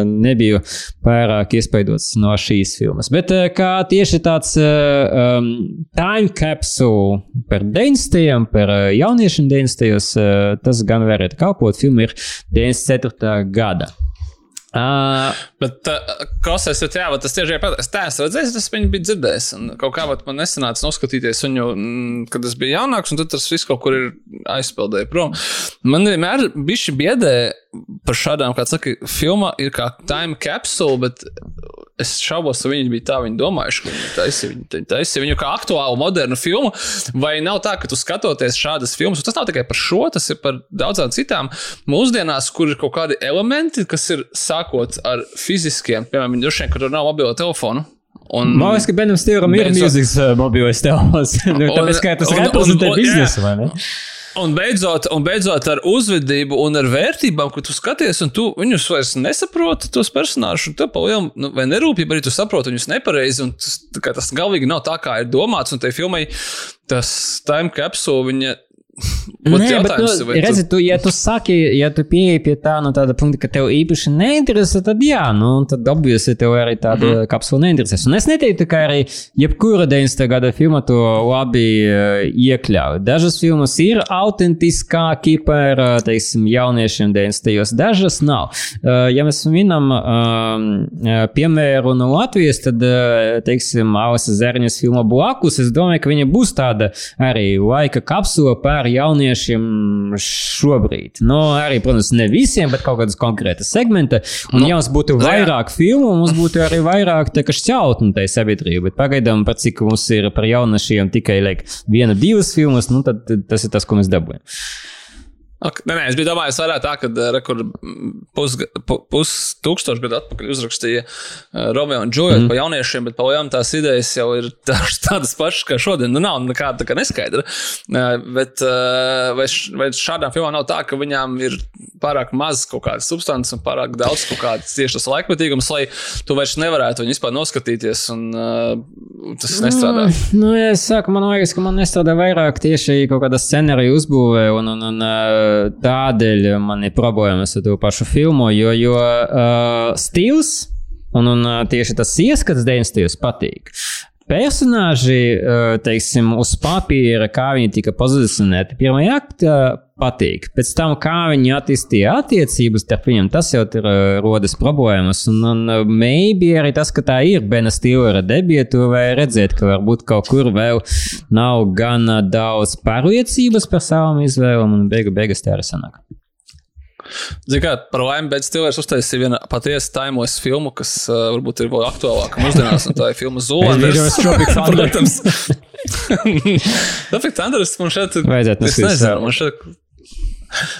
nebiju pārāk iespaidots no šīs filmas. Bet kā tieši tāds um, time capsule par 90. par jauniešiem 90. tas gan varētu kalpot. Filma ir 94. gada. Uh, Bet, uh, kas es teicu, jā, tas tieši ir es redzēju, tas viņu bija dzirdējis. Un kaut kā man nesanāca noskatīties viņu, mm, kad es biju jaunāks, un tas viss kaut kur ir aizpildējis prom. Man vienmēr bija šī biedē par šādām, kā saka, filmā ir kā time capsule, bet es šaubos, vai viņi bija tā, viņi domājuši, ka viņi taisīja viņu, taisīja viņu kā aktuālu, modernu filmu. Vai nav tā, ka tu skatoties šādas filmas, tas nav tikai par šo, tas ir par daudzām citām mūsdienās, kur ir kaut kādi elementi, kas ir sākot ar fiziskiem, piemēram, droši vien, ka tur nav mobilo telefonu. Un, Man liekas, ka Benam Stīram ir mūzikas uh, mobilais telefons. Nu, tāpēc, ka tas reprezentē biznesu, vai ne? Un beidzot, un beidzot ar uzvedību un ar vērtībām, ko tu skaties, un tu viņus vairs nesaproti, tos personāžus, un tev pa lielu, nu, vai nerūpību arī tu saproti viņus nepareizi, tas, tas galvīgi nav tā, kā ir domāts, un tai filmai tas time capsule, viņa Nē, bet, nu, redzi, tu, ja tu saki, ja tu pieeji pie tā, no tāda punkta, ka tev īpaši neinteresē, tad jā, nu, tad obviously tev arī tāda mm -hmm. kapsula neinteresēs. Un es neteiktu, ka arī jebkura 90. gada filma to labi uh, iekļauj. Dažas filmas ir autentiskāki par, teiksim, jauniešiem 90. dažas nav. Uh, ja mēs minam uh, piemēru no Latvijas, tad, uh, teiksim, Alisa Zerņas filma Blakus, es domāju, ka viņa būs tāda arī laika kapsula par jauniešiem šobrīd. Nu, arī, protams, ne visiem, bet kaut kādas konkrētas segmenta. Un, nu, ja mums būtu vairāk jā. filmu, mums būtu arī vairāk šķautņu tajā sabiedrībā. Bet pagaidām, pat cik mums ir par jauniešiem tikai like, viena, divas filmas, nu, tad tas ir tas, ko mēs dabūjam. Okay. Nē, nē, es biju domājis, vairāk tā, ka eh, pustūkstošu gadu atpakaļ uzrakstīja uh, Romeo un Džoja mm. par jauniešiem, bet pagaidām tās idejas jau ir tādas, pašas kā šodien. Nu, nav nekāda tā kā neskaidra. Uh, bet vai, vai šādām filmām nav tā, ka viņām ir pārāk maz kaut kādas substances un pārāk daudz kaut kādas tieši tas laikmetīgums, lai tu vairs nevarētu viņu vispār noskatīties un tas nestrādā? Nu, nu, ja es saku, man liekas, ka man nestrādā vairāk tieši kaut kāda scenārija uzbūvē un, un, un tādēļ man ir problēmas ar to pašu filmu, jo, jo uh, stils un, un tieši tas ieskats 90. patīk. Personāži, teiksim, uz papīra, kā viņi tika pozicionēti pirmajā aktā, patīk. Pēc tam, kā viņi attīstīja attiecības starp viņiem, tas jau ir rodas problēmas. Un, un maybe arī tas, ka tā ir Bena Stīlera debietu, vai redzēt, ka varbūt kaut kur vēl nav gana daudz pārliecības par savām izvēlēm, un beigu beigās tā arī sanāk. Ziniet, par laimi, bet Stilers uztaisīja vienu patiesi taimos filmu, kas uh, varbūt ir vēl aktuālāka mūsdienās, un tā ir filma Zolanders. Protams. Tāpēc Andrēs man šeit ir. Vajadzētu noskatīties. Man šeit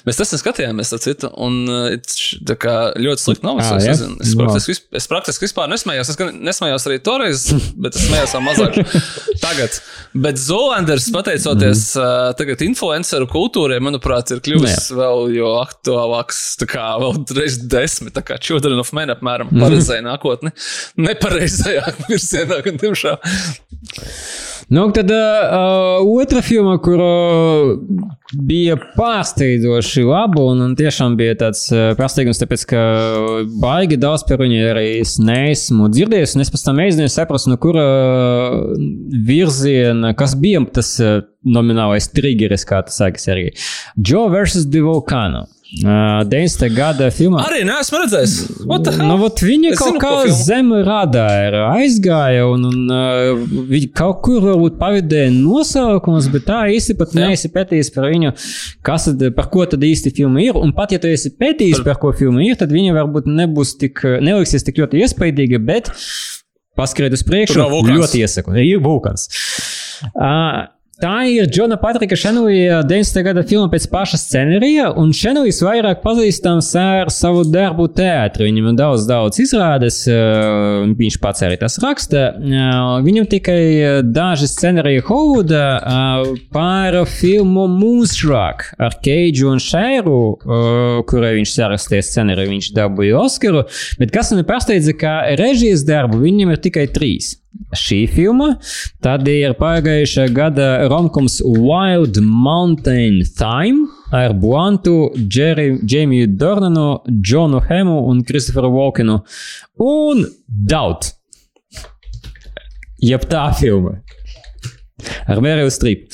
Mēs tas skatījāmies, tā citu, un tā kā ļoti slikti nav. Ah, es, es, praktiski, es praktiski vispār nesmējos. Es nesmējos arī toreiz, bet es smējos vēl mazāk tagad. Bet Zolanders, pateicoties uh, tagad influenceru kultūrai, manuprāt, ir kļuvis no, vēl jo aktuālāks, tā kā vēl reiz desmit, tā kā Children of Men apmēram pareizai nākotni. Nepareizajā virzienā, gan tiemžēl. Nu, tad uh, otra filma, kur uh, bija pārsteidzoši laba, un, un tiešām bija tāds uh, pārsteigums, tāpēc, ka baigi daudz par viņu arī es neesmu dzirdējis, un es pēc tam mēģināju saprast, no kura virziena, kas bija tas uh, nominālais triggeris, kā tas sākas arī. Joe vs. The Volcano. Uh, 90. gada filmā. Arī neesmu redzējis. Nu, viņa es kaut kā zem radāra aizgāja, un, un uh, viņa kaut kur varbūt pavidēja nosaukumus, bet tā īsti pat neesi pētījis par viņu, kas tad, par ko tad īsti filma ir. Un pat ja tu esi pētījis, par, ko filma ir, tad viņa varbūt nebūs tik, neliksies tik ļoti iespaidīga, bet paskriet uz priekšu. Ļoti iesaku. Ir vulkans. Uh, Tā ir Džona Patrika Šenlija 90. gada filma pēc paša scenārija, un Šenlijs vairāk pazīstams ar savu darbu teātrī. Viņam ir daudz, daudz izrādes, viņš pats arī tas raksta. Viņam tikai daži scenāriji Hovuda par filmu Moonstruck ar Keidžu un Šēru, kurai viņš sarakstīja scenāriju, viņš dabūja Oskaru, bet kas man pārsteidza, ka režijas darbu viņam ir tikai trīs šī filma. Tad ir pagājušā gada romkums Wild Mountain Time ar Buantu, Jamiju Dornanu, Džonu Hemu un Kristoferu Walkenu un Daut. Jeb tā filma. Ar Mēriju Stripu.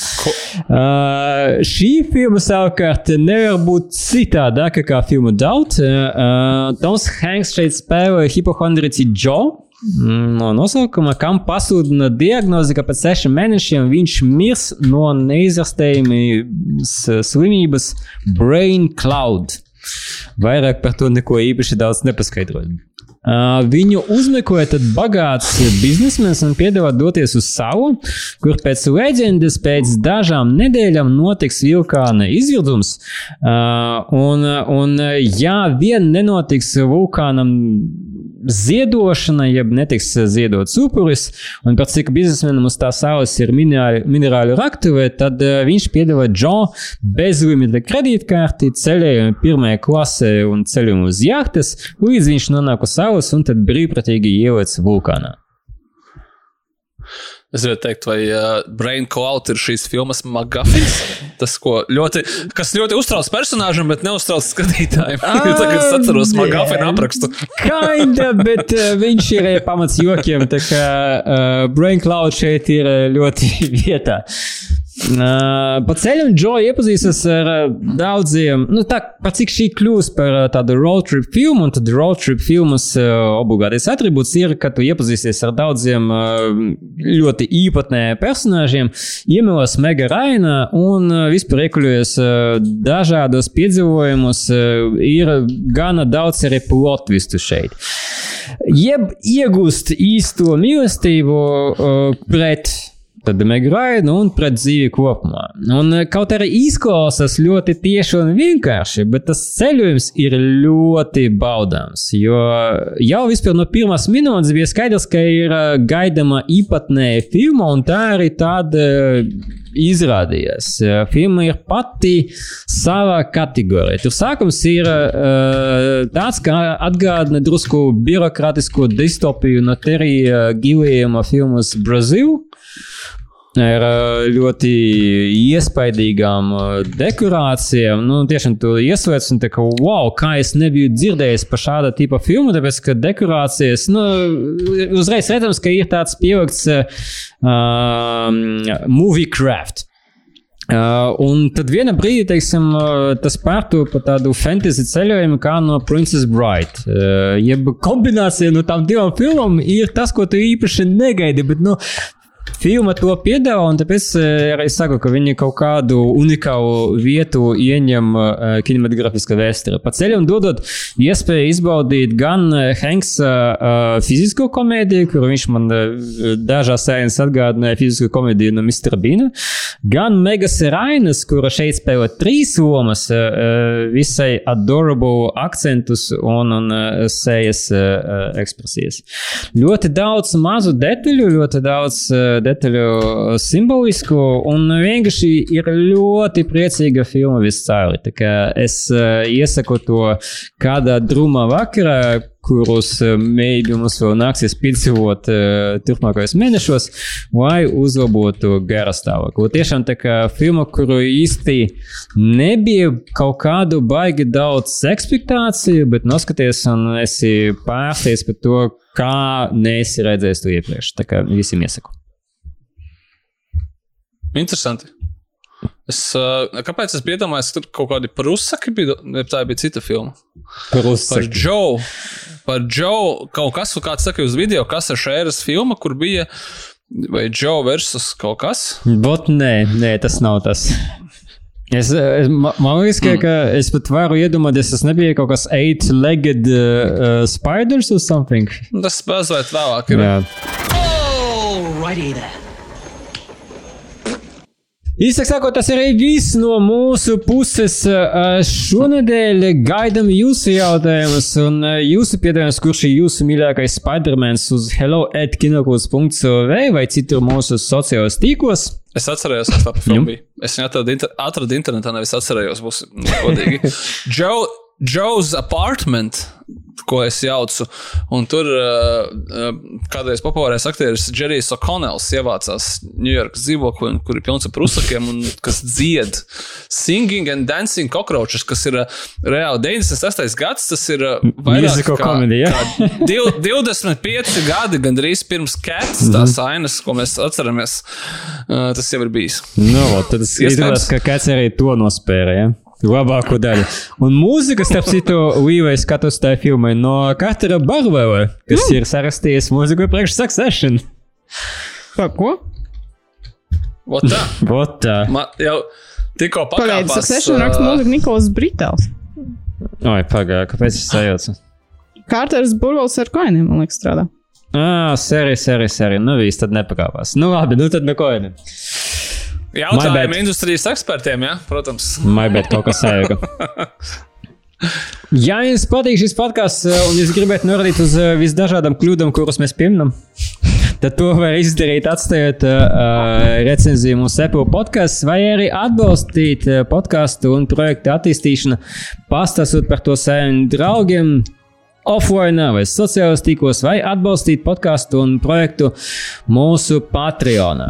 Uh, šī filma savukārt nevar būt citādāka kā filma Daut. Uh, Toms Hanks šeit spēlē hipohondrici Joe no nosaukuma, kam pasludina diagnozi, ka pēc sešiem mēnešiem viņš mirs no neizārstējamas slimības brain cloud. Vairāk par to neko īpaši daudz nepaskaidroju. Uh, viņu uzmeklē bagāts biznesmenis un piedāvā doties uz salu, kur pēc leģendas pēc dažām nedēļām notiks vulkāna izvirdums. Uh, un, un, ja vien nenotiks vulkānam ziedošana, jeb netiks ziedots upuris, un pēc cik biznesmenam uz tā saules ir minerāli, minerāli raktuve, tad uh, viņš piedāvā Džo bezlimita kredītkarti, ceļojumu pirmajā klasē un ceļojumu uz jahtas, līdz viņš nonāk uz saules un tad brīvprātīgi ieliec vulkānā. Es gribēju teikt, vai uh, Brain Cloud ir šīs filmas Magafins. Tas, ko ļoti, kas ļoti uztrauc personāžam, bet neuztrauc skatītājiem. Jo tagad es atceros Magafina aprakstu. Kinda, bet uh, viņš ir pamats jokiem, tā kā uh, Brain Cloud šeit ir ļoti vietā. Pa ceļam Džoja iepazīstas ar daudziem, nu tā, pat cik šī kļūst par tādu road trip filmu, un tad road trip filmas obligātais atribūts ir, ka tu iepazīsties ar daudziem ļoti īpatnējiem personāžiem, iemīlos Mega Raina un vispār iekuļojies uh, dažādos piedzīvojumus, ir gana daudz arī plotvistu šeit. Jeb iegūst īsto mīlestību pret tad Megrainu un pret dzīvi kopumā. Un eh, kaut arī izklausās ļoti tieši un vienkārši, bet tas ceļojums ir ļoti baudāms. Jo jau vispār no pirmās minūtes bija skaidrs, ka ir eh, gaidāma īpatnēja filma, un tā arī tāda izrādījās. Filma ir pati savā kategorijā. Tur sākums ir uh, tāds, ka atgādina drusku birokrātisko distopiju no Terija Gilējuma filmas Brazil ar ļoti iespaidīgām dekorācijām. Nu, tiešām tu ieslēdz un tā kā, wow, kā es nebiju dzirdējis par šāda tipa filmu, tāpēc, ka dekorācijas, nu, uzreiz redzams, ka ir tāds pielikts uh, movie craft. Uh, un tad vienā brīdī, teiksim, uh, tas pārtu pa tādu fantasy ceļojumu, kā no Princess Bride. Uh, jeb kombinācija no tām divām filmām ir tas, ko tu īpaši negaidi, bet, nu, Filma to piedāvā, un tāpēc eh, arī saku, ka viņi kaut kādu unikālu vietu ieņem uh, kinematografiskā vēsturē. Pa ceļam dodot iespēju izbaudīt gan Hanksa uh, uh, fizisko komēdiju, kur viņš man uh, dažās sēnes atgādināja fizisko komēdiju no Mr. Bina, gan Megas Rainas, kura šeit spēlē trīs lomas, uh, visai adorable akcentus un, un uh, sejas uh, ekspresijas. Ļoti daudz mazu detaļu, ļoti daudz uh, detaļu simbolisku, un vienkārši ir ļoti priecīga filma viscauri. Es uh, iesaku to kādā drūmā vakarā, kurus mēģinu mums vēl nāksies piedzīvot uh, turpmākajos mēnešos, lai uzlabotu gara stāvokli. Tiešām tā kā filma, kuru īsti nebija kaut kādu baigi daudz ekspektāciju, bet noskaties un esi pārsteigts par to, kā neesi redzējis to iepriekš. Tā kā visiem iesaku. Interesanti. Es, uh, kāpēc es biju iedomājies, ka tur kaut kādi prusaki bija, vai tā bija cita filma? Prusaki. Par Džoju. Par Džoju kaut kas, kāds saka uz video, kas ir šēras filma, kur bija vai Džoja versus kaut kas? Bot, nē, nē, tas nav tas. Es, es, man liekas, ka, ka es pat varu iedomāties, tas nebija kaut kas eight-legged uh, spiders or something. Tas mazliet vēlāk ir. Jā. Alrighty then. Īsāk sakot, tas arī viss no mūsu puses. Šonadēļ gaidām jūsu jautājumus un jūsu piedāvājumus, kurš ir jūsu mīļākais Spider-Mans uz hello at kinokūs.cl vai citur mūsu sociālajos tīklos. Es atceros, kas tā filma bija. Es viņu atradu, inter atradu internetā, nevis atcerējos, būs godīgi. Joe, Joe's apartment ko es jaucu. Un tur uh, kādreiz populārais aktieris Džerijs O'Connells ievācās Ņujorkas dzīvoklī, kur ir pilns ar prusakiem un kas dzied Singing and Dancing Cockroaches, kas ir uh, reāli 96. gads. Tas ir uh, vairāk kā komēdija. Div, 25 gadi gandrīz pirms Cats, tās Mhm. ainas, ko mēs atceramies. Uh, tas jau ir bijis. Nu, tad es izdomāju, ka kāds arī to nospēra. Ja? Labāko daļu. Un mūzika, starp citu, Līvai skatos tajā filmā no katra Barvela, kas mm. ir sarakstījis mūziku priekš Succession. Pa ko? Vot tā. Vot tā. Man jau tikko Pagaidiet, pakāpās. Succession uh, raksta mūziku Nikolas Britāls. Oi, pagāja, kāpēc es sajaucu? Kārters Burvals ar koiniem, man liekas, strādā. Ah, sērija, sērija, sērija. Nu, viss tad nepakāpās. Nu, labi, nu tad neko. Ne. Jautājumi industrijas ekspertiem, jā, protams. Maibēt kaut kas sajauka. Ja jums patīk šis podkāsts un jūs gribat norādīt uz eh, visdažādām kļūdām, kuras mēs pieminam, tad to var izdarīt, atstājot uh, recenziju mūsu Apple podkāstā, vai arī atbalstīt podkāstu un projektu attīstīšanu, pastāstot par to saviem draugiem. Offline vai sociālajos tīklos, vai atbalstīt podkāstu un projektu mūsu Patreon.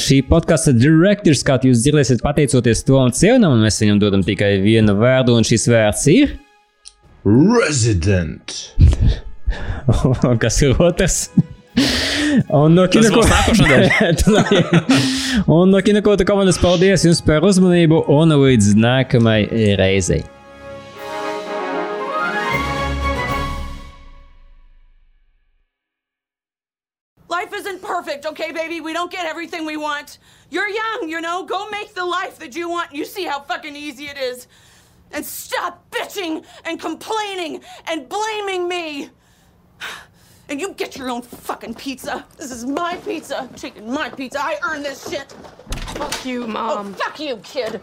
Šī podkāsta direktors, kā jūs dzirdēsiet, pateicoties Tomam un mēs viņam dodam tikai vienu vārdu, un šis vārds ir Resident. Kas ir otrs? Un no kinokota un no kinokota komandas paldies jums par uzmanību un līdz nākamajai reizei. Perfect, okay, baby? We don't get everything we want. You're young, you know? Go make the life that you want. You see how fucking easy it is. And stop bitching and complaining and blaming me. And you get your own fucking pizza. This is my pizza. Taking my pizza. I earned this shit. Fuck you, Mom. Oh, Mom. fuck you, kid.